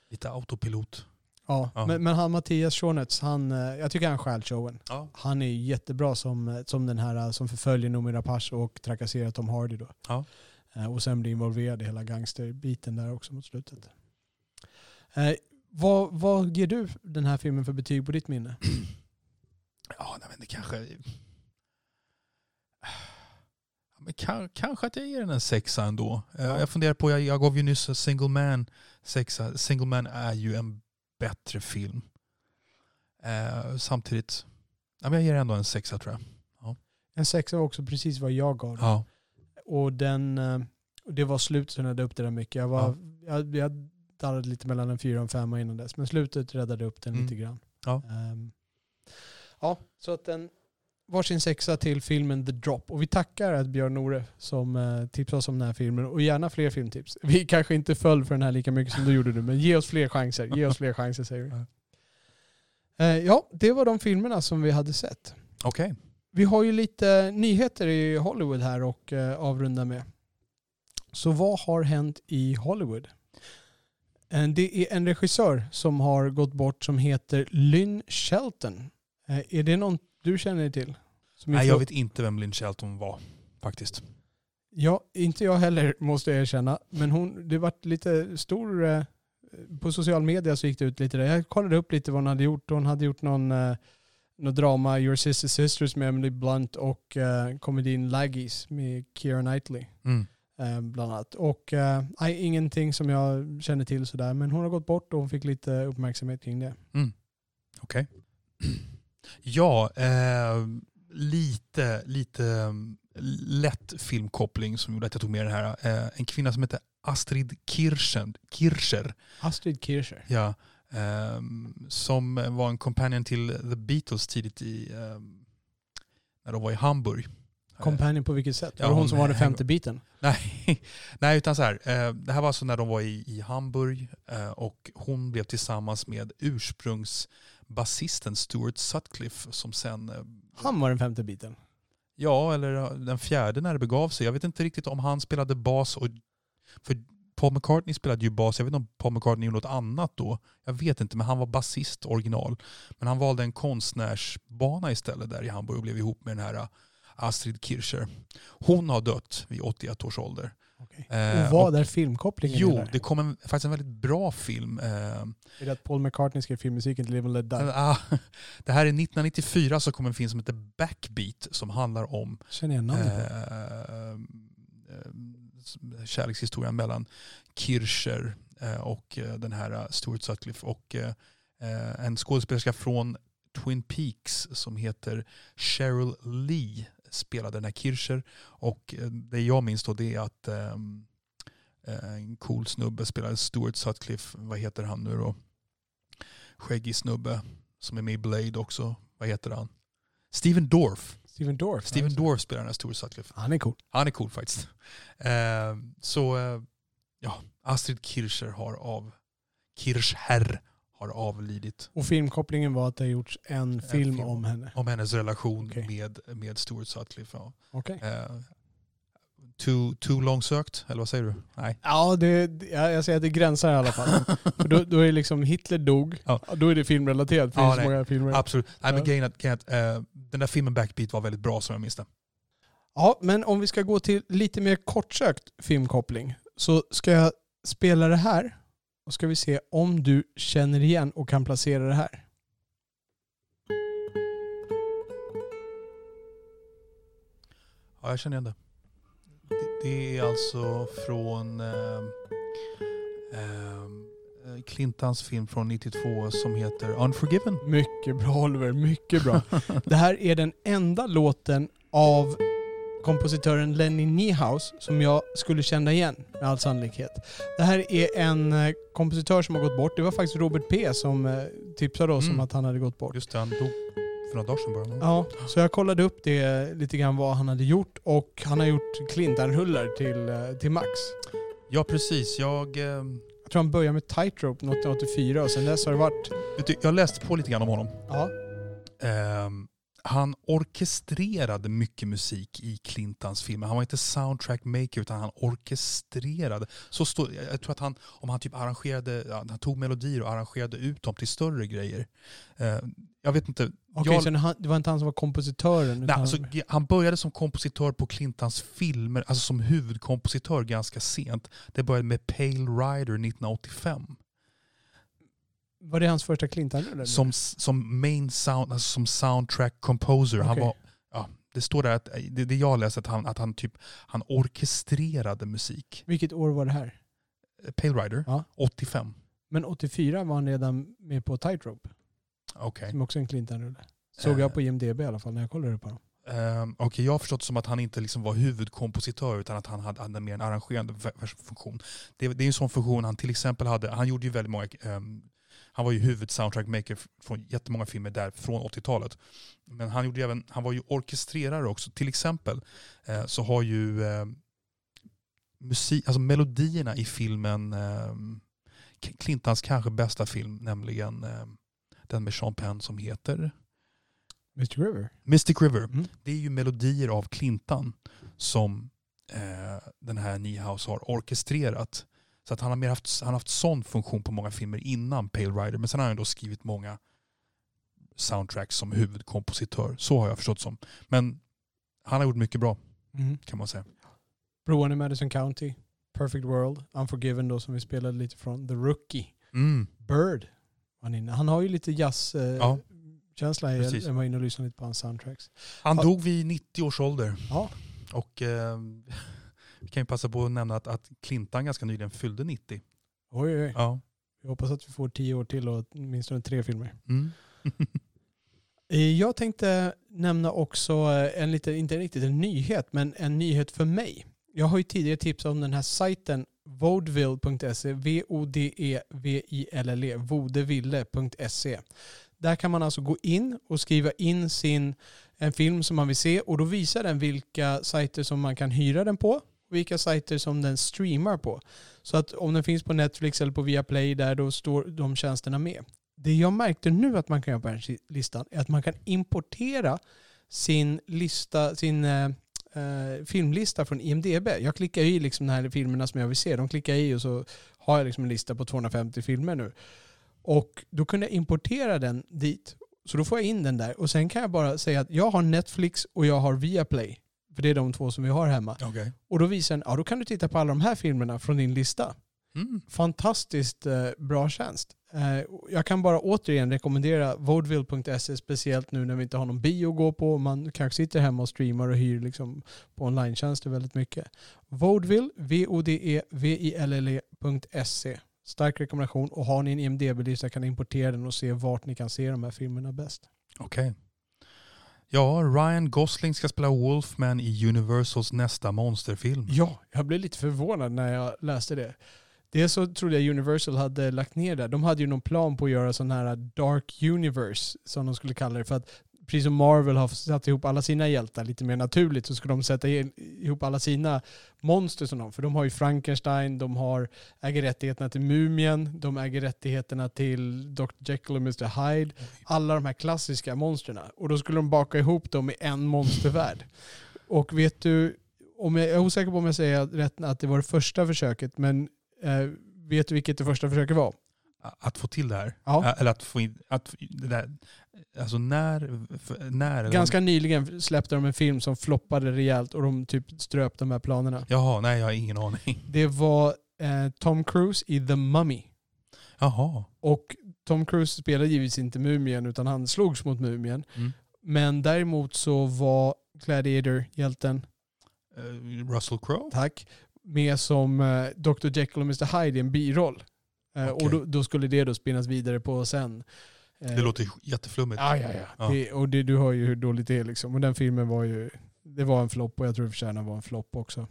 Lite autopilot. Ja, Ja. Men, men han Mattias Schornetz, han, eh, jag tycker han stjäl showen. Ja. Han är jättebra som, eh, som den här eh, som förföljer Noomi Rapace och trakasserar Tom Hardy då. Ja. Och sen blir involverad i hela gangsterbiten där också mot slutet. Eh, vad, vad ger du den här filmen för betyg på ditt minne? *clears throat* Ja, nej, men det kanske... Ja, Men kan, kanske att jag ger den en sexa ändå. Eh, Jag funderar på, jag, jag gav ju nyss Single Man sexa. Single Man är ju en bättre film. Eh, samtidigt, ja, jag ger ändå en sexa tror jag. En sexa var också precis vad jag gav. Ja. Och den, eh, det var slutet som räddade upp det där mycket. Jag, var, jag, jag darrade lite mellan en fyra och en femma innan dess. Men slutet räddade upp den Mm. lite grann. Ja. Ehm, ja, så att den varsin sexa till filmen The Drop. Och vi tackar att Björn Nore som uh, tipsade oss om den här filmen. Och gärna fler filmtips. Vi kanske inte föll för den här lika mycket som du gjorde nu, men ge oss fler chanser. Ge oss fler chanser säger vi. Eh, ja, det var de filmerna som vi hade sett. Okej. Vi har ju lite nyheter i Hollywood här och eh, avrunda med. Så vad har hänt i Hollywood? Eh, Det är en regissör som har gått bort som heter Lynn Shelton. Eh, Är det någon du känner till? Nej, jag vet inte vem Lynn Shelton var faktiskt. Ja, inte jag heller måste jag erkänna. Men hon, det vart lite stor... Eh, på social media så gick det ut lite där. Jag kollade upp lite vad hon hade gjort. Hon hade gjort någon, eh, någon drama, Your Sister Sisters med Emily Blunt och eh, komedin Laggies med Keira Knightley. Mm. Eh, bland annat. Och nej, ingenting som jag känner till sådär. Men hon har gått bort och hon fick lite uppmärksamhet kring det. Okej. *clears throat* Ja, eh, lite, lite mm, lätt filmkoppling som gjorde att jag tog med den här. Eh, en kvinna som heter Astrid Kirchen, Kircher. Astrid Kircher. Ja, ehm, som var en companion till The Beatles tidigt i, ehm, när de var i Hamburg. Companion på vilket sätt? Ja, var det hon hon som var den femte biten? Nej, *laughs* nej, utan så här. Eh, det här var alltså när de var i, i Hamburg eh, och hon blev tillsammans med ursprungsbasisten Stuart Sutcliffe som sen, eh, Han var den femte biten. ja eller eh, den fjärde när det begav sig. Jag vet inte riktigt om han spelade bas och, för Paul McCartney spelade ju bas, jag vet inte om Paul McCartney gjorde något annat då. Jag vet inte, men han var basist original. Men han valde en konstnärsbana istället där i Hamburg och blev ihop med den här eh, Astrid Kircher. Hon har dött vid 81 års ålder. Eh, och vad är filmkopplingen? Jo, där? det kom en, faktiskt en väldigt bra film. Eh, Är det att Paul McCartney skrev filmmusiken till Live and Let Die? ah, *laughs* det här är 1994 så kom en film som heter Backbeat som handlar om Känner jag namnet eh, eh, kärlekshistorien mellan Kircher eh, och eh, den här eh, Stuart Sutcliffe och eh, eh, en skådespelerska från Twin Peaks som heter Cheryl Lee spelade den här Kircher och eh, det jag minns då det är att ehm, eh, en cool snubbe spelade Stuart Sutcliffe, vad heter han nu då? Skäggig snubbe som är med i Blade också, vad heter han? Steven Dorff. Steven Dorff? Steven. Dorff spelar den här Stuart Sutcliffe. Han är cool. Han är cool faktiskt. *laughs* Eh, så eh, ja, Astrid Kircher har av Kirchherr har avlidit Och filmkopplingen var att det har gjorts en film, film. om henne. om hennes relation Okej. med, med Stuart Sutcliffe. Ja. Okej. Eh, too, too långsökt, eller vad säger du? Nej. Ja, det, jag jag säger att det gränsar i alla fall. *laughs* För då, då är liksom Hitler dog, Ja. då är det filmrelaterat. För Ja, det många filmer. Absolut. Nej, men grejen att, eh, den där filmen Backbeat var väldigt bra som jag minns det. Ja, men om vi ska gå till lite mer kortsökt filmkoppling så ska jag spela det här och ska vi se om du känner igen och kan placera det här. Ja, jag känner igen det. Det, det är alltså från eh, eh, Clintons film från 92 som heter Unforgiven. Mycket bra Oliver, mycket bra. *laughs* Det här är den enda låten av kompositören Lenny Niehaus som jag skulle känna igen med all sannolikhet. Det här är en eh, kompositör som har gått bort. Det var faktiskt Robert P som eh, tipsade oss Mm. om att han hade gått bort. Just det, han dog för några dagar sedan bara. Ja, så jag kollade upp det lite grann vad han hade gjort och han har gjort Clintan-rullar till, eh, till Max. Ja, precis. Jag, eh, Jag tror han började med Tightrope 1984 och sen dess har det varit... vet du, jag läste på lite grann om honom. Ja, Ehm, han orkestrerade mycket musik i Clintons filmer. Han var inte soundtrack maker utan han orkestrerade. Så stå, jag tror att han, om han typ arrangerade, han tog melodier och arrangerade ut dem till större grejer. Eh, jag vet inte. Okej, jag, så han, det var inte han som var kompositören? nej, alltså, han började som kompositör på Clintons filmer, alltså som huvudkompositör ganska sent. Det började med Pale Rider 1985. Var det hans första Clinton? Som, som main sound, alltså som soundtrack composer. Han Okej. var, ja, det står där, att, det, det jag läste, att han, att han, typ, han orkestrerade musik. Vilket år var det här? Pale Rider, Ja. 85. Men 84 var han redan med på Tightrope, Okej. som också är en Clinton-rulle. Såg Eh. jag på IMDB i alla fall när jag kollade på honom. Um, Okej, jag har förstått som att han inte liksom var huvudkompositör utan att han hade, hade mer en arrangerande funktion. Det, det är en sån funktion han till exempel hade. Han gjorde ju väldigt många, ehm, han var ju huvudsoundtrackmaker från jättemånga filmer där från 80-talet. Men han, gjorde även, han var ju orkestrerare också. Till exempel eh, så har ju eh, musik, alltså melodierna i filmen eh, Clintons kanske bästa film, nämligen eh, den med Sean Penn som heter Mr River? Mystic River. Mm. Det är ju melodier av Clintan som eh, den här Niehaus har orkestrerat. Så att han har mer haft, han har haft sån funktion på många filmer innan Pale Rider. Men sen har han då skrivit många soundtracks som huvudkompositör. Så har jag förstått som. Men han har gjort mycket bra Mm. kan man säga. Broan i Madison County, Perfect World, Unforgiven då som vi spelade lite från, The Rookie, Mm. Bird. Han, har ju lite jazzkänsla eh, Ja. i jag var inne och lyssnade lite på hans soundtracks. Han Ja. dog vid 90 års ålder. Ja, Och eh, vi kan ju passa på att nämna att, att Clintan ganska nyligen fyllde 90. oj, oj. Ja. Jag hoppas att vi får tio år till och åtminstone tre filmer. Mm. *laughs* Eh, Jag tänkte nämna också eh, en lite, inte riktigt en nyhet, men en nyhet för mig. Jag har ju tidigare tipsat om den här sajten vodeville.se, V-O-D-E-V-I-L-L-E, vodeville.se. Där kan man alltså gå in och skriva in sin, en film som man vill se och då visar den vilka sajter som man kan hyra den på vilka sajter som den streamar på. Så att om den finns på Netflix eller på Viaplay där då står de tjänsterna med. Det jag märkte nu att man kan göra på den här listan är att man kan importera sin lista, sin eh, eh, filmlista från IMDB. Jag klickar i liksom de här filmerna som jag vill se. De klickar i och så har jag liksom en lista på 250 filmer nu. Och då kunde jag importera den dit. Så då får jag in den där. Och sen kan jag bara säga att jag har Netflix och jag har Viaplay. För det är de två som vi har hemma. Okej. Och då visar den, ja då kan du titta på alla de här filmerna från din lista Mm. fantastiskt eh, bra tjänst. Eh, jag kan bara återigen rekommendera vodeville.se speciellt nu när vi inte har någon bio att gå på. Man kanske sitter hemma och streamar och hyr liksom på online-tjänster väldigt mycket. Vodeville, E V-O-D-E-V-I-L-L-E.se. Stark rekommendation och har ni en IMDB-lista kan ni importera den och se vart ni kan se de här filmerna bäst. Okej. Ja, Ryan Gosling ska spela Wolfman i Universals nästa monsterfilm. Ja, jag blev lite förvånad när jag läste det. Dels så trodde jag Universal hade lagt ner det. De hade ju någon plan på att göra sån här Dark Universe, som de skulle kalla det. För att precis som Marvel har satt ihop alla sina hjältar lite mer naturligt så ska de sätta ihop alla sina monster som de. För de har ju Frankenstein, de har, äger rättigheterna till Mumien, de äger rättigheterna till Dr. Jekyll och Mr. Hyde. Alla de här klassiska monstren. Och då skulle de baka ihop dem i en monstervärld. Och vet du, om jag, jag är osäker på om jag säger rätt att det var det första försöket, men eh, vet du vilket det första försöket var? Att få till det här? Ja. Eller att få in... Att, det där, alltså när... när Ganska nyligen släppte de en film som floppade rejält och de typ ströp de här planerna. Jaha, nej jag har ingen aning. *laughs* Det var eh, Tom Cruise i The Mummy. Jaha. Och Tom Cruise spelade givetvis inte Mumien utan han slogs mot Mumien. Mm. Men däremot så var Gladiator, hjälten, Eh, Russell Crowe? tack, med som eh, Dr. Jekyll och Mr. Hyde i en biroll. Eh, Okej. Och då, då skulle det då spinnas vidare på sen. Eh, Det låter jätteflummigt. Ja, ja, ja. Ja. Det, och det, du hör ju hur dåligt det är liksom. Och den filmen var ju, det var en flopp och jag tror det förtjänar att vara en flopp också.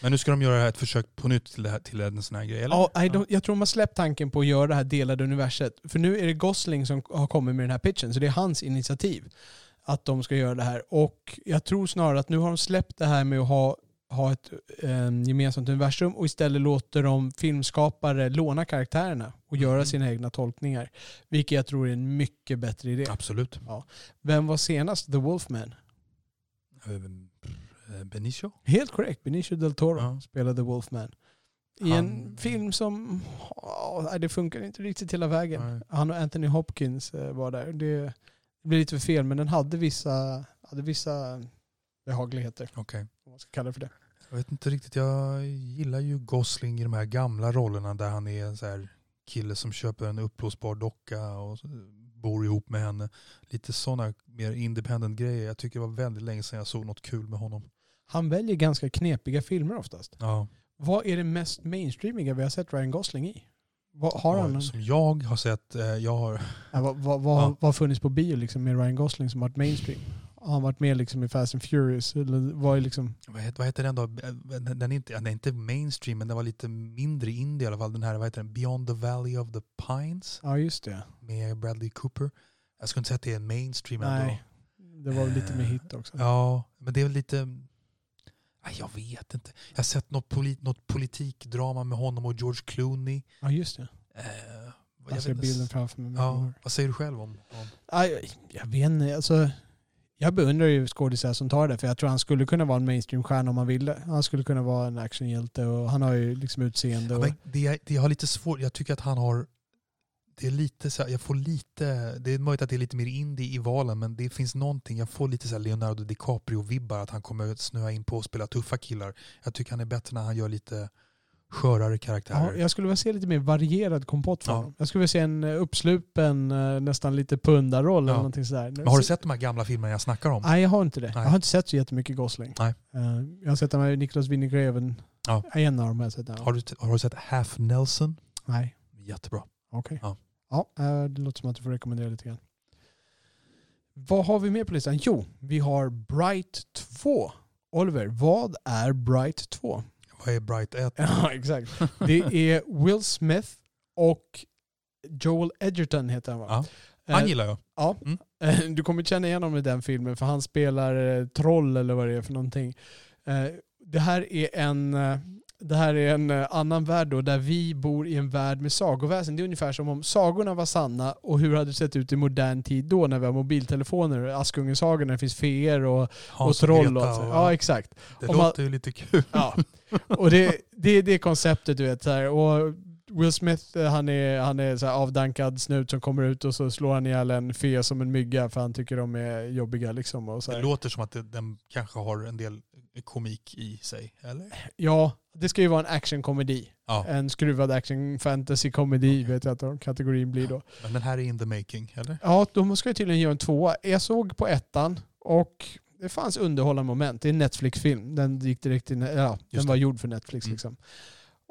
Men nu ska de göra ett försök på nytt till, det här, till en sån här grej, eller? Ja, de, jag tror de har släppt tanken på att göra det här delade universet. För nu är det Gosling som har kommit med den här pitchen, så det är hans initiativ att de ska göra det här. Och jag tror snarare att nu har de släppt det här med att ha ha ett eh, gemensamt universum och istället låter de filmskapare låna karaktärerna och göra Mhm. sina egna tolkningar. Vilket jag tror är en mycket bättre idé. Absolut. Vem var senast The Wolfman? Eh, Benicio? Helt korrekt, Benicio del Toro Ja. spelade The Wolfman. I en Han- film som, ja, nej, det funkar inte riktigt hela vägen. Nej. Han och Anthony Hopkins eh, var där. Det, det blir lite för fel, men den hade vissa, hade vissa behagligheter, Okej. Man ska kalla det för det. Jag vet inte riktigt, jag gillar ju Gosling i de här gamla rollerna där han är en så här kille som köper en uppblåsbar docka och bor ihop med henne. Lite sådana mer independent grejer. Jag tycker det var väldigt länge sedan jag såg något kul med honom. Han väljer ganska knepiga filmer oftast. Ja. Vad är det mest mainstreamiga vi har sett Ryan Gosling i? Vad har han? Som jag har sett, eh, jag har, Ja, vad, vad, vad, Ja. vad har funnits på bio liksom med Ryan Gosling som varit mainstream? Har han varit med liksom i Fast and Furious? Eller vad är liksom... vad heter, vad heter den då? Den är, inte, den är inte mainstream men den var lite mindre indie i alla fall. Den här, vad heter den? Beyond the Valley of the Pines Ja, just det. med Bradley Cooper. Jag skulle inte säga att det är mainstream ändå. Nej, det var väl lite mer hit också. Ja, men det är väl lite... Jag vet inte. Jag har sett något, polit, något politikdrama med honom och George Clooney. Ja, just det. Eh, Jag jag ser bilden framför mig. Ja, vad säger du själv om, om Aj, jag vet inte. Alltså, jag beundrar ju skådisar som tar det. För jag tror han skulle kunna vara en mainstream-stjärna om han ville. Han skulle kunna vara en actionhjälte och han har ju liksom utseende. Ja, Och, men det, det har lite svårt, jag tycker att han har det är lite så här, jag får lite, det är möjligt att det är lite mer indie i valen men det finns någonting, jag får lite så här Leonardo DiCaprio-vibbar att han kommer att snöa in på att spela tuffa killar. Jag tycker han är bättre när han gör lite skörare ja, karaktärer. jag skulle vilja se lite mer varierad kompott för Ja. honom. Jag skulle vilja se en eh, uppslupen, eh, nästan lite pundarroll eller Ja. någonting sådär. Men har du sett de här gamla filmerna jag snackar om? Nej, jag har inte det. Nej. Jag har inte sett så jättemycket Gosling. Nej. Eh, jag har sett den med Niklas Winnergreven. Ja. En av dem har jag sett. Har, du, har du sett Half Nelson? Nej, Jättebra. okej. Ja. Ja, eh, det låter som att du får rekommendera lite grann. Vad har vi mer på listan? Jo, vi har Bright 2. Oliver, vad är Bright 2? Vad är Bright 1? *laughs* Ja, exakt. Det är Will Smith och Joel Edgerton heter han va? Ja. Han Eh, gillar jag. Ja. Mm. *laughs* Du kommer känna igen honom i den filmen för han spelar eh, troll eller vad det är för någonting. Eh, Det här är en, det här är en annan värld då där vi bor i en värld med sagoväsen. Det är ungefär som om sagorna var sanna och hur hade det sett ut i modern tid då när vi har mobiltelefoner, Askungesagan när det finns feer och, och Hans och troll. Och, och- ja, exakt. Det om man- låter ju lite kul. Ja. *laughs* Och det, det, det är konceptet du vet. Så här. Och Will Smith eh, han är, han är så avdankad snut som kommer ut och så slår han ihjäl en fe som en mygga för han tycker de är jobbiga. Liksom, och så Det här. låter som att det, den kanske har en del komik i sig, eller? Ja, det ska ju vara en actionkomedi. Ja, En skruvad action fantasy komedi vet jag att kategorin blir då. men den här är in the making, eller? Ja, de ska ju tydligen göra en tvåa. Jag såg på ettan och det fanns underhållande moment. Det är en Netflix-film. Den gick direkt in, ja, den var gjord för Netflix Mm. liksom.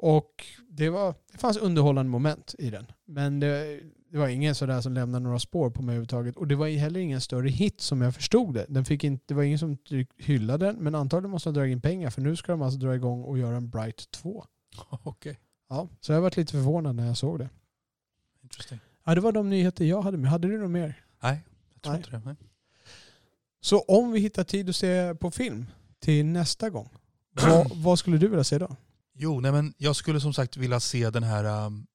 Och det, var, det fanns underhållande moment i den. Men det, det var ingen sådär som lämnade några spår på mig överhuvudtaget. Och det var heller ingen större hit som jag förstod det. Den fick inte, det var ingen som hyllade den, men antagligen måste de dra in pengar för nu ska de alltså dra igång och göra en Bright 2. *laughs* Okej, Ja, så jag varit lite förvånad när jag såg det. interesting. Ja, det var de nyheter jag hade med. Hade du något mer? Nej, jag tror Nej. inte det. Nej. Så om vi hittar tid att se på film till nästa gång, vad, *clears throat* vad skulle du vilja se då? Jo, nej men jag skulle som sagt vilja se den här um,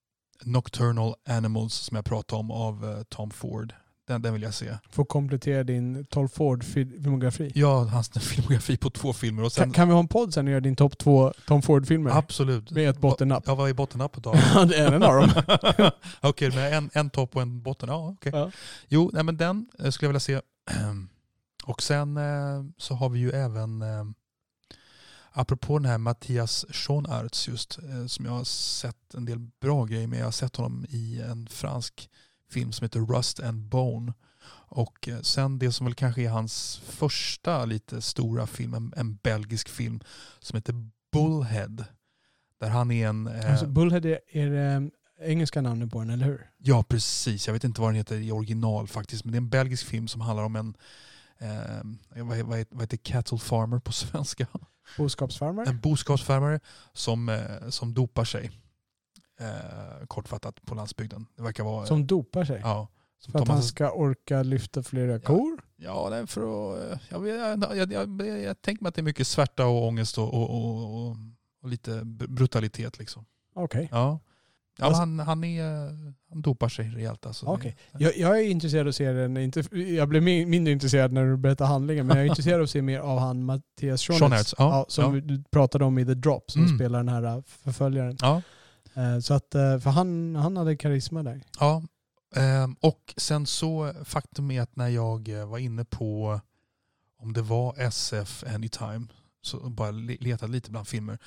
Nocturnal Animals som jag pratade om av eh, Tom Ford. Den, den vill jag se. Få komplettera din 12 Ford-filmografi. Ja, hans *laughs* filmografi på två filmer. Och Kan, sen, kan vi ha en podd sen och göra din topp två Tom Ford-filmer? absolut. Med ett bottennapp. Ja, vad är bottennappet då? *laughs* Ja, det är en av dem. *laughs* okej, med en, en topp och en botten. Ja, okej. Ja. Jo, nej, men den eh, skulle jag vilja se. *clears throat* Och sen eh, så har vi ju även, eh, apropå den här Mattias Schoenaerts just, eh, som jag har sett en del bra grejer med. Jag har sett honom i en fransk film som heter Rust and Bone. Och sen det som väl kanske är hans första lite stora film, en, en belgisk film som heter Bullhead. Där han är en... Alltså, Bullhead är, är det engelska namnet på den, eller hur? Ja, precis. Jag vet inte vad den heter i original faktiskt. Men det är en belgisk film som handlar om en, eh, vad, vad, vad heter cattle farmer på *laughs* svenska? Boskapsfarmare? En boskapsfarmare som, eh, som dopar sig. Eh, kortfattat på landsbygden. Det verkar vara... Som dopar sig? ja, som för att han ska orka lyfta flera kor? Ja, det är för att, eh, jag, jag, jag, jag, tänker mig att det är mycket svärta och ångest och, och, och, och, lite br- brutalitet. Liksom. Okej. Ja. Ja, Alltså- han, han, är, han dopar sig rejält. Alltså. Det- Jag, jag är intresserad av att se den, inte, jag blev min- mindre intresserad när du berättade handlingen, men jag är *laughs* intresserad av att se mer av han Mattias Schonertz. Hertz, ja, som ja. du pratade om i The Drop, som Mm. spelar den här äh, förföljaren. Ja. Eh, Så att, eh, för han, han hade karisma där. Ja, ehm, och sen så faktum är att när jag eh, var inne på om det var SF Anytime så bara le- letade lite bland filmer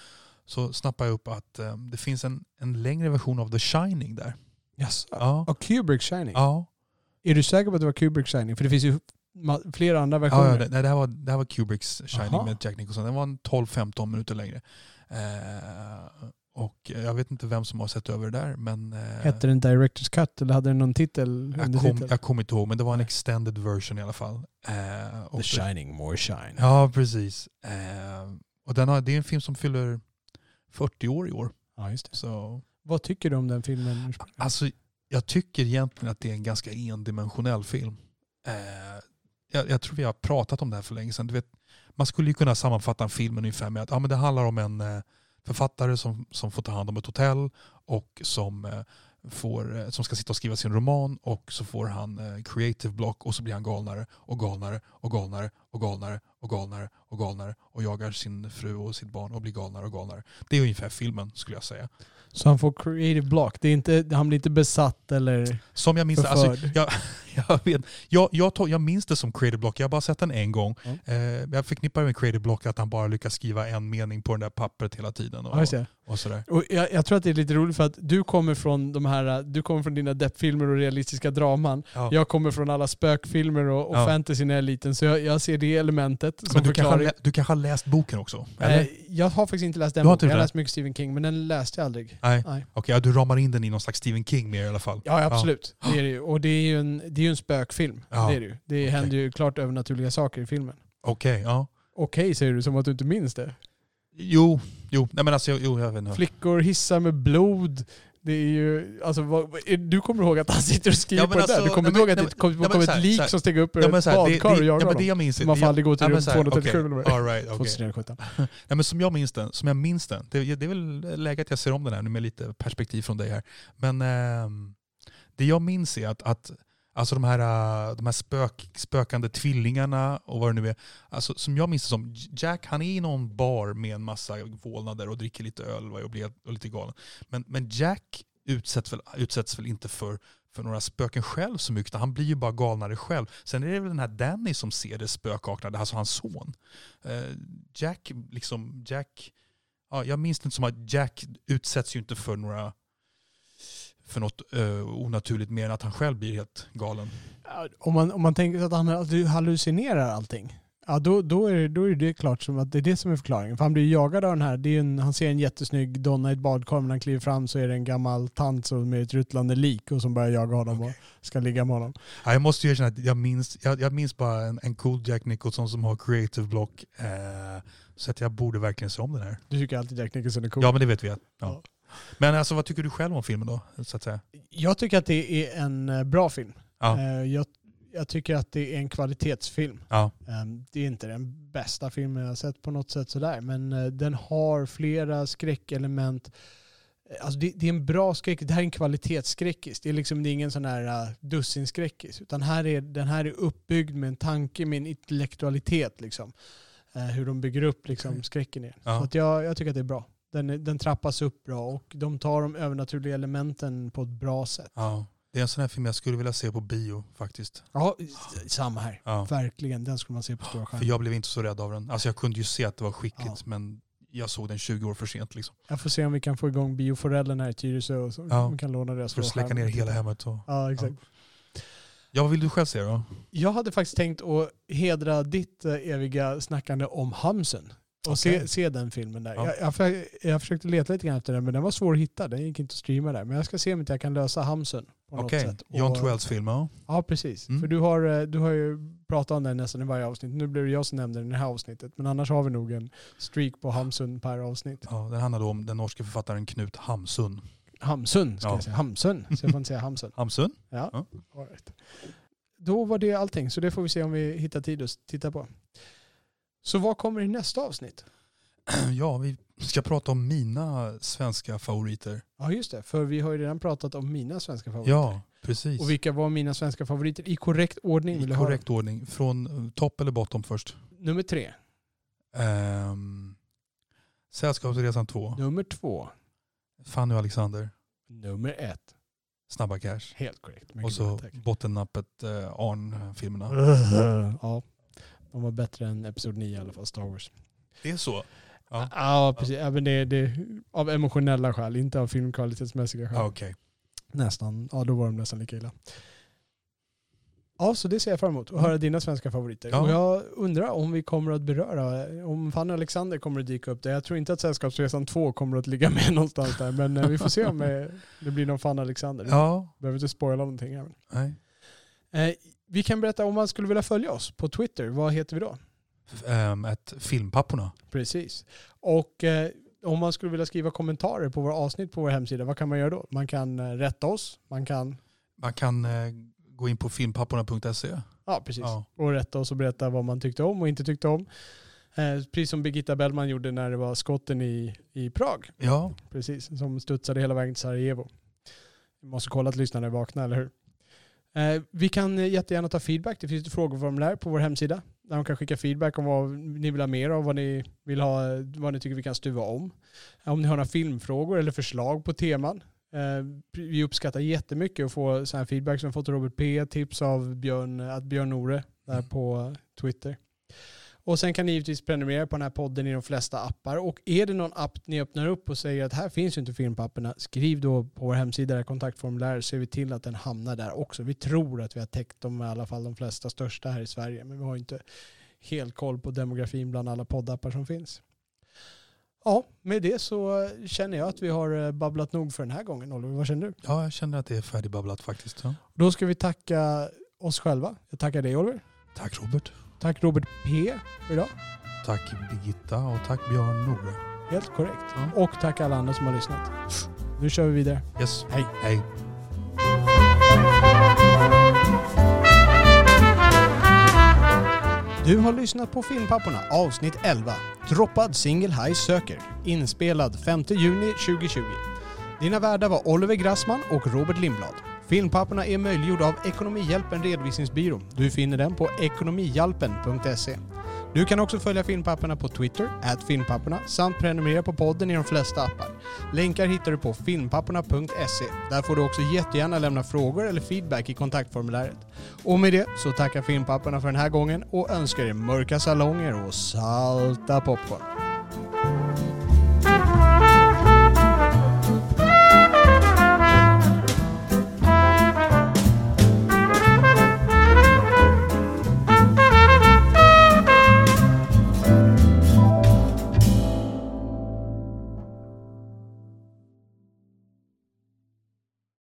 så snappade jag upp att eh, det finns en, en längre version av The Shining där. Yes. Ja. Och Kubrick Shining. Ja, Är du säker på att det var Kubrick Shining? För det finns ju flera andra ja, versioner. ja det, nej, det, här var, det här var Kubricks Shining Aha. med Jack Nicholson. Den var en 12-15 minuter längre. Eh, och jag vet inte vem som har sett över det där men eh, Hette den Director's Cut eller hade den någon titel? jag, kom, jag kommer inte ihåg men det var en extended version i alla fall. Eh, The det- Shining, more shine. Ja, precis. Eh, och den har, det är en film som fyller 40 år i år. Ja, just det. Så, Vad tycker du om den filmen? alltså, jag tycker egentligen att det är en ganska endimensionell film. Eh, jag, jag tror vi har pratat om det här för länge sedan. Du vet, man skulle ju kunna sammanfatta en film ungefär med att ja, men det handlar om en eh, författare som, som får ta hand om ett hotell och som, eh, får, eh, som ska sitta och skriva sin roman och så får han eh, creative block och så blir han galnare och galnare och galnare och galnare och galnare och galnare och jagar sin fru och sitt barn och blir galnare och galnare. Det är ungefär filmen skulle jag säga. Så han får creative block. Det är inte, han blir inte besatt eller Som jag minns alltså, jag, *laughs* jag, vet, jag, jag, tog, jag minns det som creative block, jag har bara sett den en gång. Ja. Eh, jag förknippar med creative block att han bara lyckas skriva en mening på den där pappret hela tiden. Och, det. Och sådär. Och jag, jag tror att det är lite roligt för att du kommer från de här, du kommer från dina deppfilmer och realistiska draman. Ja. Jag kommer från alla spökfilmer och, och Ja. fantasy när jag är liten. Så jag, jag ser det elementet som Men du kanske, förklaring. lä- du kanske har läst boken också? Eller? Eh, jag har faktiskt inte läst den boken. Jag har läst mycket Stephen King, men den läste jag aldrig. Nej. Nej. Okej, ja, du ramar in den i någon slags Stephen King mer i alla fall. Ja, absolut. Det är det ju. Och det är ju en, det är ju en spökfilm. Det är det ju. Det händer ju klart övernaturliga saker i filmen. Okej, ja. Okej säger du, som att du inte minns det. Jo, jo, nej men alltså, jo, jag vet inte. Flickor hissar med blod. Det är ju, alltså, vad, är- du kommer ihåg att han sitter och skriver Ja, på det där? alltså, Du kommer nej, inte ihåg att det kom, kom ett lik som steg upp ur Ja, ett badkar och jagade ja, honom? Man får aldrig gå till ja, rum så här, 237 okej, eller all right. 2317. Nej, men som jag minns den, som jag minns den, det, det är väl läge att jag ser om den här nu med lite perspektiv från dig här. Men ehm, det jag minns är att, att alltså de här, äh, de här spök, spökande tvillingarna och vad det nu är, alltså, som jag minns det som, Jack han är i någon bar med en massa vålnader och dricker lite öl och blir och lite galen. Men, men Jack utsätts väl, utsätts väl inte för för några spöken själv så mycket, han blir ju bara galnare själv. Sen är det väl den här Danny som ser det spökaknade, alltså hans son. Eh, Jack, liksom, Jack, ja, jag minns det inte som att Jack utsätts ju inte för några för något eh, onaturligt mer än att han själv blir helt galen. Om man, om man tänker att han att hallucinerar allting. Ja, då, då, är, det- då är det klart som att det är det som är förklaringen. För han blir jagad av den här. Det är en, han ser en jättesnygg donna i ett badkar, men när han kliver fram så är det en gammal tant som med ett rutlande lik och som börjar jaga honom och ska ligga med honom. Ja, jag måste ju erkänna att jag minns, jag, jag minns bara en, en cool Jack Nicholson som har creative block. Eh, så att jag borde verkligen se om den här. Du tycker alltid Jack Nicholson är cool. Ja men det vet vi. Ja. Ja. Men alltså vad tycker du själv om filmen då? Så att säga? Jag tycker att det är en eh, bra film. Ja. Eh, Jag, jag tycker att det är en kvalitetsfilm. Ja. Ehm, Det är inte den bästa filmen jag har sett på något sätt sådär, men eh, den har flera skräckelement. Alltså det, det är en bra skräck. Det här är en kvalitetsskräckis. Det är, liksom, det är ingen sån här uh, dussinskräckis. Utan här är, den här är uppbyggd med en tanke, med en intellektualitet. Liksom. Eh, hur de bygger upp liksom, Okej. skräcken är. Ja. Så att jag, jag tycker att det är bra. Den, den trappas upp bra och de tar de övernaturliga elementen på ett bra sätt. ja. Det är en sån här film jag skulle vilja se på bio faktiskt. Ja, samma här. Ja. Verkligen. Den skulle man se på stora För skärm. jag blev inte så rädd av den. Alltså jag kunde ju se att det var skickligt Ja. men jag såg den 20 år för sent. Liksom. Jag får se om vi kan få igång bioforellen här i Tyresö och så Ja. vi kan låna deras För att släcka ner hela hemmet. Och... Ja, exakt. Ja, vad vill du själv se då? Jag hade faktiskt tänkt att hedra ditt eh, eviga snackande om Hamsun. Och se, Okej. se den filmen där. Ja. Jag, jag, jag försökte leta lite grann efter den men den var svår att hitta. Den gick inte att streama där. Men jag ska se om inte jag kan lösa Hamsun Okej, sätt. John Twells film. Ja. Ja, precis. Mm. För du har, eh, du har ju pratat om den nästan i varje avsnitt. Nu blev det jag som nämnde den i det här avsnittet. Men annars har vi nog en streak på Hamsun per avsnitt. Ja, den handlar då om den norske författaren Knut Hamsun. Hamsun ska Ja. jag säga. Hamsun. Så jag får inte säga Hamsun. *laughs* Hamsun? Ja. Ja. Right. då var det allting. Så det får vi se om vi hittar tid att titta på. Så vad kommer i nästa avsnitt? *clears throat* Ja, vi ska prata om mina svenska favoriter. Ja just det, för vi har ju redan pratat om mina svenska favoriter. Ja, precis. Och vilka var mina svenska favoriter? I korrekt ordning I korrekt ordning. Från eh, topp eller bottom först? Nummer tre. Um, Sällskapsresan 2. Nummer två. Fanny och Alexander. Nummer ett. Snabba Cash. Helt korrekt. Mycket Och så bra, bottennappet eh, Arn-filmerna. Ja, de var bättre än Episod 9 i alla fall, Star Wars. Det är så? Ja. Ja, precis. Även det, det, av emotionella skäl, inte av filmkvalitetsmässiga skäl. Ja, Okej. Nästan. Ja, då var de nästan lika illa. Ja, så det ser jag fram emot. Att höra dina svenska favoriter. Ja. Och jag undrar om vi kommer att beröra, om Fanny Alexander kommer att dyka upp där. Jag tror inte att Sällskapsresan 2 kommer att ligga *laughs* med någonstans där. Men eh, vi får se om eh, det blir någon Fanny Alexander. Ja, Behöver inte spoila någonting här. nej. Vi kan berätta om man skulle vilja följa oss på Twitter. Vad heter vi då? Um, ett Filmpapporna. Precis. Och eh, om man skulle vilja skriva kommentarer på våra avsnitt på vår hemsida, vad kan man göra då? Man kan eh, rätta oss, man kan, Man kan eh, gå in på filmpapporna.se. ja precis, Ja. och rätta oss och berätta vad man tyckte om och inte tyckte om. Eh, precis som Birgitta Bellman gjorde när det var skotten i, i Prag, Ja, precis, som studsade hela vägen till Sarajevo. Vi måste kolla att lyssnarna är vakna, eller hur? Eh, vi kan jättegärna ta feedback. Det finns ett frågeformulär på vår hemsida där de kan skicka feedback om vad ni vill ha mer av, vad ni, vill ha, vad ni tycker vi kan stuva om. Eh, Om ni har några filmfrågor eller förslag på teman. Eh, vi uppskattar jättemycket att få sån här feedback som fått Robert P. Tips av Björn, att Björn Nore där Mm. på Twitter. Och sen kan ni givetvis prenumerera på den här podden i de flesta appar. Och är det någon app ni öppnar upp och säger att här finns ju inte filmpapperna, skriv då på vår hemsida, där kontaktformulär, så ser vi till att den hamnar där också. Vi tror att vi har täckt dem, i alla fall de flesta största här i Sverige, men vi har inte helt koll på demografin bland alla poddappar som finns. Ja, med det så känner jag att vi har eh, babblat nog för den här gången. Oliver, vad känner du? ja, jag känner att det är färdigbabblat faktiskt. Ja. Då ska vi tacka oss själva. Jag tackar dig Oliver. Tack Robert. Tack Robert P för idag. Tack Birgitta och tack Björn Nore. Helt korrekt. Ja. Och tack alla andra som har lyssnat. Nu kör vi vidare. Yes. Hej. Hej. Du har lyssnat på Filmpapporna avsnitt 11. Droppad Single High söker. Inspelad 5 juni 2020. Dina värdar var Oliver Grassman och Robert Lindblad. Filmpapporna är möjliggjorda av Ekonomihjälpen Redovisningsbyrå. Du finner den på ekonomihjälpen.se. Du kan också följa Filmpapporna på Twitter, filmpapporna, samt prenumerera på podden i de flesta appar. Länkar hittar du på filmpapporna.se. Där får du också jättegärna lämna frågor eller feedback i kontaktformuläret. Och med det så tackar Filmpapporna för den här gången och önskar er mörka salonger och salta popcorn.